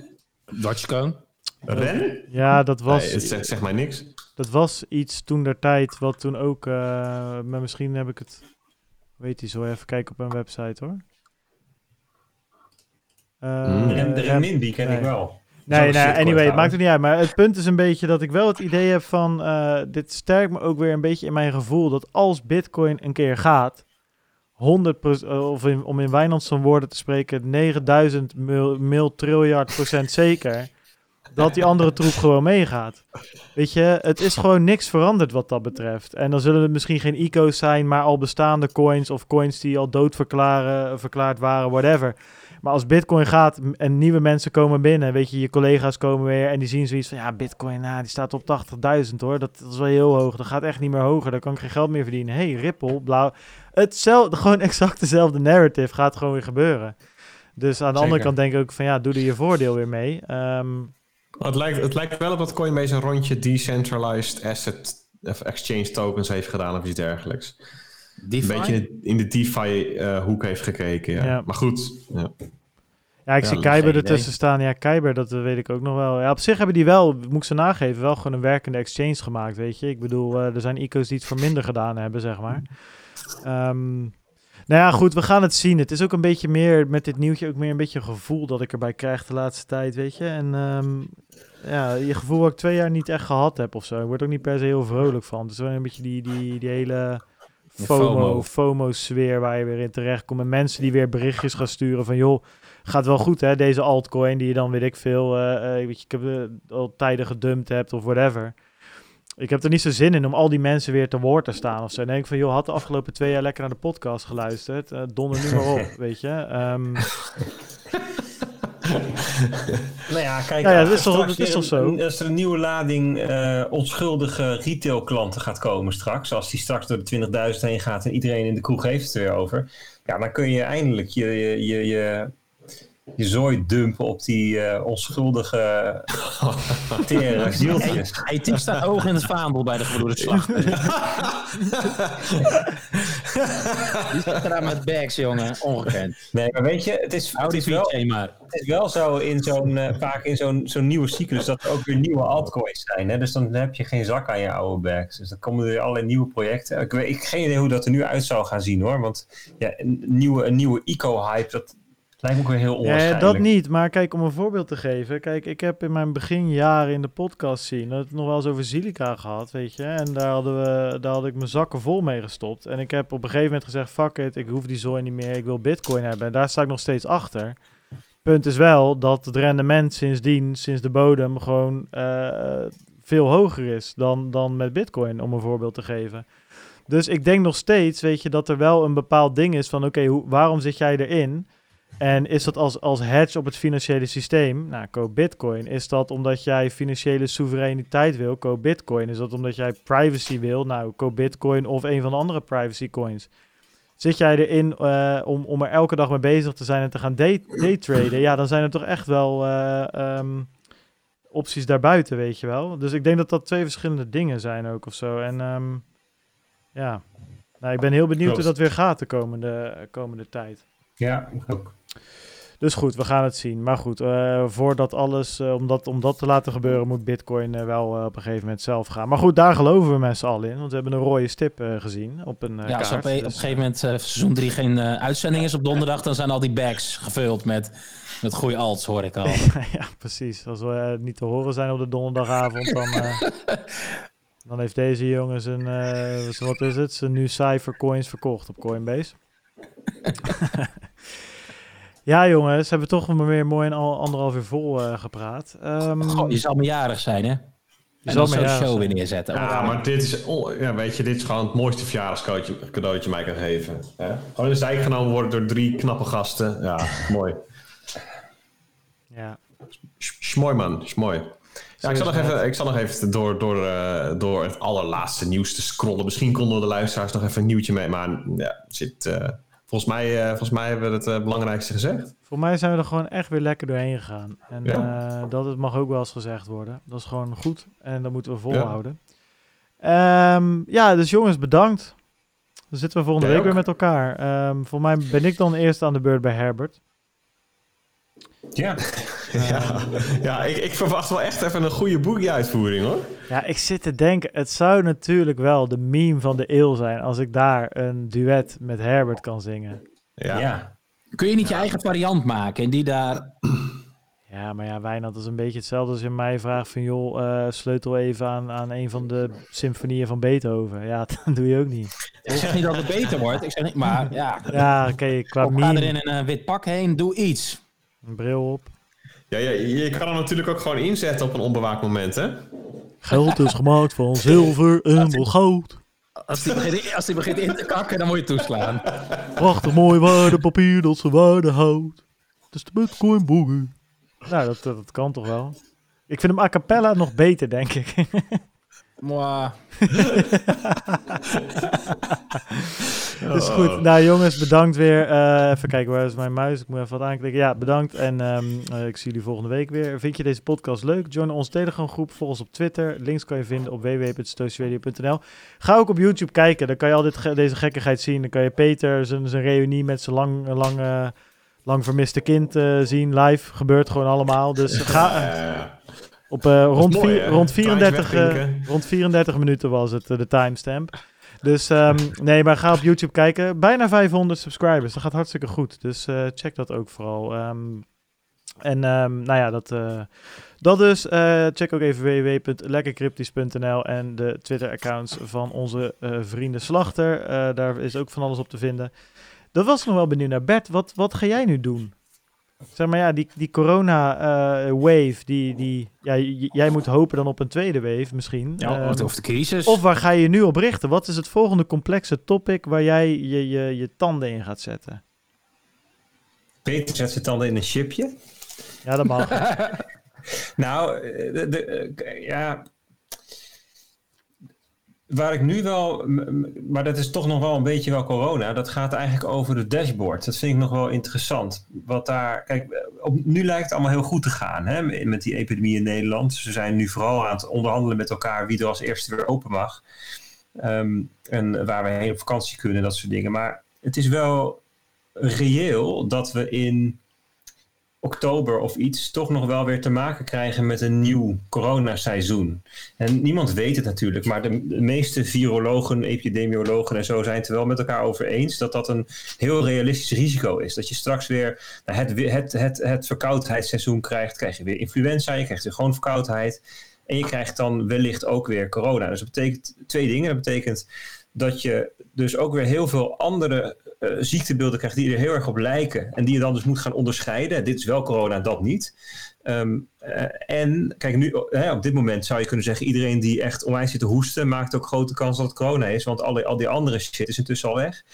Dogecoin. Ren? Ja, dat was, Nee, het zegt, zegt mij niks. Dat was iets toen der tijd, wat toen ook, eh, maar misschien heb ik het, weet je zo, even kijken op een website hoor. Eh, Hmm. En de Rem- Remin, die ken nee. ik wel. Nee, nee, anyway, het maakt het niet uit. Maar het punt is een beetje dat ik wel het idee heb van... eh, dit sterkt me ook weer een beetje in mijn gevoel... dat als bitcoin een keer gaat... 100 of in, om in Wijnandsson woorden te spreken... 9000 mil, mil triljard procent zeker... dat die andere troep gewoon meegaat. Weet je, het is gewoon niks veranderd wat dat betreft. En dan zullen het misschien geen ICO's zijn... maar al bestaande coins of coins die al dood verklaren, verklaard waren, whatever... Maar als Bitcoin gaat en nieuwe mensen komen binnen, weet je, je collega's komen weer en die zien zoiets van, ja, Bitcoin, nou, die staat op 80.000 hoor, dat, dat is wel heel hoog, dat gaat echt niet meer hoger, daar kan ik geen geld meer verdienen. hey, Ripple, blauw, hetzelfde, gewoon exact dezelfde narrative gaat gewoon weer gebeuren. Dus aan de andere kant denk ik ook van, ja, doe er je voordeel weer mee. Ehm, Het lijkt, het lijkt wel op dat Coinbase een rondje decentralized asset of exchange tokens heeft gedaan of iets dergelijks. DeFi? Een beetje in de, DeFi-hoek heeft gekeken. Ja. Ja. Maar goed, ja. ja, ik Ja, zie Kyber idee. ertussen staan. Ja, Kyber, dat eh, weet ik ook nog wel. Ja, op zich hebben die wel, moet ik ze nageven, wel gewoon een werkende exchange gemaakt, weet je. Ik bedoel, eh, er zijn ICO's die het voor minder gedaan hebben, zeg maar. Ehm, nou ja, goed, we gaan het zien. Het is ook een beetje meer, met dit nieuwtje, ook meer een beetje een gevoel dat ik erbij krijg de laatste tijd, weet je. En ehm, ja, je gevoel wat ik twee jaar niet echt gehad heb of zo. Ik word ook niet per se heel vrolijk van. Het is wel een beetje die, die, die hele FOMO, FOMO. FOMO-sfeer waar je weer in terecht komt. En mensen die weer berichtjes gaan sturen van, joh, gaat wel goed hè, deze altcoin die je dan, weet ik veel, eh, weet je, ik heb eh, al tijden gedumpt hebt of whatever. Ik heb er niet zo zin in om al die mensen weer te woord te staan of zo. Dan denk ik van, joh, had de afgelopen twee jaar lekker naar de podcast geluisterd. Eh, donder nu maar op, weet je. Ehm, Nou ja, kijk, Ja, ja, dat als is toch- dat is toch een- zo? Als er een nieuwe lading eh, onschuldige retailklanten gaat komen straks, als die straks door de 20.000 heen gaat en iedereen in de kroeg heeft het er weer over, ja, dan kun je eindelijk je, je, je, je, je zooi dumpen op die eh, onschuldige tere zieltjes. Hey, Tim staat hoog in het vaandel bij de gebroeders Slachter. Die zit eraan met bags, jongen. Ongekend. Nee, maar weet je, het is, het wel, het is wel zo in zo'n, eh, vaak in zo'n zo'n nieuwe cyclus dat er ook weer nieuwe altcoins zijn. Hè? Dus dan heb je geen zak aan je oude bags. Dus dan komen er weer allerlei nieuwe projecten. Ik weet ik geen idee hoe dat er nu uit zou gaan zien hoor. Want ja, een nieuwe, een nieuwe eco-hype, dat lijkt me ook weer heel Ja, onwaarschijnlijk. dat niet. Maar kijk, om een voorbeeld te geven. Kijk, ik heb in mijn beginjaren in de podcast zien dat het nog wel eens over silica gehad, weet je. En daar, hadden we, daar had ik mijn zakken vol mee gestopt. En ik heb op een gegeven moment gezegd, fuck it, ik hoef die zooi niet meer, ik wil bitcoin hebben. En daar sta ik nog steeds achter. Punt is wel dat het rendement sindsdien, sinds de bodem, gewoon eh, veel hoger is dan, dan met bitcoin, om een voorbeeld te geven. Dus ik denk nog steeds, weet je, dat er wel een bepaald ding is van, oké, waarom zit jij erin? En is dat als, als hedge op het financiële systeem? Nou, koop bitcoin. Is dat omdat jij financiële soevereiniteit wil? Koop bitcoin. Is dat omdat jij privacy wil? Nou, koop bitcoin of een van de andere privacy coins. Zit jij erin eh, om, om er elke dag mee bezig te zijn en te gaan day, daytraden? Ja, dan zijn er toch echt wel eh, ehm, opties daarbuiten, weet je wel. Dus ik denk dat dat twee verschillende dingen zijn ook of zo. En ehm, ja, nou, ik ben heel benieuwd hoe dat weer gaat de komende, komende tijd. Ja, ik ook. Dus goed, we gaan het zien. Maar goed, eh, voordat alles, eh, om, dat, om dat te laten gebeuren, moet Bitcoin eh, wel op een gegeven moment zelf gaan. Maar goed, daar geloven we z'n allen in. Want we hebben een rode stip gezien op een Ja, als kaart. op, een- op Dus, een gegeven moment seizoen 3 geen uitzending is op donderdag, dan zijn al die bags gevuld met, met goede alts, hoor ik al. ja, precies. Als we niet te horen zijn op de donderdagavond, dan, dan heeft deze jongen zijn, wat is het, zijn nu cijfercoins verkocht op Coinbase. ja jongens, hebben we toch maar weer mooi een al anderhalf uur vol eh, gepraat. Ehm, Goh, je zal me jarig zijn, hè? je En zal zo'n show zijn. weer neerzetten. Ja, maar dit is, on- ja, weet je, dit is gewoon het mooiste verjaardagscadeautje cadeautje mij kan geven. Hè? Gewoon in de zijk genomen worden door drie knappe gasten. Ja, mooi. Ja. Schmooi man, schmooi. Ja, ik zal nog even, ik zal nog even door, door, eh, door het allerlaatste nieuws te scrollen. Misschien konden we de luisteraars nog even een nieuwtje mee, maar ja, zit, eh, volgens mij, eh, volgens mij hebben we het eh, belangrijkste gezegd. Voor mij zijn we er gewoon echt weer lekker doorheen gegaan. En Ja. eh, dat het mag ook wel eens gezegd worden. Dat is gewoon goed en dat moeten we volhouden. Ehm, ja, dus jongens, bedankt. Dan zitten we volgende Jij week weer met elkaar. Ehm, voor mij ben ik dan eerst aan de beurt bij Herbert. Ja, Ja, ja ik, ik verwacht wel echt even een goede boekie-uitvoering hoor. Ja, ik zit te denken, het zou natuurlijk wel de meme van de eeuw zijn als ik daar een duet met Herbert kan zingen. Ja. ja. Kun je niet je eigen variant maken en die daar... Ja, maar ja, Wijnand is een beetje hetzelfde als je mij vraagt van... joh, eh, sleutel even aan, aan een van de symfonieën van Beethoven. Ja, dat doe je ook niet. Ik zeg niet dat het beter wordt, ik zeg niet, maar ja... Ja, oké, qua Of ga er meme, in een eh, wit pak heen, doe iets. Een bril op. Ja, ja, je kan hem natuurlijk ook gewoon inzetten op een onbewaakt moment, hè? Geld is gemaakt van zilver en wel goud. Als die begint, als die begint in te kakken, dan moet je toeslaan. Prachtig mooi waardepapier dat zijn waarde houdt. Het is de Bitcoin boogie. Nou, dat, dat, dat kan toch wel. Ik vind hem a cappella nog beter, denk ik. Mwah. Dus goed. Nou jongens, bedankt weer. Eh, even kijken, waar is mijn muis? Ik moet even wat aanklikken. Ja, bedankt. En ehm, eh, ik zie jullie volgende week weer. Vind je deze podcast leuk? Join onze Telegram groep. Volg ons op Twitter. Links kan je vinden op www.stootsradio.nl. Ga ook op YouTube kijken. Dan kan je al dit, ge- deze gekkigheid zien. Dan kan je Peter zijn, zijn reunie met zijn lang, lang, eh, lang vermiste kind eh, zien. Live. Gebeurt gewoon allemaal. Dus ga... Op, eh, rond, mooi, vier- rond, Kleintje 34, eh, rond 34 minuten was het, eh, de timestamp. Dus ehm, nee, maar ga op YouTube kijken. Bijna 500 subscribers. Dat gaat hartstikke goed. Dus check dat ook vooral. Ehm, en ehm, nou ja, dat, eh, dat dus. Check ook even www.lekkercryptisch.nl en de Twitter-accounts van onze vrienden Slachter. Daar is ook van alles op te vinden. Dat was nog wel benieuwd naar. Bert, wat, wat ga jij nu doen? Zeg maar ja, die, die corona-wave, die, die, ja, jij moet hopen dan op een tweede wave misschien. Ja, Ehm, of- of de crisis. of waar ga je nu op richten? Wat is het volgende complexe topic waar jij je, je, je tanden in gaat zetten? Peter zet zijn tanden in een chipje. Ja, dat mag. Nou, eh, de, de, eh, ja. Waar ik nu wel, maar dat is toch nog wel een beetje wel corona. Dat gaat eigenlijk over de dashboard. Dat vind ik nog wel interessant. Wat daar, kijk, op, nu lijkt het allemaal heel goed te gaan hè, met die epidemie in Nederland. Ze zijn nu vooral aan het onderhandelen met elkaar wie er als eerste weer open mag. Ehm, en waar we heen op vakantie kunnen, dat soort dingen. Maar het is wel reëel dat we in oktober of iets toch nog wel weer te maken krijgen met een nieuw coronaseizoen. En niemand weet het natuurlijk, maar de, meeste virologen, epidemiologen en zo zijn het er wel met elkaar over eens dat dat een heel realistisch risico is. Dat je straks weer nou, het, het, het, het verkoudheidsseizoen krijgt, krijg je weer influenza, je krijgt weer gewoon verkoudheid. En je krijgt dan wellicht ook weer corona. Dus dat betekent twee dingen. Dat betekent dat je dus ook weer heel veel andere eh, ziektebeelden krijgt die er heel erg op lijken. En die je dan dus moet gaan onderscheiden. Dit is wel corona, dat niet. Ehm, eh, en kijk, nu eh, op dit moment zou je kunnen zeggen: iedereen die echt onwijs zit te hoesten, maakt ook grote kans dat het corona is. Want alle, al die andere shit is intussen al weg.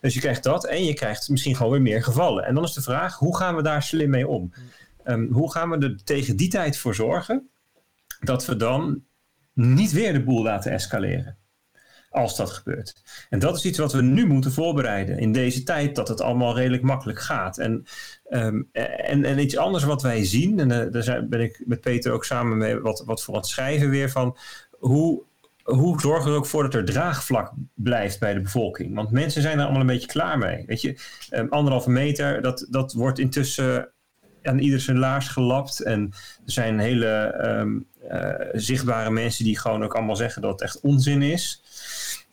Dus je krijgt dat en je krijgt misschien gewoon weer meer gevallen. En dan is de vraag: hoe gaan we daar slim mee om? Ehm, hoe gaan we er tegen die tijd voor zorgen dat we dan niet weer de boel laten escaleren? Als dat gebeurt. En dat is iets wat we nu moeten voorbereiden in deze tijd dat het allemaal redelijk makkelijk gaat. En, ehm, en, en iets anders wat wij zien, en eh, daar ben ik met Peter ook samen mee wat, wat voor het schrijven weer van hoe, hoe zorgen we er ook voor dat er draagvlak blijft bij de bevolking? Want mensen zijn er allemaal een beetje klaar mee. Weet je, Ehm, anderhalve meter, dat, dat wordt intussen aan ieder zijn laars gelapt. En er zijn hele ehm, eh, zichtbare mensen die gewoon ook allemaal zeggen dat het echt onzin is.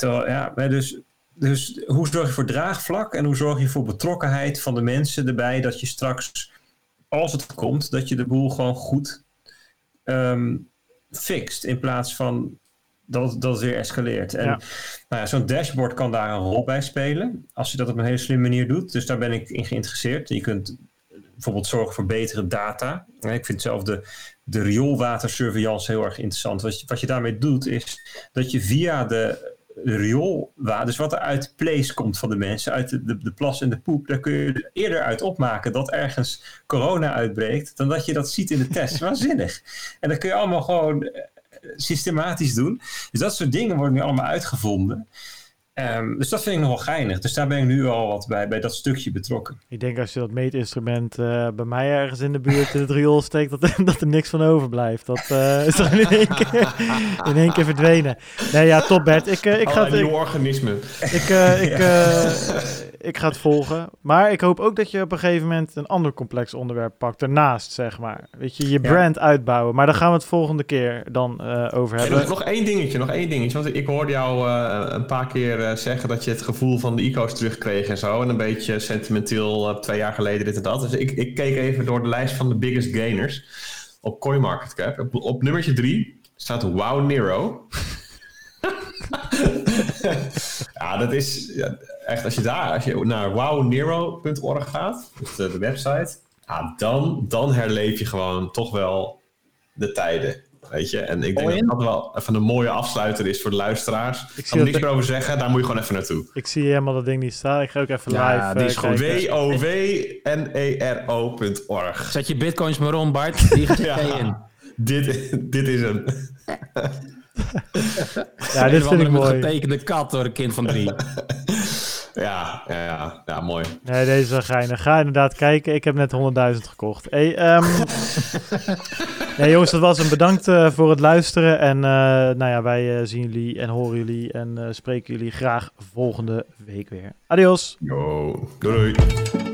Terwijl, ja, dus, dus hoe zorg je voor draagvlak en hoe zorg je voor betrokkenheid van de mensen erbij dat je straks, als het komt, dat je de boel gewoon goed ehm fixt in plaats van dat, dat het weer escaleert. En Ja. nou ja, zo'n dashboard kan daar een rol bij spelen als je dat op een hele slimme manier doet. Dus daar ben ik in geïnteresseerd. Je kunt bijvoorbeeld zorgen voor betere data. Ik vind zelf de, de rioolwatersurveillance heel erg interessant. Wat je, wat je daarmee doet is dat je via de rioolwater, dus wat er uit place komt van de mensen, uit de, de, de plas en de poep, daar kun je er eerder uit opmaken dat ergens corona uitbreekt, dan dat je dat ziet in de test. Waanzinnig. En dat kun je allemaal gewoon eh, systematisch doen. Dus dat soort dingen worden nu allemaal uitgevonden. Ehm, dus dat vind ik nog wel geinig. Dus daar ben ik nu al wat bij, bij dat stukje betrokken. Ik denk als je dat meetinstrument eh, bij mij ergens in de buurt in het riool steekt, dat, dat er niks van overblijft. Dat eh, is dan in één, keer, in één keer verdwenen. Nee, ja, top Bert. Ik, eh, ik, ga het, Allerlei ik, ik, eh, ik, ga het volgen. Maar ik hoop ook dat je op een gegeven moment een ander complex onderwerp pakt ernaast, zeg maar. Weet je, je Ja. brand uitbouwen. Maar daar gaan we het volgende keer dan eh, over En hebben. nog, nog één dingetje, nog één dingetje. Want ik hoorde jou eh, een paar keer eh, zeggen dat je het gevoel van de ico's terugkreeg en zo. En een beetje sentimenteel twee jaar geleden dit en dat. Dus ik, ik keek even door de lijst van de biggest gainers op CoinMarketCap. Op, op nummertje drie staat Wow Nero. ja, dat is ja, echt, als je daar als je naar wownero.org gaat, dus de, de website, ja, dan, dan herleef je gewoon toch wel de tijden. Weet je, en ik denk dat dat wel even een mooie afsluiter is voor de luisteraars. Ik zie kan er niks meer over zeggen, daar moet je gewoon even naartoe. Ik zie helemaal dat ding niet staan. Ik ga ook even Ja, live die eh, is kijken. W-O-W-N-E-R-O.org. Zet je bitcoins maar om, Bart. Die ga Ja. je in. Dit, dit is hem. Ja, Een dit vind ik mooi. getekende kat door een kind van drie. Ja, ja, ja, ja mooi. Nee, deze is wel geinig. Ga inderdaad kijken. Ik heb net 100.000 gekocht. Hey, ehm, ja, jongens, dat was hem. Bedankt eh, voor het luisteren. En eh, nou ja, wij eh, zien jullie en horen jullie en eh, spreken jullie graag volgende week weer. Adios. Yo, doei. doei.